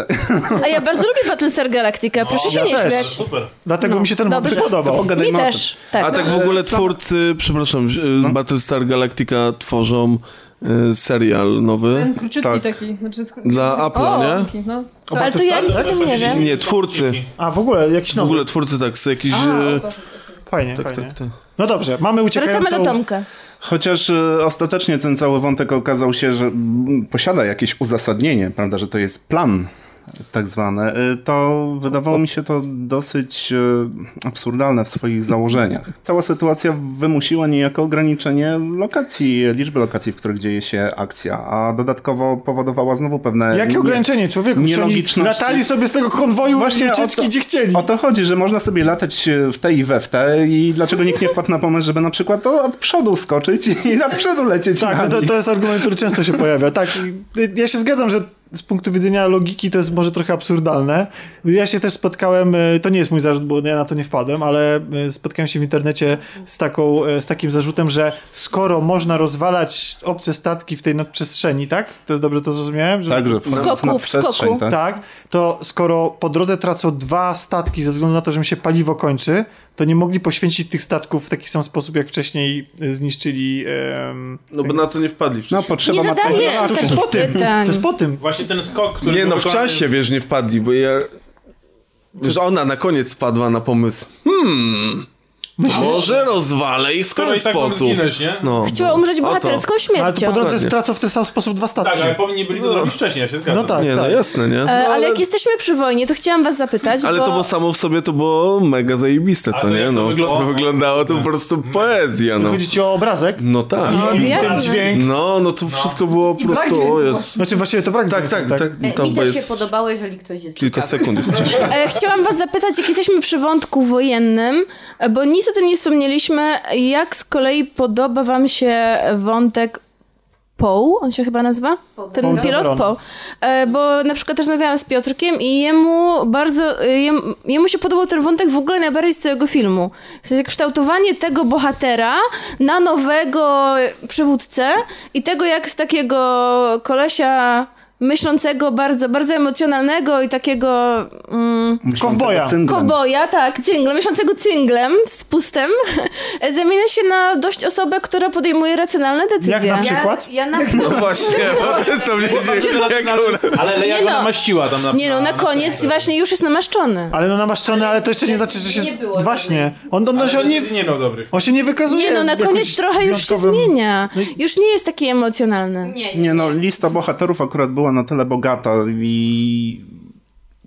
A ja bardzo lubię Battlestar Galactica, proszę się ja nie też. śmiać. Super. Dlatego No, mi się ten wątek podobał. Mi też. Tak. A tak w ogóle twórcy, przepraszam, No. Battlestar Galactica tworzą serial nowy. Ten króciutki Tak. taki. Znaczy, sk- Dla Apple'a, O, nie? taki, No. Ale to ja nic o tym nie wiem. Nie, twórcy. A, w ogóle jakiś W nowy. ogóle twórcy tak, z jakiś... A, y. Fajnie, tak, fajnie. tak, tak. No dobrze, mamy uciekającą... Wracamy do Tomka. Chociaż e, ostatecznie ten cały wątek okazał się, że mm, posiada jakieś uzasadnienie, prawda, że to jest plan tak zwany, e, to wydawało mi się to dosyć e, absurdalne w swoich założeniach. Cała sytuacja wymusiła niejako ograniczenie lokacji, liczby lokacji, w których dzieje się akcja, a dodatkowo powodowała znowu pewne... Jakie nie- ograniczenie, człowieku? Nielogiczności. latali sobie z tego konwoju Właśnie ucieczki, to- gdzie chcieli. O to chodzi, że można sobie latać e, w te i we w te i dlaczego nikt nie wpadł na pomysł, żeby na przykład to od przodu skoczyć i od przodu lecieć Tak, na to, to jest argument, który często się pojawia. Tak, ja się zgadzam, że z punktu widzenia logiki to jest może trochę absurdalne. Ja się też spotkałem, e, to nie jest mój zarzut, bo ja na to nie wpadłem, ale e, spotkałem się w internecie z, taką, e, z takim zarzutem, że skoro można rozwalać obce statki w tej nadprzestrzeni, tak? To jest dobrze to zrozumiałem? Że Także W skoku, w skoku. tak? tak, to skoro po drodze tracą dwa statki ze względu na to, że im się paliwo kończy, to nie mogli poświęcić tych statków w taki sam sposób, jak wcześniej e, zniszczyli... em, No bo na to nie wpadli No wcześniej. potrzeba Nie materiału. zadajesz to jest po tym, to jest po tym. Właśnie ten skok, który Nie no, w wykonany- czasie, wiesz, nie wpadli, bo ja... Wiesz, ona na koniec wpadła na pomysł. Hmm, Może rozwalę ich w Skoro ten i tak sposób. zginąć, nie? No. Chciała umrzeć O to. bohaterską Ale śmiercią. po drodze stracą w ten sam sposób dwa statki. Tak, ale powinni byli to zrobić wcześniej, ja się zgadzam. No tak, Nie, no tak. jasne, nie? No, E, ale jak jesteśmy przy wojnie, to chciałam was zapytać, Ale bo... to było samo w sobie, to było mega zajebiste, co to nie? No, wygląda- to wyglądało to po prostu poezja, no. Chodzi ci o obrazek? No tak. No, I ten dźwięk. No, no to wszystko było po prostu, o właśnie. Znaczy właściwie to brak Tak, tak, dźwięku, tak. E, Mi bo też się jest podobało, jeżeli ktoś jest kilka sekund jest. E, chciałam was zapytać, jak jesteśmy przy wątku wojennym, e, bo nic o tym nie wspomnieliśmy, jak z kolei podoba wam się wątek Poe, on się chyba nazywa? Ten pilot. Poe. E, Bo na przykład też rozmawiałam z Piotrkiem i jemu bardzo, e, jem, jemu się podobał ten wątek w ogóle najbardziej z całego filmu. W sensie kształtowanie tego bohatera na nowego przywódcę i tego jak z takiego kolesia myślącego, bardzo, bardzo emocjonalnego i takiego... Mm, Kowboja. Kowboja, tak, cyngle, mieszczącego cynglem z pustem, zamienia się na dość osobę, która podejmuje racjonalne decyzje. Jak na Ja, przykład? ja na No właśnie, to mnie Ale Leja Nie go no. namaściła tam na Nie no, na koniec właśnie już jest namaszczony. Ale no namaszczony, ale to jeszcze nie znaczy, że się... Nie było Właśnie. On, on, on, się, on, nie, nie miał dobrych. on się nie wykazuje Nie no, na koniec trochę już się zmienia. Już nie jest taki emocjonalny. Nie, Nie no, lista bohaterów akurat była na tyle bogata i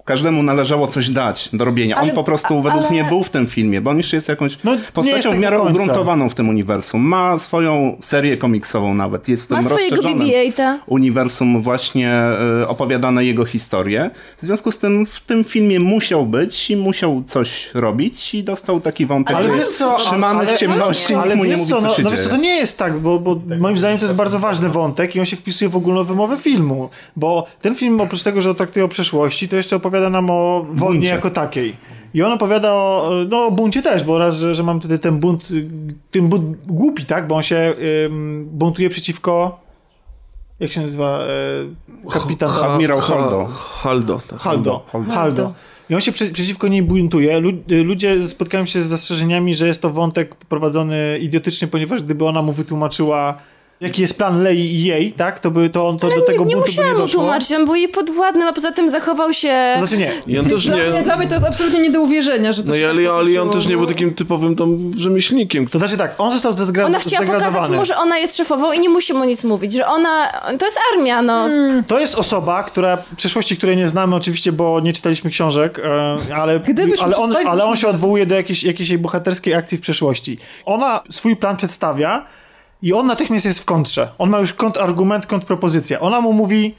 każdemu należało coś dać do robienia. Ale- on po prostu a- według ale- mnie był w tym filmie, bo on jeszcze jest jakąś No, postacią tak w miarę ugruntowaną w tym uniwersum. Ma swoją serię komiksową nawet. Jest w tym Ma swojego rozszerzonym BB-8. uniwersum właśnie e, opowiadane jego historie. W związku z tym w tym filmie musiał być i musiał coś robić i dostał taki wątek, Ale że jest co, trzymany ale- w ciemności, Ale nikt mu nie mówi, co, co no, się no dzieje. to nie jest tak, bo, bo moim zdaniem to jest bardzo ważny wątek i on się wpisuje w ogólną wymowę filmu, bo ten film oprócz tego, że traktuje o przeszłości, to jeszcze opowiada nam o wojnie Buncie. jako takiej. I on opowiada o, no, o buncie też, bo raz, że, że mam tutaj ten bunt, ten bunt głupi, tak, bo on się ym, buntuje przeciwko jak się nazywa e, kapitan Admirał Holdo. Haldo. tak. Haldo. Haldo. Haldo. I on się prze, przeciwko niej buntuje. Lu, ludzie spotkają się z zastrzeżeniami, że jest to wątek prowadzony idiotycznie, ponieważ gdyby ona mu wytłumaczyła, jaki jest plan Lei i jej, tak, to by to, on, to do tego Nie, nie buntu by nie mu doszło. tłumaczyć, on był jej podwładny, a poza tym zachował się... To znaczy nie. I on też Dla, mnie, nie... dla mnie to jest absolutnie nie do uwierzenia, że to No i się ale, tak ale on też nie był takim typowym tam rzemieślnikiem. To znaczy tak, on został zdegradowany. Ona chciała pokazać mu, że ona jest szefową i nie musi mu nic mówić, że ona... To jest armia, no. To jest osoba, która, przeszłości, której nie znamy oczywiście, bo nie czytaliśmy książek, e, ale, Gdybyśmy ale, on, ale on się odwołuje do jakiejś, jakiejś jej bohaterskiej akcji w przeszłości. Ona swój plan przedstawia i on natychmiast jest w kontrze. On ma już kontrargument, kontrpropozycję. Ona mu mówi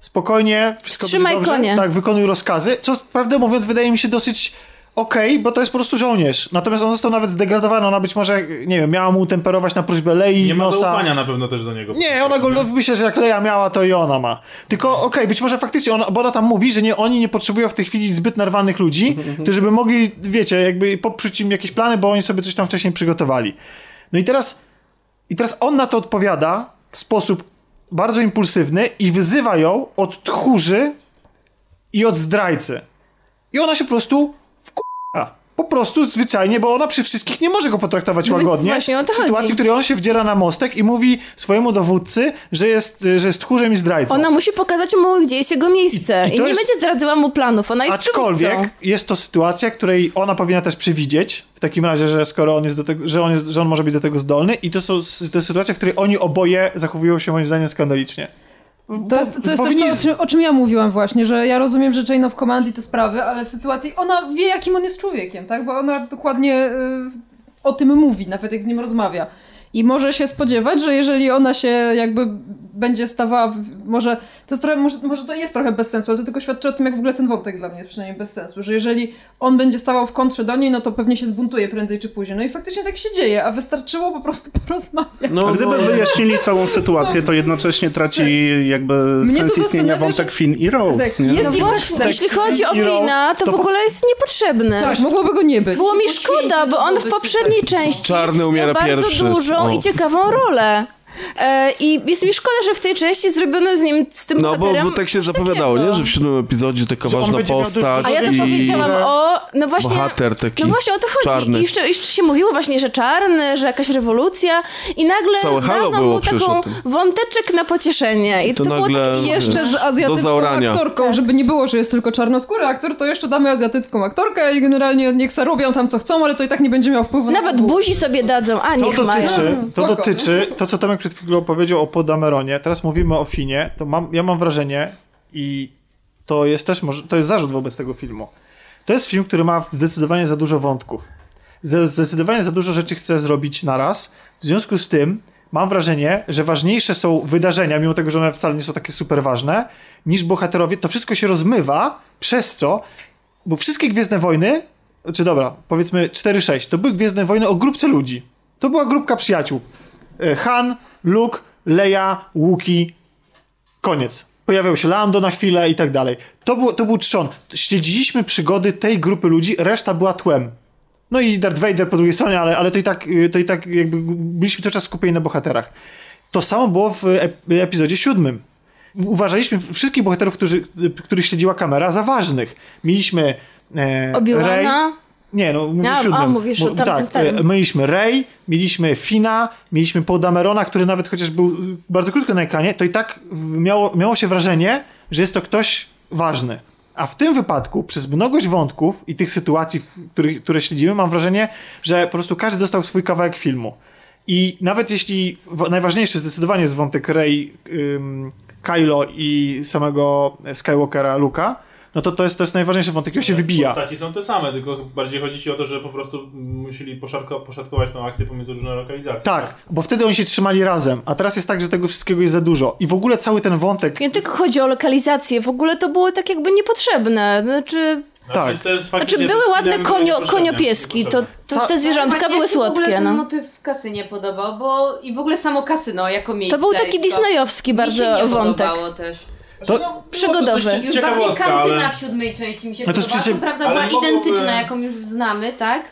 spokojnie, wszystko będzie dobrze. konie. Tak, wykonuj rozkazy, co prawdę mówiąc wydaje mi się dosyć okej, bo to jest po prostu żołnierz. Natomiast on został nawet zdegradowany. Ona być może, nie wiem, miała mu temperować na prośbę Lei, Nie ma nosa. zaufania na pewno też do niego. Nie, ona go, no, myślę, że jak Leja miała, to i ona ma. Tylko, okej, być może faktycznie, ona, bo ona tam mówi, że nie, oni nie potrzebują w tej chwili zbyt narwanych ludzi, którzy by mogli, wiecie, jakby poprzeć im jakieś plany, bo oni sobie coś tam wcześniej przygotowali. No i teraz, i teraz on na to odpowiada w sposób bardzo impulsywny i wyzywa ją od tchórzy i od zdrajcy. I ona się po prostu. Po prostu zwyczajnie, bo ona przy wszystkich nie może go potraktować No łagodnie. właśnie o to w sytuacji, chodzi. w której on się wdziera na mostek i mówi swojemu dowódcy, że jest, że jest tchórzem i zdrajcą. Ona musi pokazać mu, gdzie jest jego miejsce. I- I, i nie jest- będzie zdradzała mu planów. Ona jest Aczkolwiek przywódcą. jest to sytuacja, której ona powinna też przewidzieć, w takim razie, że skoro on jest do tego, że on, jest, że on może być do tego zdolny i to, są, to jest sytuacja, w której oni oboje zachowują się moim zdaniem skandalicznie. To jest, to jest też to, o czym, o czym ja mówiłam właśnie, że ja rozumiem, że Chain of Command i te sprawy, ale w sytuacji, ona wie jakim on jest człowiekiem, tak? Bo ona dokładnie y, o tym mówi, nawet jak z nim rozmawia. I może się spodziewać, że jeżeli ona się jakby będzie stawała, w, może to, jest trochę, może, może to jest trochę bez sensu, ale to tylko świadczy o tym, jak w ogóle ten wątek dla mnie jest przynajmniej bez sensu, że jeżeli on będzie stawał w kontrze do niej, no to pewnie się zbuntuje prędzej czy później. No i faktycznie tak się dzieje, a wystarczyło po prostu porozmawiać. No, A gdyby no, wyjaśnili całą sytuację, to jednocześnie traci jakby Mnie sens istnienia wątek że- Finn i Rose. Tak, nie? jest No właśnie, tak, jeśli chodzi o Fina, to to w ogóle jest niepotrzebny. Tak, mogłoby go nie być. Było mi szkoda, bo on w poprzedniej części Czarny umiera miał bardzo pierwszy. I ciekawą rolę. E, I jest mi szkoda, że w tej części zrobiono z nim, z tym No bo, bo tak się zapowiadało, takiego. nie? Że w siódmym epizodzie taka Że ważna postać A ja to i powiedziałam o... No właśnie... bohater taki No właśnie o to chodzi. czarny. I jeszcze, jeszcze się mówiło właśnie, że czarny, że jakaś rewolucja i nagle Całe halo dano było mu taką wąteczek na pocieszenie. I To to, było takie... Jeszcze z azjatycką aktorką, żeby nie było, że jest tylko czarnoskóry aktor, to jeszcze damy azjatycką aktorkę i generalnie niech se robią tam co chcą, ale to i tak nie będzie miał wpływu na Nawet fabułę. buzi sobie dadzą, a To niech mają. dotyczy, to Spoko. dotyczy, to co Tomek przed chwilą powiedział o Podameronie, teraz mówimy o Finie, to mam, ja mam wrażenie i to jest też, może, to jest zarzut wobec tego filmu. To jest film, który ma zdecydowanie za dużo wątków. Zde- Zdecydowanie za dużo rzeczy chce zrobić naraz. W związku z tym mam wrażenie, że ważniejsze są wydarzenia, mimo tego, że one wcale nie są takie super ważne, niż bohaterowie. To wszystko się rozmywa, przez co, bo wszystkie Gwiezdne Wojny, czy dobra, powiedzmy 4-6, to były Gwiezdne Wojny o grupce ludzi. To była grupka przyjaciół. E, Han, Luke, Leia, Wookie, koniec. Pojawiał się Lando na chwilę i tak dalej. To, było, to był trzon. Śledziliśmy przygody tej grupy ludzi, reszta była tłem. No i Darth Vader po drugiej stronie, ale, ale to, i tak, y, to i tak jakby byliśmy cały czas skupieni na bohaterach. To samo było w ep- epizodzie siódmym. Uważaliśmy wszystkich bohaterów, którzy, których śledziła kamera, za ważnych. Mieliśmy e. nie, no mówię A, siódmym. a, mówisz o tamtym tak, starym. e, mieliśmy Rey, mieliśmy Fina, mieliśmy Paul Damerona, który nawet chociaż był y, bardzo krótko na ekranie, to i tak miało, miało się wrażenie, że jest to ktoś ważny. A w tym wypadku, przez mnogość wątków i tych sytuacji, w których, które śledzimy, mam wrażenie, że po prostu każdy dostał swój kawałek filmu. I nawet jeśli najważniejszy zdecydowanie jest wątek Rey, Kylo i samego Skywalkera Luka, no to to jest, to jest najważniejszy wątek on się wybija. Postaci są te same, tylko bardziej chodzi ci o to, że po prostu musieli poszatko, poszatkować tą akcję pomiędzy różne lokalizacje. Tak, bo wtedy oni się trzymali razem, a teraz jest tak, że tego wszystkiego jest za dużo. I w ogóle cały ten wątek. Nie tylko chodzi o lokalizację, w ogóle to było tak jakby niepotrzebne. Znaczy, Znaczy, tak. to znaczy były ładne konio, koniopieski, to, to te zwierzątka Właśnie, były słodkie. ten No. motyw w kasynie podobał, bo i w ogóle samo kasyno jako miejsce. To był taki disneyowski Mi się bardzo nie wątek. podobało też. To- Znaczy, no, przygodowy. to Już bardziej kantyna ale- w siódmej części mi się No to jest podobała. przecież- To prawda ale była mogłoby- identyczna, jaką już znamy, tak?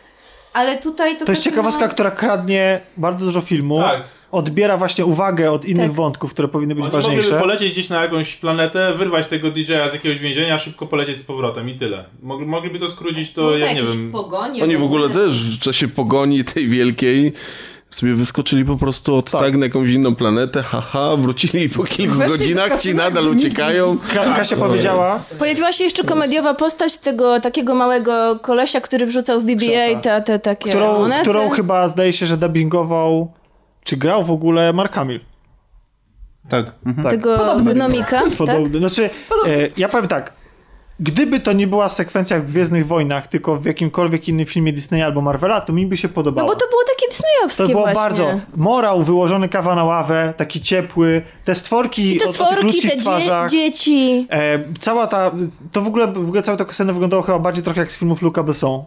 Ale tutaj to To jest ciekawostka, która kradnie bardzo dużo filmu. Tak. Odbiera właśnie uwagę od innych Tak. wątków, które powinny być Oni mogliby ważniejsze. polecieć gdzieś na jakąś planetę, wyrwać tego DJ-a z jakiegoś więzienia, szybko polecieć z powrotem i tyle. Mogli, mogliby to skrócić, to No, ja nie jakieś wiem. Pogonie, Oni w ogóle też w czasie pogoni tej wielkiej sobie wyskoczyli po prostu od tak, na jakąś inną planetę, haha, wrócili po kilku Weszli godzinach, ci nadal uciekają. Ka- Kasia powiedziała, Pojawiła się jeszcze komediowa postać tego takiego małego kolesia, który wrzucał w BB-8 te, te takie którą, monety. którą chyba zdaje się, że dubbingował, czy grał w ogóle Mark Hamill. Tak. Mhm. Tak. Tego gnomika, tak? Podobny. Znaczy, e, ja powiem tak. Gdyby to nie była sekwencja w Gwiezdnych Wojnach, tylko w jakimkolwiek innym filmie Disneya albo Marvela, to mi by się No podobało. bo to było takie disneyowskie To było właśnie. bardzo. Morał wyłożony kawa na ławę, taki ciepły. Te stworki I te o, o tych stworki, te dzie- twarzach. dzieci. E, cała ta. To w ogóle, w ogóle cała ta kasena wyglądała chyba bardziej trochę jak z filmów Luca Besson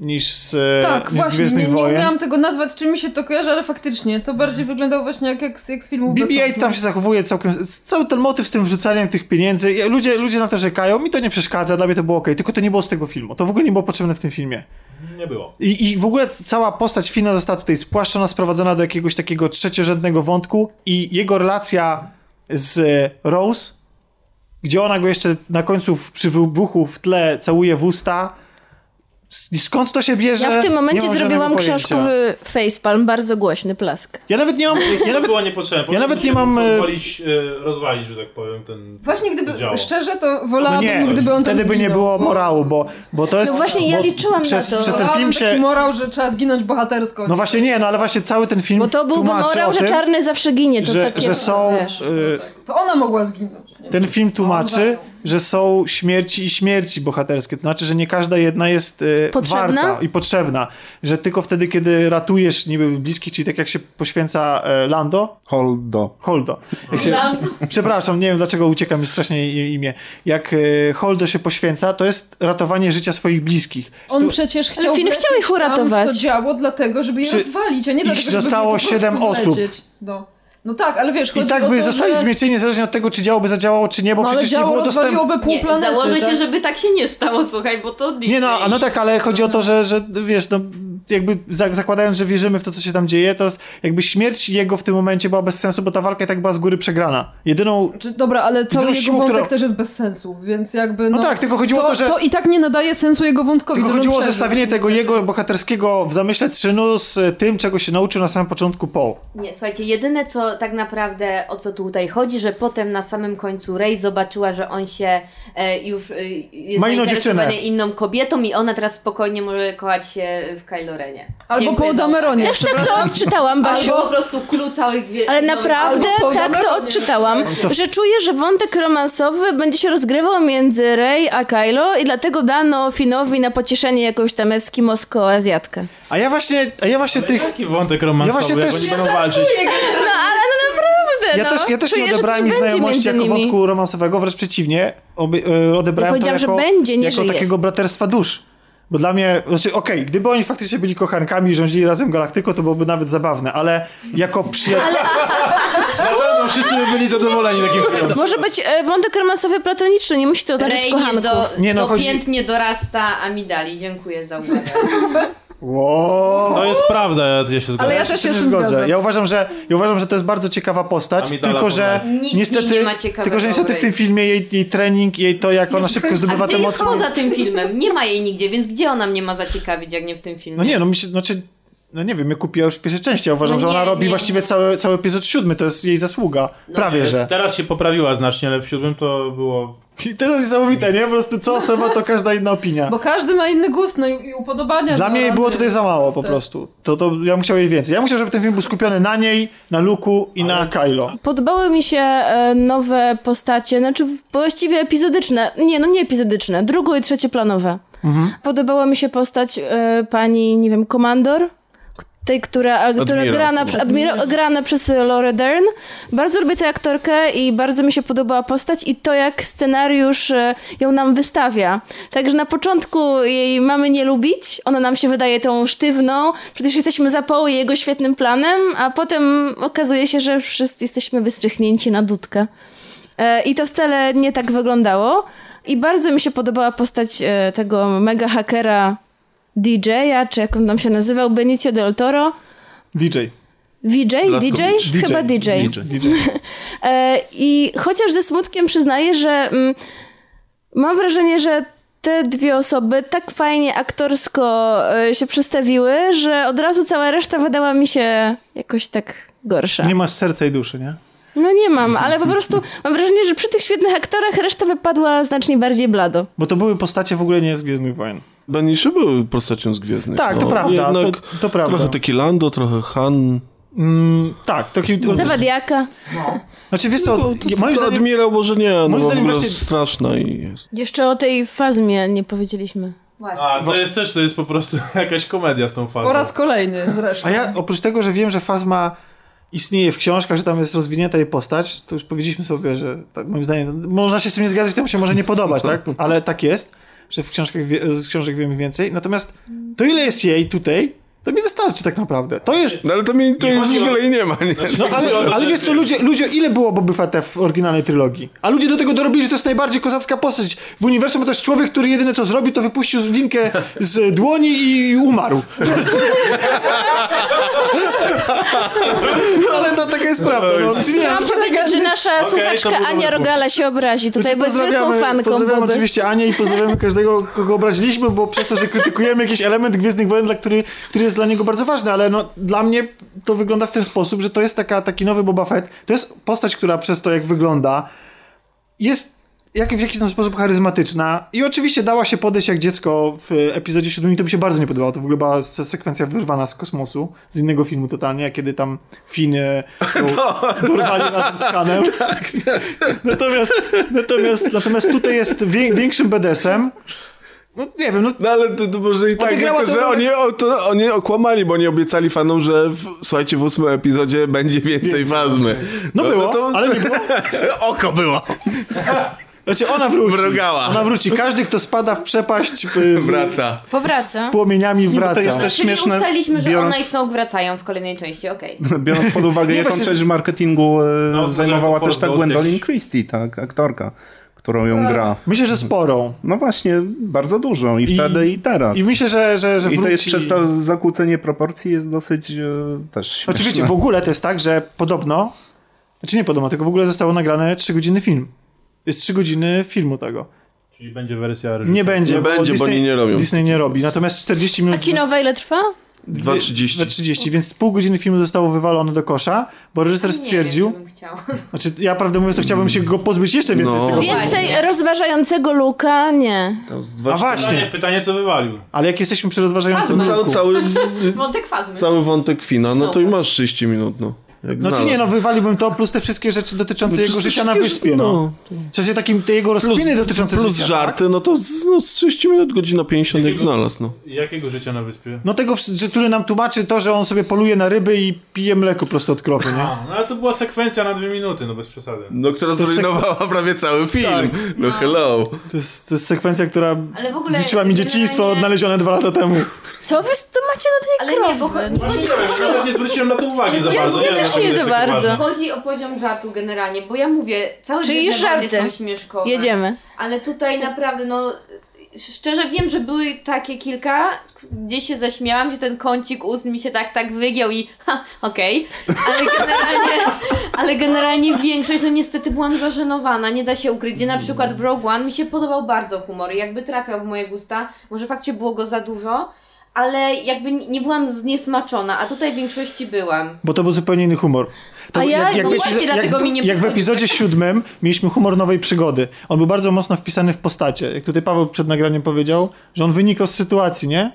niż z, e, Tak, niż właśnie, nie, Gwiezdnych nie Wojen. umiałam tego nazwać, z czym mi się to kojarzy, ale faktycznie, to bardziej wyglądało właśnie jak, jak, z- jak z filmów BB-8 Bessona. tam się zachowuje całkiem. Cały ten motyw z tym wrzucaniem tych pieniędzy. Ludzie, ludzie na to rzekają, mi to nie przeszkadza, dla mnie to było ok, tylko to nie było z tego filmu. To w ogóle nie było potrzebne w tym filmie. Nie było. I, I w ogóle cała postać Fina została tutaj spłaszczona, sprowadzona do jakiegoś takiego trzeciorzędnego wątku i jego relacja z Rose, gdzie ona go jeszcze na końcu w, przy wybuchu w tle całuje w usta. Skąd to się bierze? Ja w tym momencie zrobiłam książkowy facepalm, bardzo głośny plask. Ja nawet nie mam... Ja nawet, było niepotrzebne. ja nawet nie mam, e, Pozwolić, e, rozwalić, że tak powiem, ten... Właśnie gdyby, działo. szczerze, to no wolałabym, nie, gdyby on wtedy by nie było morału, bo, bo to jest... No właśnie, ja liczyłam na przez, to. Przez ten film taki się... morał, że trzeba zginąć bohatersko. No właśnie nie, no ale właśnie cały ten film Bo to byłby morał, o że tym, czarny zawsze ginie. To że, takie, że są... wiesz. y, To ona mogła zginąć. Ten film tłumaczy, zajął. że są śmierci i śmierci bohaterskie. To znaczy, że nie każda jedna jest y, Potrzebna? warta i potrzebna. Że tylko wtedy, kiedy ratujesz niby bliskich, czyli tak jak się poświęca e, Lando, Holdo. Holdo. Jak się, Lando. przepraszam, nie wiem dlaczego ucieka mi strasznie imię. Jak e, Holdo się poświęca, to jest ratowanie życia swoich bliskich. On Stu- przecież chciał Finn chciał ich uratować. Tam to działo dlatego, żeby je Przy- rozwalić, a nie dlatego, żeby zostało siedem osób. No. No tak, ale wiesz, I chodzi tak o by to, zostali że... zmiecieni niezależnie od tego, czy działo by zadziałało, czy nie, bo No ale przecież nie było dostępu. Nie, planety. założę tak? się, żeby tak się nie stało, słuchaj, bo to. Nie no, a no tak, ale chodzi o to, że, że wiesz, no, jakby za- zakładając, że wierzymy w to, co się tam dzieje, to jakby śmierć jego w tym momencie była bez sensu, bo ta walka i tak była z góry przegrana. Jedyną Czy, dobra, ale cały jego siłą, wątek która- też jest bez sensu, więc jakby. No, tak, tylko chodziło o to, że- To i tak nie nadaje sensu jego wątkowi. Tylko to, że chodziło o przeżył, zestawienie tego jego bohaterskiego w zamyśle Trzynu z tym, czego się nauczył na samym początku Paul. Nie, słuchajcie, jedyne co tak naprawdę o co tu tutaj chodzi, że potem na samym końcu Rey zobaczyła, że on się e, już e, jest Ma inną dziewczynę. inną kobietą i ona teraz spokojnie może kochać się w Kylo Renie. Albo Dziękuję po Dameronie. Też tak to odczytałam, Basiu. Albo po prostu clue całych wie- Ale naprawdę Albo tak to odczytałam, że czuję, że wątek romansowy będzie się rozgrywał między Rey a Kylo i dlatego dano Finowi na pocieszenie jakąś tam eskimosko-azjatkę. A ja właśnie, a ja właśnie tych... Taki wątek romansowy, Ja właśnie jak też- oni będą walczyć. No ale no naprawdę, Ja no. też, ja też Czuję, nie odebrałem ich znajomości jako nimi. wątku romansowego, wręcz przeciwnie. Oby, e, odebrałem Ja to powiedziałam, jako, że będzie, nie, jako takiego jest. braterstwa dusz. Bo dla mnie, znaczy okej, gdyby oni faktycznie byli kochankami i rządzili razem galaktyką, to byłoby nawet zabawne, ale jako przyjaciele... Na pewno wszyscy by byli zadowoleni takim. Może być e, wątek romansowy platoniczny, nie musi to nie, kochanków. do, Nie, no, chodzi- dopiętnie dorasta Amidali. Dziękuję za uwagę. Wow. To jest prawda, ja, się zgadzam. Ale ja też się się nie zgodzę. zgadzam. Ja uważam, że, ja uważam, że to jest bardzo ciekawa postać, tylko że niestety, nie ma tylko że niestety w tym filmie jej, jej trening, jej to, jak ona szybko A zdobywa gdzie te jest moce... poza tym filmem? Nie ma jej nigdzie, więc gdzie ona mnie ma zaciekawić, jak nie w tym filmie? No nie, no mi się, znaczy, no nie wiem, ja kupiła już w pierwszej części, ja uważam, No że ona nie, robi nie, właściwie nie. cały, cały epizod siódmy, to jest jej zasługa. Prawie, że. Teraz się poprawiła znacznie, ale w siódmym to było... I to jest niesamowite, nie? Po prostu co osoba, to każda inna opinia. Bo każdy ma inny gust no i, i upodobania. Dla mnie jej było tutaj za mało po prostu. To, to ja bym chciał jej więcej. Ja bym chciał, żeby ten film był skupiony na niej, na Luku i na Kylo. Podobały mi się e, nowe postacie, znaczy właściwie epizodyczne. Nie, no nie epizodyczne, drugo- i trzecioplanowe. Podobała mi się postać e, pani, nie wiem, Komandor, tej, która, a, która grana, admira, grana przez Laura Dern. Bardzo lubię tę aktorkę i bardzo mi się podobała postać i to, jak scenariusz e, ją nam wystawia. Także na początku jej mamy nie lubić, ona nam się wydaje tą sztywną, przecież jesteśmy za Poe i jego świetnym planem, a potem okazuje się, że wszyscy jesteśmy wystrychnięci na dudkę. E, I to wcale nie tak wyglądało. I bardzo mi się podobała postać e, tego mega hakera DJ-a, czy jak on tam się nazywał, Benicio del Toro. DJ. VJ? DJ? Blaskowicz. Chyba DJ. DJ. E, I chociaż ze smutkiem przyznaję, że mm, mam wrażenie, że te dwie osoby tak fajnie aktorsko e, się przedstawiły, że od razu cała reszta wydała mi się jakoś tak gorsza. Nie masz serca i duszy, nie? No nie mam, ale po prostu mam wrażenie, że przy tych świetnych aktorach reszta wypadła znacznie bardziej blado. Bo to były postacie w ogóle nie z Gwiezdnych Wojen. Beniszy był postacią z Gwiezdnych. Tak, to prawda, Jednak to- to prawda. Trochę taki Lando, trochę Han. Mm, tak, to ki- Zawadiaka. Znaczy wiesz co, No, to, to, moim to zdaniem... admirał może nie, no moim bo w zdaniem ogóle właśnie- straszna i jest. Jeszcze o tej fazmie nie powiedzieliśmy. Właśnie. A, to jest też, to jest po prostu jakaś komedia z tą fazą. Po raz kolejny zresztą. A ja oprócz tego, że wiem, że Fazma istnieje w książkach, że tam jest rozwinięta jej postać, to już powiedzieliśmy sobie, że tak, moim zdaniem, można się z tym nie zgadzać, to mu się może nie podobać, tak? Ale tak jest, że w książkach wie, z książek wiemy więcej. Natomiast to ile jest jej tutaj, to mi wystarczy tak naprawdę. To jest No ale to mi to Nie jest w ogóle i nie ma, nie? No ale, ale wiesz co, ludzie, ludzie, ile było Boba Fetta w oryginalnej trylogii? A ludzie do tego dorobili, że to jest najbardziej kozacka postać w uniwersum, bo to jest człowiek, który jedyne co zrobił, to wypuścił linkę z dłoni i umarł. No ale to taka jest prawda. No, czyli Chciałam powiedzieć, że nasza to słuchaczka Ania. Rogala się obrazi. Tutaj Znaczy, bez wielką fanką pozdrawiamy Boby. oczywiście Anię i pozdrawiamy każdego, kogo obraziliśmy, bo przez to, że krytykujemy jakiś element Gwiezdnych Wojen, dla który, który jest dla niego bardzo ważny, ale no, dla mnie to wygląda w ten sposób, że to jest taka, taki nowy Boba Fett. To jest postać, która przez to, jak wygląda, jest jak, w jakiś tam sposób charyzmatyczna i oczywiście dała się podejść jak dziecko w epizodzie 7 i to mi się bardzo nie podobało. To w ogóle była se- sekwencja wyrwana z kosmosu, z innego filmu totalnie, kiedy tam Finy dorwali razem z Hanem. Natomiast, natomiast, natomiast tutaj jest większym BDS-em. No nie wiem, no No ale to, to może i tak, tylko, że oni, o, to, oni okłamali, bo oni obiecali fanom, że w, słuchajcie, w ósmym epizodzie będzie więcej fazmy. no było, to- ale nie było. Oko było. Znaczy ona wróci. Mrugała. Ona wróci. Każdy, kto spada w przepaść y, z Wraca. Powraca. płomieniami bo to wraca. jest też- Czyli śmieszne, ustaliliśmy, że biorąc- ona i Snoke wracają w kolejnej części, okej. Biorąc pod uwagę, jaką właśnie część z- marketingu e, No, zajmowała też ta Gwendolyn. Christie, tak, aktorka, którą ją gra. Myślę, że sporą. No właśnie, bardzo dużą. I, I- wtedy i teraz. I myślę, że, że, że I to jest wróci- przez to zakłócenie proporcji jest dosyć e, też śmieszne. Oczywiście, w ogóle to jest tak, że podobno, znaczy nie podobno, tylko w ogóle zostało nagrane 3 godziny film. Jest 3 godziny filmu tego. Czyli będzie wersja Nie będzie, Nie będzie, bo oni nie robią. Disney nie robi. Natomiast 40 A minut... kinowa ile trwa? 2.30. 2.30, więc pół godziny filmu zostało wywalone do kosza, bo reżyser stwierdził, Nie wiem, czy bym chciała. znaczy ja prawdę mówiąc to chciałbym się go pozbyć jeszcze więcej No. z tego. Więcej Właśnie. rozważającego luka? Nie. A 2.40. właśnie, Pytanie, pytanie, co wywalił? ale jak jesteśmy przy rozważającym Fazma. Cały, luku, cały, Wątek fazmy. cały wątek Fina, no to i masz 30 minut, no. Jak No czy nie, no wywaliłbym to, plus te wszystkie rzeczy dotyczące jego życia na wyspie, no. W sensie takim, te jego rozkminy dotyczące Plus życia, żarty, no to z, no, z 30 minut, godzina 50 jak Jakiego- znalazł, no. Jakiego życia na wyspie? No tego, że, który nam tłumaczy to, że on sobie poluje na ryby i pije mleko prosto od krowy, nie? A, no ale to była sekwencja na dwie minuty, no bez przesady. No, która zrujnowała prawie cały film. Tak. No hello. To jest, to jest sekwencja, która ogóle zniszczyła mi dzieciństwo generalnie- odnalezione dwa lata temu. Co wy tu macie do tej Ale nie, bo krowy? nie Właśnie nie nie zwróciłem na to uwagi za bardzo. wiem, też nie za bardzo. Chodzi o poziom żartu generalnie, bo ja mówię, całe Czyli Wojny żarty. są śmieszkowe. Jedziemy. Ale tutaj naprawdę, no szczerze wiem, że były takie kilka, gdzie się zaśmiałam, gdzie ten kącik ust mi się tak, tak wygiął i ha, okej. Ale generalnie, ale generalnie większość, no niestety byłam zażenowana, nie da się ukryć. Gdzie na przykład w Rogue One mi się podobał bardzo humor i jakby trafiał w moje gusta. Może faktycznie było go za dużo, ale jakby nie byłam zniesmaczona, a tutaj w większości byłam. Bo to był zupełnie inny humor. To A ja- no właśnie dlatego mi nie jak w epizodzie siódmym mieliśmy humor nowej przygody. On był bardzo mocno wpisany w postacie. Jak tutaj Paweł przed nagraniem powiedział, że on wynikał z sytuacji, nie?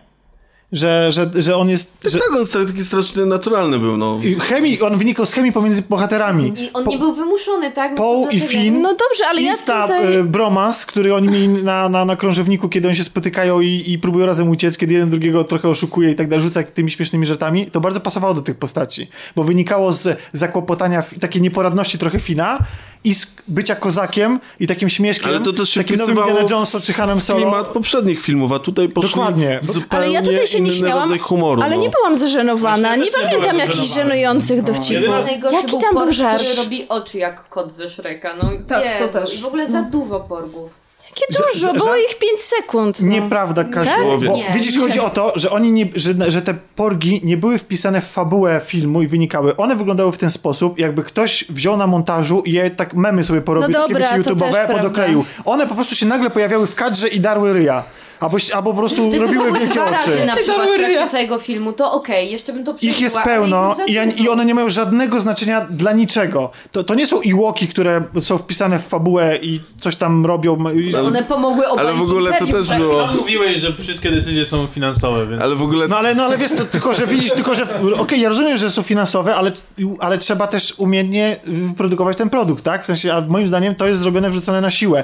Że, że, że on jest... Że, Tak, on stary taki strasznie naturalny był, no. i chemii, on wynikał z chemii pomiędzy bohaterami. I on Po- nie był wymuszony, tak? No Paul i Finn No dobrze, ale ja Insta tutaj... bromans, który oni mieli na, na, na krążowniku, kiedy oni się spotykają i, i próbują razem uciec, kiedy jeden drugiego trochę oszukuje i tak dalej, rzuca tymi śmiesznymi żartami, to bardzo pasowało do tych postaci, bo wynikało z zakłopotania, takiej nieporadności trochę Fina i bycia kozakiem i takim śmieszkiem, Ale to też się takim nowym Indiana Jonesem czy Hanem Solo. klimat poprzednich filmów, a tutaj poszli Dokładnie. zupełnie Ale ja tutaj się nie śmiałam, rodzaj humoru. ale no. nie byłam zażenowana. Nie nie pamiętam jakichś żenujących dowcipów. Jedyna- Najgorszy Jaki był tam był żart? robi oczy jak kot ze Shreka. No Tak, to też. I w ogóle za dużo porgów. Jakie dużo, że- było że- ich 5 sekund. No. Nieprawda, Kasiu. Tak? Bo, Nie. widzisz, chodzi o to, że oni nie, że, że te porgi nie były wpisane w fabułę filmu i wynikały. One wyglądały w ten sposób, jakby ktoś wziął na montażu i je tak memy sobie porobił, No takie dobra, też YouTube'owe, podokleił. One po prostu się nagle pojawiały w kadrze i darły ryja. Albo, albo po prostu Tylko robiły były wielkie dwa razy oczy. na przykład w trakcie całego filmu, to okej, jeszcze bym to przeżyła. Ich jest ale pełno za i, dużo. i one nie mają żadnego znaczenia dla niczego. To, to nie są Iłoki, które są wpisane w fabułę i coś tam robią. Że one pomogły obalić Ale w ogóle to imperium, też tak? było... Sam mówiłeś, że wszystkie decyzje są finansowe, więc... Ale w ogóle... No ale, no ale wiesz, to, tylko że widzisz, tylko że. Okej, ja rozumiem, że są finansowe, ale, ale trzeba też umiejętnie wyprodukować ten produkt, tak? W sensie, a moim zdaniem to jest zrobione, wrzucone na siłę.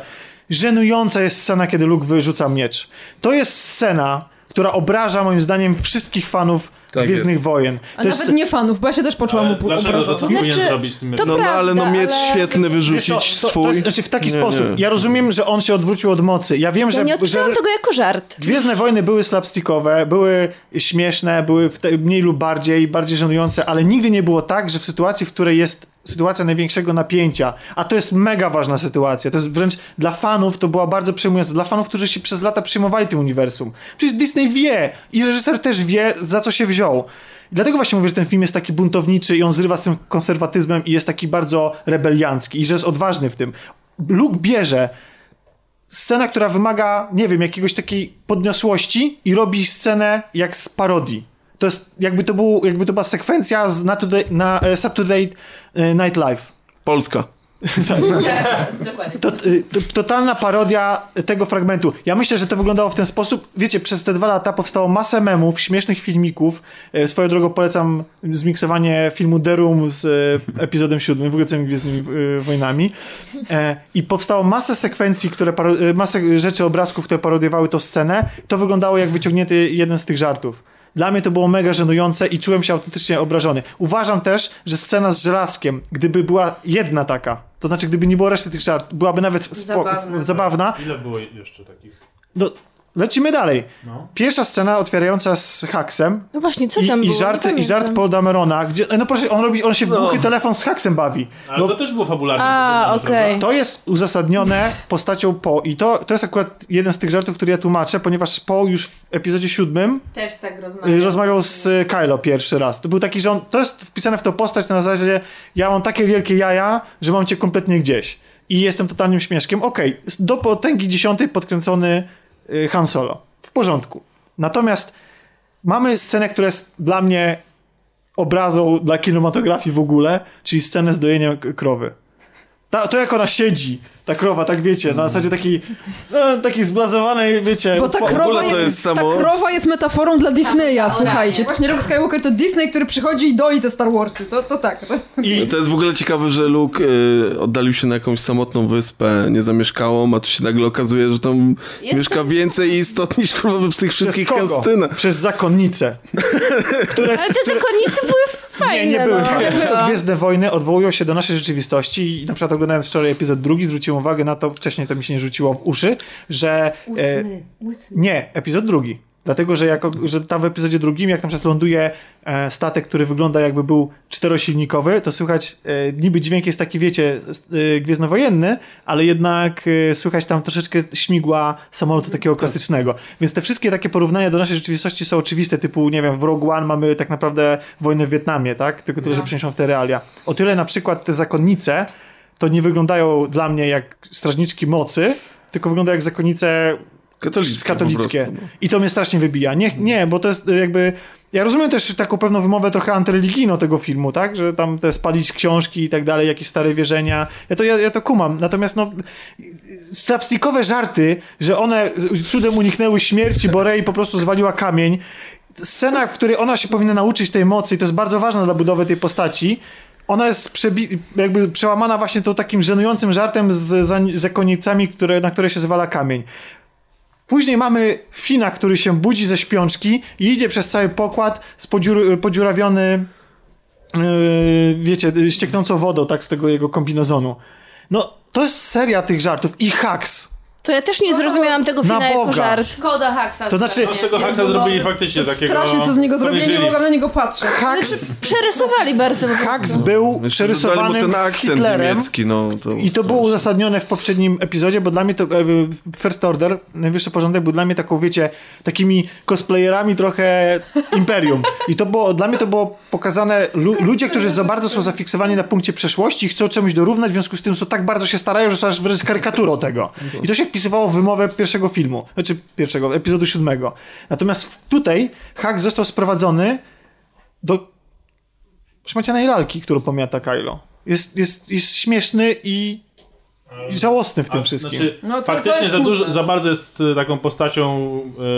Żenująca jest scena, kiedy Luke wyrzuca miecz. To jest scena, która obraża moim zdaniem wszystkich fanów Tak Gwiezdnych jest. Wojen. A To jest, nawet nie fanów, bo ja się też poczułam Ale Dlaczego to Znaczy, zrobić z tym to No, no ale no prawda, miecz ale- świetny wyrzucić to, to swój... jest, znaczy w taki Nie, sposób. nie. Ja rozumiem, że on się odwrócił od mocy. Ja wiem, Ja że, nie że odczułam tego jako żart. Gwiezdne Wojny były slapstickowe, były śmieszne, były mniej lub bardziej, bardziej żenujące, ale nigdy nie było tak, że w sytuacji, w której jest sytuacja największego napięcia, a to jest mega ważna sytuacja, to jest wręcz dla fanów to była bardzo przejmująca, dla fanów, którzy się przez lata przyjmowali tym uniwersum. Przecież Disney wie i reżyser też wie, za co się wziął. I dlatego właśnie mówię, że ten film jest taki buntowniczy i on zrywa z tym konserwatyzmem i jest taki bardzo rebeliancki i że jest odważny w tym. Luke bierze scena, która wymaga, nie wiem, jakiegoś takiej podniosłości i robi scenę jak z parodii. To jest, jakby to, był, jakby to była sekwencja z na, today, na e, Saturday e, Night Live. Polska. Dokładnie. To, y, to, totalna parodia tego fragmentu. Ja myślę, że to wyglądało w ten sposób. Wiecie, przez te dwa lata powstało masę memów, śmiesznych filmików. E, Swoją drogą polecam zmiksowanie filmu The Room z e, epizodem siódmym, w ogóle całymi Gwiezdnymi e, Wojnami. E, I powstało masę sekwencji, które e, masę rzeczy, obrazków, które parodiowały tą scenę. To wyglądało jak wyciągnięty jeden z tych żartów. Dla mnie to było mega żenujące i czułem się autentycznie obrażony. Uważam też, że scena z żelazkiem, gdyby była jedna taka, to znaczy gdyby nie było reszty tych żartów, byłaby nawet spo- Zabawna. zabawna Ile było jeszcze takich? no, lecimy dalej. No. Pierwsza scena otwierająca z Haksem No właśnie, co i, tam i, było? żart, Nie i żart. Paul Damerona, gdzie, no proszę, on robi, on się w głuchy telefon z Haksem bawi. Ale Bo to też było fabularne. A, okej. prawda? to jest uzasadnione postacią Po i to, to jest akurat jeden z tych żartów, który ja tłumaczę, ponieważ Po już w epizodzie siódmym Też tak y, rozmawiam. rozmawiał z y, Kylo pierwszy raz. To był taki, że on, to jest wpisane w tą postać na zasadzie ja mam takie wielkie jaja, że mam cię kompletnie gdzieś. I jestem totalnym śmieszkiem. Okej, do potęgi dziesiątej podkręcony y, Han Solo. W porządku. Natomiast mamy scenę, która jest dla mnie obrazą dla kinematografii w ogóle, czyli scenę z dojeniem krowy. Ta, to jak ona siedzi, ta krowa, tak wiecie, na zasadzie takiej, no, takiej zblazowanej, wiecie... Bo ta krowa, jest, to jest ta samo- krowa jest metaforą dla Disneya, Tak, słuchajcie. tak. Właśnie Luke Skywalker to Disney, który przychodzi i doi te Star Warsy. To, to tak. To... I, To jest w ogóle ciekawe, że Luke y, oddalił się na jakąś samotną wyspę niezamieszkałą, a tu się nagle okazuje, że tam Jest mieszka tam- więcej istot niż kurwa w tych wszystkich kastynach. Przez zakonnicę. które, Ale te zakonnice były fajne. Nie, nie były no. fajne. No. To Gwiezdne Wojny odwołują się do naszej rzeczywistości i na przykład oglądając wczoraj epizod drugi zwróciłem uwagę na to, wcześniej to mi się nie rzuciło w uszy, że... E, Ósmy, ósmy. nie, epizod drugi. Dlatego, że, jako, że tam w epizodzie drugim, jak na przykład ląduje e, statek, który wygląda jakby był czterosilnikowy, to słychać, e, niby dźwięk jest taki, wiecie, e, gwiezdnowojenny, ale jednak e, słychać tam troszeczkę śmigła samolotu takiego klasycznego. Więc te wszystkie takie porównania do naszej rzeczywistości są oczywiste, typu, nie wiem, w Rogue One mamy tak naprawdę wojnę w Wietnamie, tak? Tylko tyle, że przeniesią w te realia. O tyle na przykład te zakonnice to nie wyglądają dla mnie jak strażniczki mocy, tylko wyglądają jak zakonnice Katolickie. katolickie. Prostu, no. I to mnie strasznie wybija. Nie, nie, bo to jest y, jakby. Ja rozumiem też taką pewną wymowę trochę antyreligijną tego filmu, tak? Że tam te spalić książki i tak dalej, jakieś stare wierzenia. Ja to, ja, ja to kumam. Natomiast no slapstickowe żarty, że one cudem uniknęły śmierci, bo Rey po prostu zwaliła kamień. Scena, w której ona się powinna nauczyć tej mocy i to jest bardzo ważne dla budowy tej postaci, ona jest jakby przełamana właśnie tą takim żenującym żartem z za- zakonnicami, które, na które się zwala kamień. Później mamy Fina, który się budzi ze śpiączki i idzie przez cały pokład z podziur- podziurawiony, yy, wiecie, ścieknącą wodą, tak, z tego jego kombinezonu. No, to jest seria tych żartów i haks. To ja też nie zrozumiałam tego Na fina jako Boga. żart. Szkoda Haxa. To znaczy- No z tego haksa zrobili faktycznie takiego... Strasznie co z niego zrobili, nie mogłam na niego patrzeć. Haks, Przerysowali bardzo po prostu. haks był Jeszcze dodali mu przerysowany ten akcent Hitlerem. niemiecki, no. To I to było uzasadnione w poprzednim epizodzie, bo dla mnie to e, First Order, najwyższy porządek, był dla mnie taką, wiecie, takimi cosplayerami trochę Imperium. I to było, dla mnie to było pokazane, lu, ludzie, którzy za bardzo są zafiksowani na punkcie przeszłości i chcą czemuś dorównać, w związku z tym są tak bardzo się starają, że są aż wręcz karykaturą tego. I to się wpisywało wymowę pierwszego filmu, znaczy pierwszego, epizodu siódmego. Natomiast tutaj hak został sprowadzony do szmacianej lalki, którą pomiata Kylo. Jest, jest, jest śmieszny i, i żałosny w tym A, wszystkim. Znaczy, No to- to faktycznie jest za, dużo, za bardzo jest y, taką postacią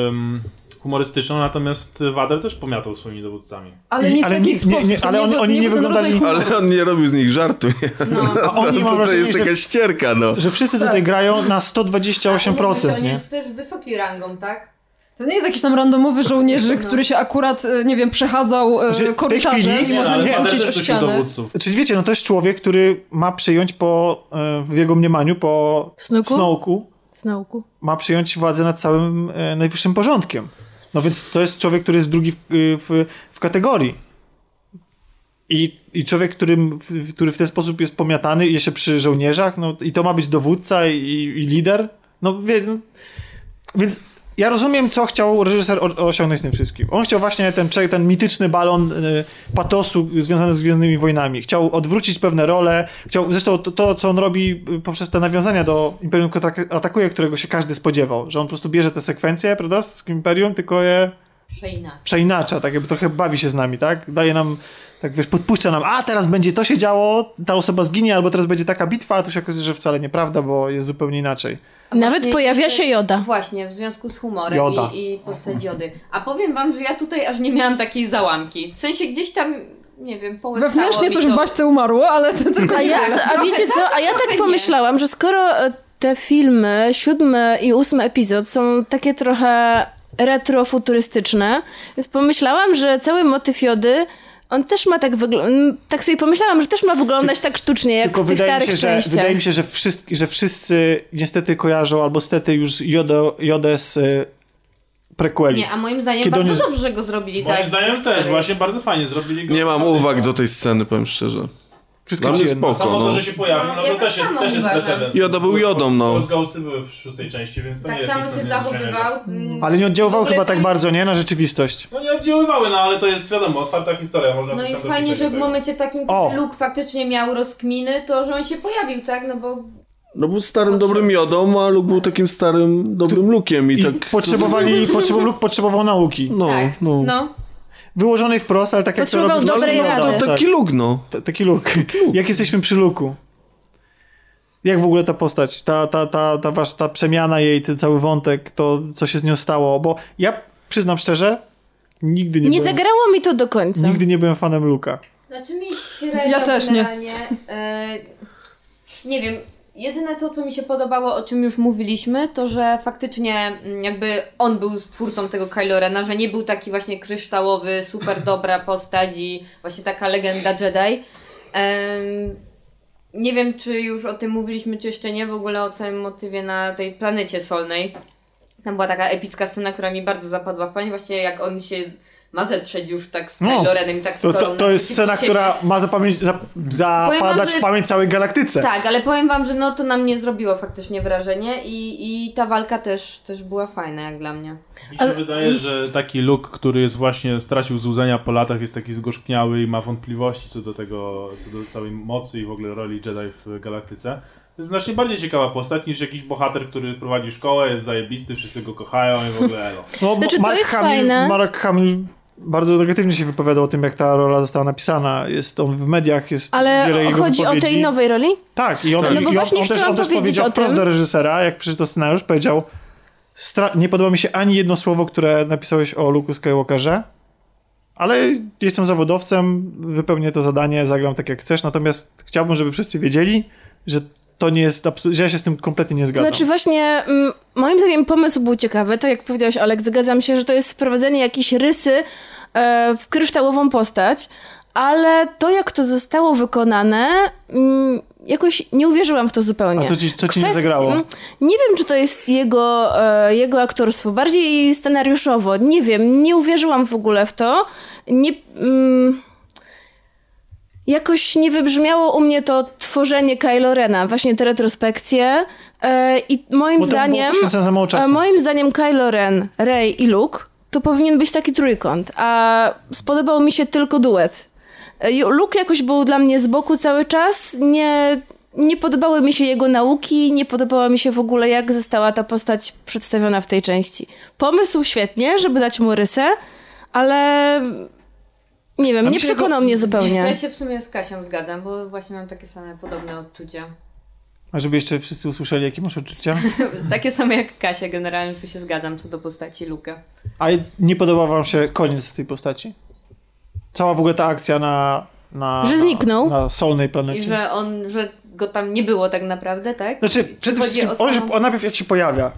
ym, humorystyczną, natomiast Wader też pomiatał swoimi dowódcami. Ale nie w Ale taki nie- nie- sposób. nie- to ale oni- był- oni nie wyglądali-. Ale on nie robił z nich żartu, nie? No. A oni to, to jest że, taka ścierka, no. że wszyscy tutaj grają na 128%, On nie? jest też wysoki rangą, tak? To nie jest jakiś tam randomowy żołnierzy, który się akurat, e, nie wiem, przechadzał e, Że w tej korytarzem chwili- i Nie, można Wader rzucić o ścianę. dowódców. Czyli wiecie, no to jest człowiek, który ma przyjąć po, e, w jego mniemaniu, po? Snowku, Snowku. ma przyjąć władzę nad całym e, najwyższym porządkiem. No więc to jest człowiek, który jest drugi w, w, w kategorii. I, I człowiek, którym, w, który w ten sposób jest pomiatany, jeszcze przy żołnierzach, no i to ma być dowódca i, i lider. No, wie, no więc ja rozumiem, co chciał reżyser o, osiągnąć tym wszystkim. On chciał właśnie ten, ten mityczny balon y, patosu związany z Gwiezdnymi Wojnami. Chciał odwrócić pewne role. Chciał, zresztą to, to, co on robi y, poprzez te nawiązania do Imperium Kontra- Atakuje, którego się każdy spodziewał. Że on po prostu bierze te sekwencje, prawda, z Imperium, tylko je Przeina. przeinacza, tak jakby trochę bawi się z nami, tak? Daje nam, tak wiesz, podpuszcza nam, a teraz będzie to się działo, ta osoba zginie, albo teraz będzie taka bitwa, a tu się okazuje, że wcale nieprawda, bo jest zupełnie inaczej. Nawet właśnie pojawia się Joda. Właśnie, w związku z humorem Joda. i, i postać Jody. A powiem wam, że ja tutaj aż nie miałam takiej załamki. W sensie gdzieś tam, nie wiem, połyknęło Wewnętrznie coś to. w baśce umarło, ale to tylko A, ja, a wiecie co? A ja trochę tak pomyślałam, że skoro e, te filmy, siódmy i ósmy epizod są takie trochę retrofuturystyczne, więc pomyślałam, że cały motyw Jody on też ma tak wyglądać, tak sobie pomyślałam, że też ma wyglądać tak sztucznie, jak Tylko w tych wydaje mi, starych się, że, częściach. wydaje mi się, że wszyscy, że wszyscy niestety kojarzą, albo stety już Jodę, Jodę z y, prequeli. Nie, a moim zdaniem Kiedy bardzo oni- dobrze, że go zrobili Moim tak. z zdaniem też, właśnie bardzo fajnie zrobili go. Nie mam uwag do tej sceny, powiem szczerze. Wszystko Dla mnie spoko. Samo to, no. że się pojawił, no Ja to tak też jest, też jest precedens. Joda był Jodą, no. Ghost Ghosty były w szóstej części, więc to nie Tak jest samo nic się nadzwyczajnego. zachowywał. mm, Ale nie ogóle chyba tak bardzo, nie? Na rzeczywistość. No nie oddziaływały, no ale to jest wiadomo, otwarta historia, można No coś i tam fajnie, dopisać że do w tego. momencie takim, O! kiedy Luke faktycznie miał rozkminy, to że on się pojawił, tak? No bo No był starym, dobrym Jodą, a Luke był takim starym, dobrym Lukiem i, I tak... potrzebowali, potrzebował, Luke potrzebował nauki. No, tak, no. no. Wyłożonej wprost, ale tak jak to Potrzebował robi dobrej Yoda, rady. tak. Taki Luke, no. T- Taki Luke. Jak jesteśmy przy Luku? Jak w ogóle ta postać, ta, ta, ta, ta, wasz, ta przemiana jej, ten cały wątek, to co się z nią stało? Bo ja przyznam szczerze, nigdy nie, Nie byłem, zagrało mi to do końca. nigdy nie byłem fanem Luka. Znaczy mi średnio Ja też nie. generalnie, E, nie wiem, jedyne to, co mi się podobało, o czym już mówiliśmy, to, że faktycznie mm, jakby on był twórcą tego Kylo Rena, że nie był taki właśnie kryształowy, super dobra postać i właśnie taka legenda Jedi. Em, nie wiem, czy już o tym mówiliśmy, czy jeszcze nie, w ogóle o całym motywie na tej planecie solnej. Tam była taka epicka scena, która mi bardzo zapadła w pamięć, właśnie jak on się ma zetrzeć już tak z No, Kylo Renem i tak To, stoją to, to jest scena, która ma zapamięć, za, zapadać wam, że- w pamięć całej galaktyce. Tak, ale powiem wam, że no to na mnie zrobiło faktycznie wrażenie i, i ta walka też, też była fajna jak dla mnie. Mi się Ale- wydaje, że taki Luke, który jest właśnie stracił złudzenia po latach, jest taki zgorzkniały i ma wątpliwości co do tego, co do całej mocy i w ogóle roli Jedi w galaktyce. To jest znacznie bardziej ciekawa postać niż jakiś bohater, który prowadzi szkołę, jest zajebisty, wszyscy go kochają i w ogóle elo. No, Znaczy, to Mark jest Hamill, fajne. Mark Hamill bardzo negatywnie się wypowiadał o tym, jak ta rola została napisana. Jest on w mediach, jest Ale wiele jego chodzi o tej wypowiedzi. nowej roli? Tak, i on, No bo i on, właśnie on też, chciałam on też powiedzieć powiedział o wprost do reżysera, jak przeczytał scenariusz, powiedział "Stra- nie podoba mi się ani jedno słowo, które napisałeś o Luke'u Skywalkerze, ale jestem zawodowcem, wypełnię to zadanie, zagram tak jak chcesz, natomiast chciałbym, żeby wszyscy wiedzieli, że to nie jest, ja się z tym kompletnie nie zgadzam. znaczy właśnie, mm, moim zdaniem pomysł był ciekawy, tak jak powiedziałeś Olek, zgadzam się, że to jest wprowadzenie jakiejś rysy e, w kryształową postać, ale to jak to zostało wykonane, mm, jakoś nie uwierzyłam w to zupełnie. A co ci, co ci nie zagrało? Nie wiem, czy to jest jego, e, jego aktorstwo, bardziej scenariuszowo. Nie wiem, nie uwierzyłam w ogóle w to. Nie, mm, jakoś nie wybrzmiało u mnie to tworzenie Kylo Rena, właśnie te retrospekcje. E, I moim Bo zdaniem, poświęcone za mało e, czasu. moim zdaniem Kylo Ren, Rey i Luke to powinien być taki trójkąt, a spodobał mi się tylko duet. E, Luke jakoś był dla mnie z boku cały czas, nie, nie podobały mi się jego nauki, nie podobała mi się w ogóle jak została ta postać przedstawiona w tej części. Pomysł świetnie, żeby dać mu rysę, ale nie wiem, nie przekonał mnie Ja zupełnie. się w sumie z Kasią zgadzam, bo właśnie mam takie same podobne odczucia. A żeby jeszcze wszyscy usłyszeli, jakie masz odczucia? takie same jak Kasia, generalnie tu się zgadzam co do postaci Luka. A nie podobał wam się koniec tej postaci? Cała w ogóle ta akcja na... na Że zniknął? Na, na solnej I planecie. że on, że go tam nie było tak naprawdę, tak? Znaczy, Czy przede wszystkim, on, on najpierw jak się pojawia,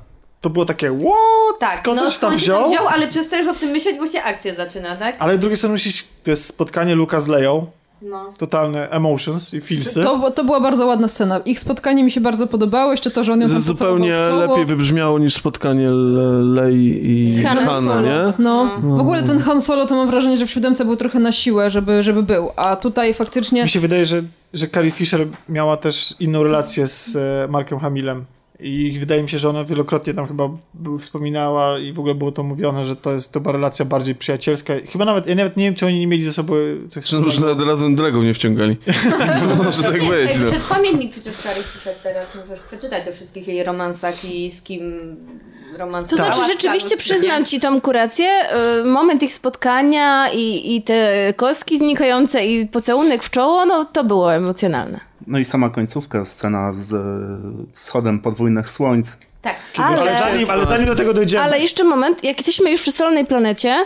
to było takie, what? Tak, skąd no tam skąd się wziął? wziął, ale przestajesz o tym myśleć, bo się akcja zaczyna, tak? Ale z drugiej strony myślisz, to jest spotkanie Luka z Leją, No. totalne emotions i feelsy. To, to była bardzo ładna scena. Ich spotkanie mi się bardzo podobało, jeszcze to, że on ją tam Zupełnie lepiej wybrzmiało niż spotkanie Le- Lei i Z Solo. nie? No, w ogóle ten Han Solo to mam wrażenie, że w siódemce był trochę na siłę, żeby, żeby był, a tutaj faktycznie... Mi się wydaje, że, że Carrie Fisher miała też inną relację z e, Markiem Hamillem. I wydaje mi się, że ona wielokrotnie tam chyba był- wspominała i w ogóle było to mówione, że to jest to relacja bardziej przyjacielska. Chyba nawet, ja nawet nie wiem, czy oni nie mieli ze sobą coś Czy może nawet razem dragów nie wciągali. Może tak być. No. przed pamiętnik przecież Carrie Fisher teraz, możesz przeczytać o wszystkich jej romansach i z kim To romansowała. znaczy, rzeczywiście przyznam ci tą kurację. y, Moment ich spotkania i, i te kostki znikające i pocałunek w czoło, no to było emocjonalne. No i sama końcówka, scena z e, wschodem podwójnych słońc. Tak. Ale, Ale, zanim, ale zanim do tego dojdziemy. ale jeszcze moment, jak jesteśmy już przy solnej planecie,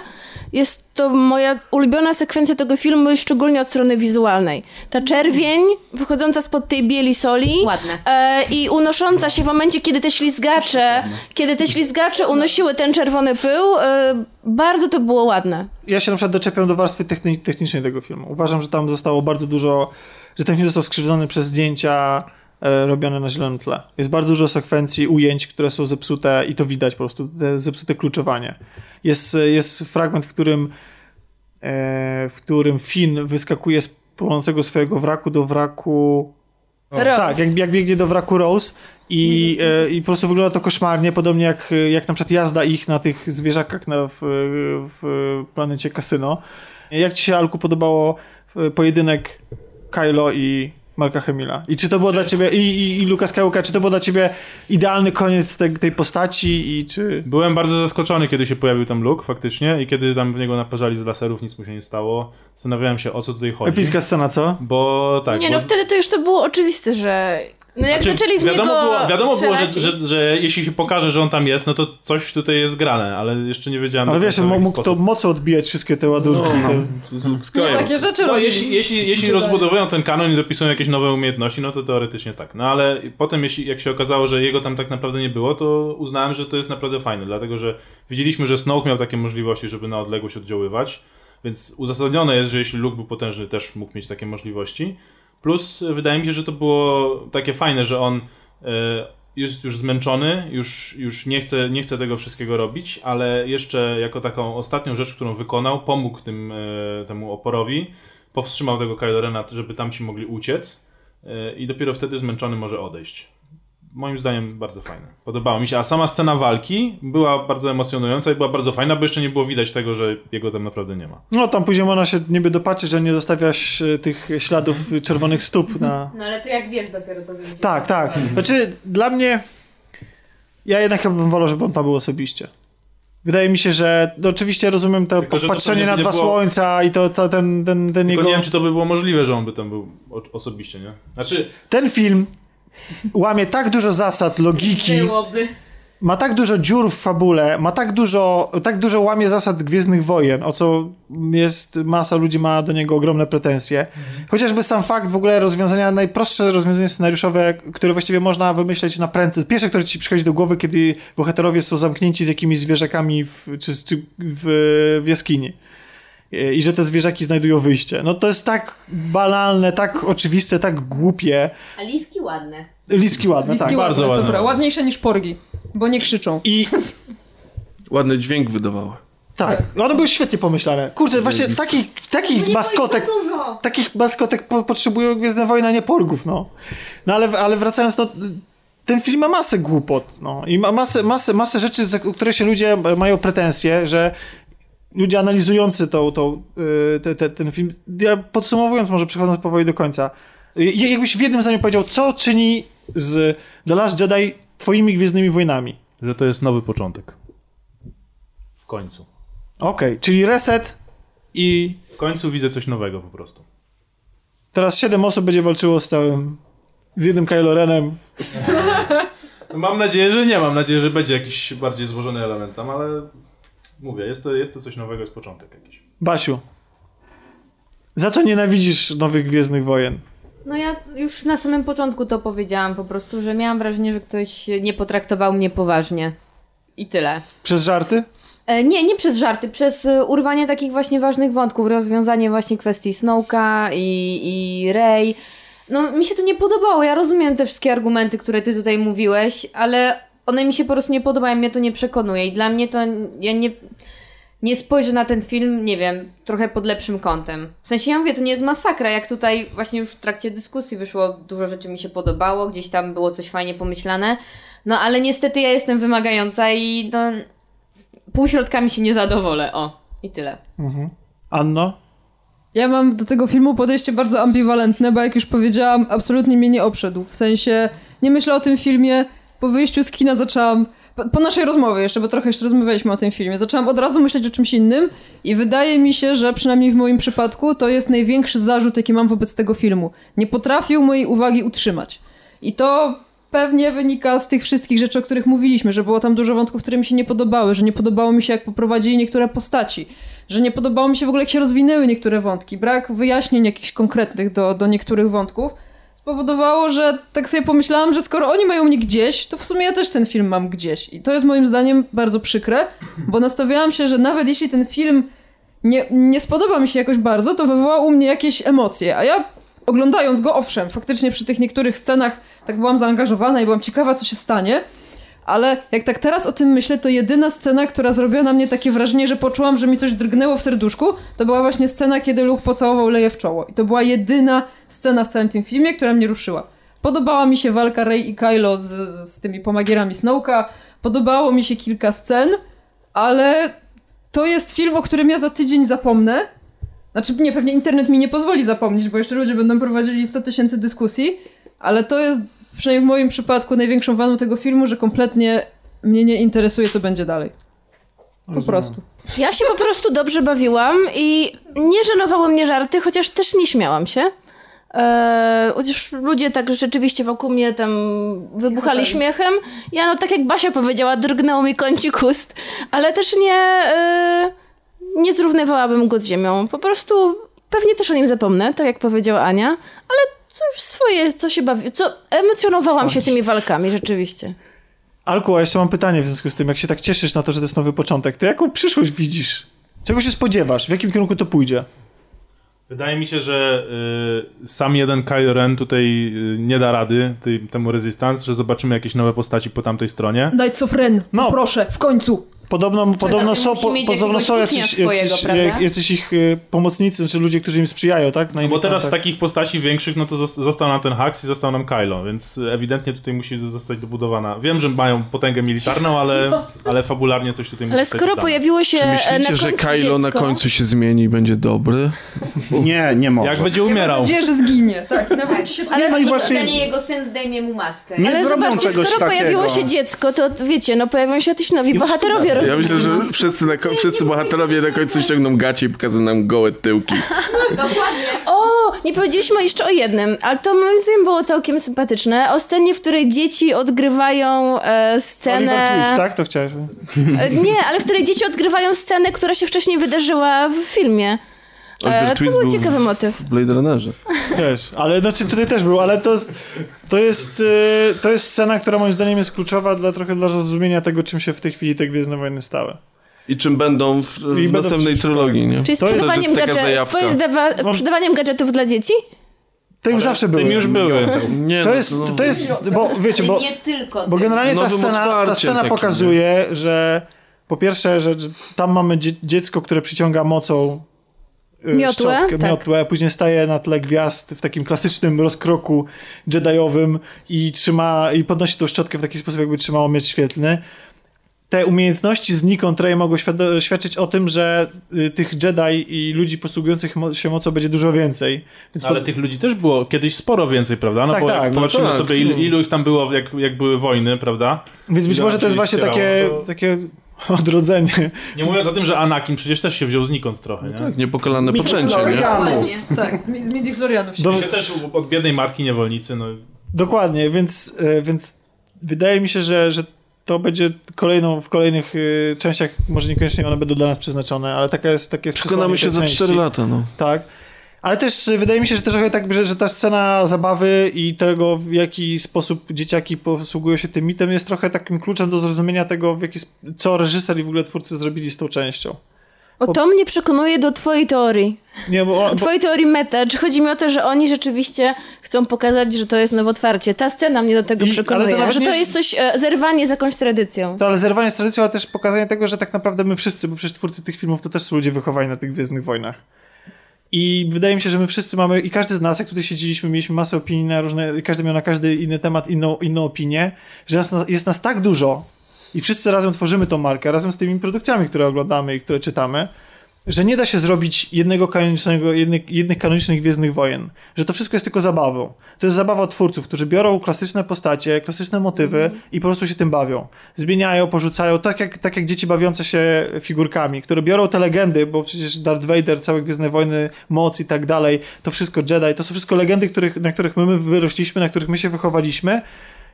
jest to moja ulubiona sekwencja tego filmu, szczególnie od strony wizualnej. Ta czerwień wychodząca spod tej bieli soli. Ładne. E, I unosząca się w momencie, kiedy te ślizgacze, kiedy te ślizgacze unosiły ten czerwony pył, e, bardzo to było ładne. ja się na przykład doczepiam do warstwy techni- technicznej tego filmu. Uważam, że tam zostało bardzo dużo, że ten film został skrzywdzony przez zdjęcia robione na zielonym tle. Jest bardzo dużo sekwencji, ujęć, które są zepsute i to widać po prostu, te zepsute kluczowanie. Jest, jest fragment, w którym e, w którym Finn wyskakuje z płonącego swojego wraku do wraku Rose. tak, jak, jak biegnie do wraku Rose i, e, i po prostu wygląda to koszmarnie, podobnie jak, jak na przykład jazda ich na tych zwierzakach na, w, w planecie Kasyno. Jak ci się, Alku, podobało e, pojedynek Kylo i Marka Hemila? I czy to było dla ciebie, i, i, i Luka Skywalker, czy to był dla ciebie idealny koniec te, tej postaci i czy... Byłem bardzo zaskoczony, kiedy się pojawił tam Luke faktycznie i kiedy tam w niego naparzali z laserów, nic mu się nie stało. Zastanawiałem się, o co tutaj chodzi. Epicka scena, co? Bo tak. nie, bo... no wtedy to już to było oczywiste, że... No jak Znaczy, zaczęli w wiadomo niego było, wiadomo było że, że, że jeśli się pokaże, że on tam jest, no to coś tutaj jest grane, ale jeszcze nie wiedziałem. Ale wiesz, mógł to sposób. mocno odbijać wszystkie te ładunki. No, te... to jest Luke Nie Skywalker. takie rzeczy No, robili. jeśli, jeśli, jeśli rozbudowują ten kanon i dopisują jakieś nowe umiejętności, no to teoretycznie tak. No ale potem, jeśli, jak się okazało, że jego tam tak naprawdę nie było, to uznałem, że to jest naprawdę fajne, dlatego że widzieliśmy, że Snoke miał takie możliwości, żeby na odległość oddziaływać, więc uzasadnione jest, że jeśli Luke był potężny, też mógł mieć takie możliwości. Plus y, wydaje mi się, że to było takie fajne, że on y, jest już zmęczony, już, już nie, chce, nie chce tego wszystkiego robić, ale jeszcze jako taką ostatnią rzecz, którą wykonał, pomógł tym, y, temu oporowi, powstrzymał tego Kylo Rena, żeby tamci mogli uciec i dopiero wtedy zmęczony może odejść. Moim zdaniem bardzo fajne. Podobało mi się. A sama scena walki była bardzo emocjonująca i była bardzo fajna, bo jeszcze nie było widać tego, że jego tam naprawdę nie ma. No tam później można się niby dopatrzeć, że nie zostawiasz e, tych śladów czerwonych stóp na... No ale to jak wiesz dopiero to zrobić. Tak, tak. Znaczy, dla mnie. Ja jednak chyba bym wolał, żeby on tam był osobiście. Wydaje mi się, że no, oczywiście rozumiem to Tylko, to patrzenie pewnie na dwa było- słońca i to, to ten, ten, ten Tylko jego. nie wiem, czy to by było możliwe, że on by tam był osobiście, nie? Znaczy, Ten film łamie tak dużo zasad, logiki, Byłoby. ma tak dużo dziur w fabule, ma tak dużo, tak dużo łamie zasad Gwiezdnych Wojen, o co jest, masa ludzi ma do niego ogromne pretensje. Chociażby sam fakt w ogóle rozwiązania, najprostsze rozwiązanie scenariuszowe, które właściwie można wymyśleć na prędce. Pierwsze, które ci przychodzi do głowy, kiedy bohaterowie są zamknięci z jakimiś zwierzakami w, czy, czy w, w jaskini. I że te zwierzaki znajdują wyjście. No to jest tak banalne, tak oczywiste, tak głupie. A liski ładne. Liski ładne, Liski tak. ładne, bardzo ładne. dobra. Ładniejsze niż porgi, bo nie krzyczą. I Ładny dźwięk wydawały. Tak, one były świetnie pomyślane. Kurczę, właśnie takich, takich z Nie maskotek, takich maskotek po, potrzebują Gwiezdne Wojny, a nie porgów, no. No ale, ale wracając do... Ten film ma masę głupot, no. I ma masę, masę, masę rzeczy, za które się ludzie mają pretensje, że ludzie analizujący tą, tą, yy, te, te, ten film, ja podsumowując może, przechodząc powoli do końca, y, jakbyś w jednym zdaniu powiedział, co czyni z The Last Jedi twoimi Gwiezdnymi Wojnami? że to jest nowy początek. W końcu. Okej, czyli reset i W końcu widzę coś nowego po prostu. Teraz siedem osób będzie walczyło z całym. z jednym Kylo Renem. Mam nadzieję, że nie. Mam nadzieję, że będzie jakiś bardziej złożony element tam, ale mówię, jest to, jest to coś nowego, jest początek jakiś. Basiu. Za co nienawidzisz nowych Gwiezdnych Wojen? No ja już na samym początku to powiedziałam po prostu, że miałam wrażenie, że ktoś nie potraktował mnie poważnie. I tyle. Przez żarty? E, nie, nie przez żarty, przez e, urwanie takich właśnie ważnych wątków, rozwiązanie właśnie kwestii Snowka i, i Rey. No mi się to nie podobało, ja rozumiem te wszystkie argumenty, które ty tutaj mówiłeś, ale one mi się po prostu nie podobają, mnie to nie przekonuje i dla mnie to, ja nie, nie spojrzę na ten film, nie wiem, trochę pod lepszym kątem. W sensie ja mówię, to nie jest masakra, jak tutaj właśnie już w trakcie dyskusji wyszło, dużo rzeczy mi się podobało, gdzieś tam było coś fajnie pomyślane, no ale niestety ja jestem wymagająca i no, półśrodkami się nie zadowolę, o, i tyle. Anno? Ja mam do tego filmu podejście bardzo ambiwalentne, bo jak już powiedziałam, absolutnie mnie nie obszedł. W sensie, nie myślę o tym filmie. Po wyjściu z kina zaczęłam. Po, naszej rozmowie jeszcze, bo trochę jeszcze rozmawialiśmy o tym filmie, zaczęłam od razu myśleć o czymś innym i wydaje mi się, że przynajmniej w moim przypadku to jest największy zarzut, jaki mam wobec tego filmu. Nie potrafił mojej uwagi utrzymać. I to pewnie wynika z tych wszystkich rzeczy, o których mówiliśmy, że było tam dużo wątków, które mi się nie podobały, że nie podobało mi się, jak poprowadzili niektóre postaci, że nie podobało mi się w ogóle, jak się rozwinęły niektóre wątki, brak wyjaśnień jakichś konkretnych do, do niektórych wątków spowodowało, że tak sobie pomyślałam, że skoro oni mają mnie gdzieś, to w sumie ja też ten film mam gdzieś. I to jest moim zdaniem bardzo przykre, bo nastawiałam się, że nawet jeśli ten film nie, nie spodoba mi się jakoś bardzo, to wywoła u mnie jakieś emocje, a ja oglądając go, owszem, faktycznie przy tych niektórych scenach tak byłam zaangażowana i byłam ciekawa, co się stanie, ale jak tak teraz o tym myślę, to jedyna scena, która zrobiła na mnie takie wrażenie, że poczułam, że mi coś drgnęło w serduszku, to była właśnie scena, kiedy Luke pocałował Leję w czoło. I to była jedyna scena w całym tym filmie, która mnie ruszyła. Podobała mi się walka Rey i Kylo z, z, tymi pomagierami Snowka, podobało mi się kilka scen, ale to jest film, o którym ja za tydzień zapomnę. Znaczy, nie, pewnie internet mi nie pozwoli zapomnieć, bo jeszcze ludzie będą prowadzili 100 tysięcy dyskusji, ale to jest, przynajmniej w moim przypadku, największą wadą tego filmu, że kompletnie mnie nie interesuje, co będzie dalej. Po prostu. Ja się po prostu dobrze bawiłam i nie żenowały mnie żarty, chociaż też nie śmiałam się. Eee, chociaż ludzie tak rzeczywiście wokół mnie tam wybuchali śmiechem. Ja no tak jak Basia powiedziała, drgnął mi kącik ust, ale też nie, eee, nie zrównywałabym go z ziemią. Po prostu pewnie też o nim zapomnę, tak jak powiedziała Ania, ale coś swoje, co się bawi, co emocjonowałam się tymi walkami rzeczywiście. Alku, a jeszcze mam pytanie w związku z tym, jak się tak cieszysz na to, że to jest nowy początek, to jaką przyszłość widzisz? Czego się spodziewasz? W jakim kierunku to pójdzie? Wydaje mi się, że y, sam jeden Kylo Ren tutaj y, nie da rady tej, temu Resistance, że zobaczymy jakieś nowe postaci po tamtej stronie. Knights of Ren, No. no. proszę, w końcu. Podobno, podobno musi są, po, podobno są jacyś, swojego, jacyś, ich y, pomocnicy, znaczy ludzie, którzy im sprzyjają, tak? Na No bo teraz z takich postaci większych, no to zost- został nam ten Hux i został nam Kylo, więc ewidentnie tutaj musi zostać dobudowana. Wiem, że mają potęgę militarną, ale, ale fabularnie coś tutaj musi Ale skoro pojawiło się Czy e, na myślicie, że Kylo na końcu się zmieni i będzie dobry? Nie, nie może. Jak będzie Ja mam umierał. nadzieję, że zginie. Tak, nawet ci się Ale no no i właśnie- jego syn zdejmie mu maskę. Nie Ale zobaczcie, skoro takiego. pojawiło się dziecko, to wiecie, no pojawią się jacyś nowi bohaterowie. Ja myślę, że wszyscy, na, ko- wszyscy bohaterowie na końcu ściągną gacie i pokazują nam gołe tyłki. Dokładnie. O, nie powiedzieliśmy jeszcze o jednym, ale to moim zdaniem było całkiem sympatyczne. O scenie, w której dzieci odgrywają e, scenę... Oliver Twist, tak? To chciałeś. E, Nie, ale w której dzieci odgrywają scenę, która się wcześniej wydarzyła w filmie. Oliver E, to Twist był był ciekawy motyw. W Blade Runnerze. Też, ale znaczy tutaj też był, ale to jest, to jest, y, to jest scena, która moim zdaniem jest kluczowa dla trochę dla zrozumienia tego, czym się w tej chwili te Gwiezdne Wojny stały. I czym będą w, w będą następnej przyszłe. trylogii, nie? Czyli To jest- sprzedawaniem, to jest taka gadże- zajawka. sprzedawa- sprzedawaniem gadżetów dla dzieci? To już zawsze były. Tym już były. Nie, To no, jest, no. to jest, bo wiecie, bo, nie tylko. bo generalnie ta scena, ta scena pokazuje, że po pierwsze, że, że tam mamy dzie dziecko, które przyciąga mocą Miotłę, szczotkę, tak. miotłę, później staje na tle gwiazd w takim klasycznym rozkroku Jediowym i trzyma, i podnosi tą szczotkę w taki sposób, jakby trzymało miecz świetlny. Te umiejętności znikąd Rey mogą świad- świadczyć o tym, że y, tych Jedi i ludzi posługujących mo się mocą będzie dużo więcej. Więc Ale pod- tych ludzi też było kiedyś sporo więcej, prawda? No Tak, bo tak, no popatrzymy tak, sobie, ilu, no. ilu ich tam było, jak, jak były wojny, prawda? Więc być może to jest właśnie takie, to- takie odrodzenie. Nie mówiąc o tym, że Anakin przecież też się wziął znikąd trochę, nie? Tak, niepokalane poczęcie, nie? Dokładnie. Tak, z, mi- z midichlorianów się Do- Się też od biednej matki niewolnicy, no Dokładnie, więc, e, więc wydaje mi się, że, że to będzie kolejną, w kolejnych e, częściach, może niekoniecznie one będą dla nas przeznaczone, ale taka jest, takie jest Przekonamy przesłanie się za części. 4 lata, no. Tak. Ale też e, wydaje mi się, że też trochę tak, że, że ta scena zabawy i tego, w jaki sposób dzieciaki posługują się tym mitem, jest trochę takim kluczem do zrozumienia tego, w jaki, co reżyser i w ogóle twórcy zrobili z tą częścią. O, to mnie przekonuje do twojej teorii. Nie, bo, bo, twojej teorii meta. Czy chodzi mi o to, że oni rzeczywiście chcą pokazać, że to jest nowotwarcie. Ta scena mnie do tego I- przekonuje. to że to jest- jest coś, e, zerwanie z jakąś tradycją. To ale zerwanie z tradycją, ale też pokazanie tego, że tak naprawdę my wszyscy, bo przecież twórcy tych filmów to też są ludzie wychowani na tych Gwiezdnych Wojnach. I wydaje mi się, że my wszyscy mamy, i każdy z nas, jak tutaj siedzieliśmy, mieliśmy masę opinii na różne, każdy miał na każdy inny temat inną, inną opinię, że nas, jest nas tak dużo i wszyscy razem tworzymy tą markę, razem z tymi produkcjami, które oglądamy i które czytamy, że nie da się zrobić jednego kanonicznego, jednych, jednych kanonicznych Gwiezdnych Wojen. Że to wszystko jest tylko zabawą. To jest zabawa twórców, którzy biorą klasyczne postacie, klasyczne motywy i po prostu się tym bawią. Zmieniają, porzucają, tak jak, tak jak dzieci bawiące się figurkami, które biorą te legendy, bo przecież Darth Vader, całe Gwiezdne Wojny, moc i tak dalej, to wszystko Jedi, to są wszystko legendy, których, na których my, my wyrośliśmy, na których my się wychowaliśmy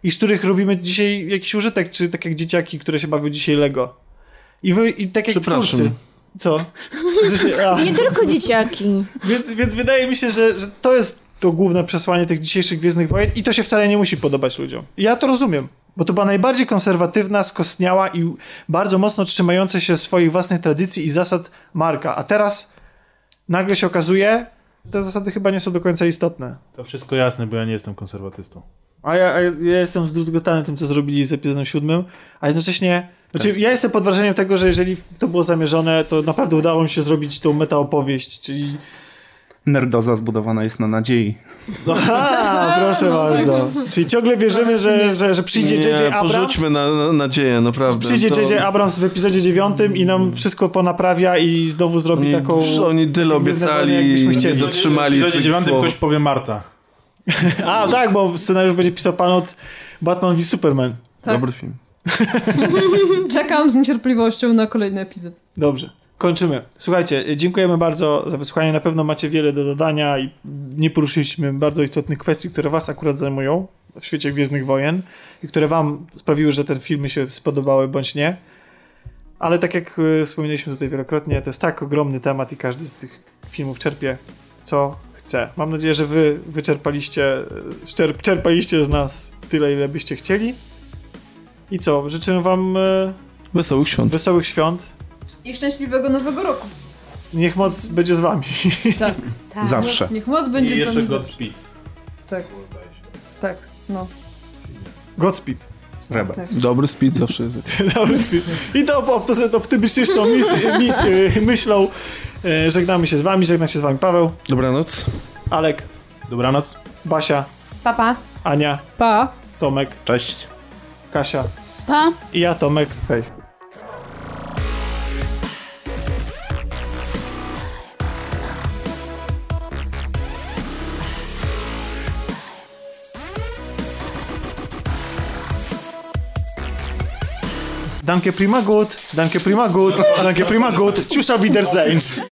i z których robimy dzisiaj jakiś użytek, czy tak jak dzieciaki, które się bawią dzisiaj Lego. I wy, i tak jak twórcy. Co? Że. Nie tylko dzieciaki. Więc, więc wydaje mi się, że, że to jest to główne przesłanie tych dzisiejszych Gwiezdnych Wojen i to się wcale nie musi podobać ludziom. Ja to rozumiem, bo to była najbardziej konserwatywna, skostniała i bardzo mocno trzymająca się swoich własnych tradycji i zasad marka. A teraz nagle się okazuje, te zasady chyba nie są do końca istotne. To wszystko jasne, bo ja nie jestem konserwatystą. A ja, a ja ja jestem zdruzgotany tym, co zrobili z epizodem siódmym, a jednocześnie... Znaczy, ja jestem pod wrażeniem tego, że jeżeli to było zamierzone, to naprawdę udało mi się zrobić tą metaopowieść, czyli... Nerdoza zbudowana jest na nadziei. Aha, proszę bardzo. Czyli ciągle wierzymy, że, że, że przyjdzie J.J. Abrams... porzućmy na, na nadzieję, naprawdę. Przyjdzie To- J.J. Abrams w epizodzie dziewiątym i nam wszystko ponaprawia i znowu zrobi Oni, taką... oni tyle obiecali nie chcieli. dotrzymali W epizodzie dziewiątym ktoś powie Marta. A, tak, bo scenariusz będzie pisał pan od Batman v Superman. Tak. Dobry film. Czekam z niecierpliwością na kolejny epizod. Dobrze. Kończymy. Słuchajcie, dziękujemy bardzo za wysłuchanie. Na pewno macie wiele do dodania i nie poruszyliśmy bardzo istotnych kwestii, które was akurat zajmują w świecie Gwiezdnych Wojen i które wam sprawiły, że te filmy się spodobały bądź nie. Ale tak jak y, wspominaliśmy tutaj wielokrotnie, to jest tak ogromny temat i każdy z tych filmów czerpie co chce. Mam nadzieję, że wy wyczerpaliście, y, czerp, czerpaliście z nas tyle, ile byście chcieli. I co? Życzymy wam y, Wesołych świąt. wesołych świąt. I szczęśliwego nowego roku. Niech moc będzie z wami. Tak. Tak. Zawsze. Niech moc I będzie z jeszcze wami zawsze. Godspeed. Tak. Tak, no. Godspeed. Rebels. Tak. Dobry speed zawsze jest. Dobry speed. I to op- optymistyczną mis, mis, y, myślą y, żegnamy się z wami, żegna się z wami Paweł, Dobranoc. Alek, Dobranoc. Basia, Papa. Ania, Pa! Tomek, Cześć. Kasia Pa! i ja Tomek. Hej. Danke prima gut, danke prima gut, danke prima gut. Tschüss auf Wiedersehen.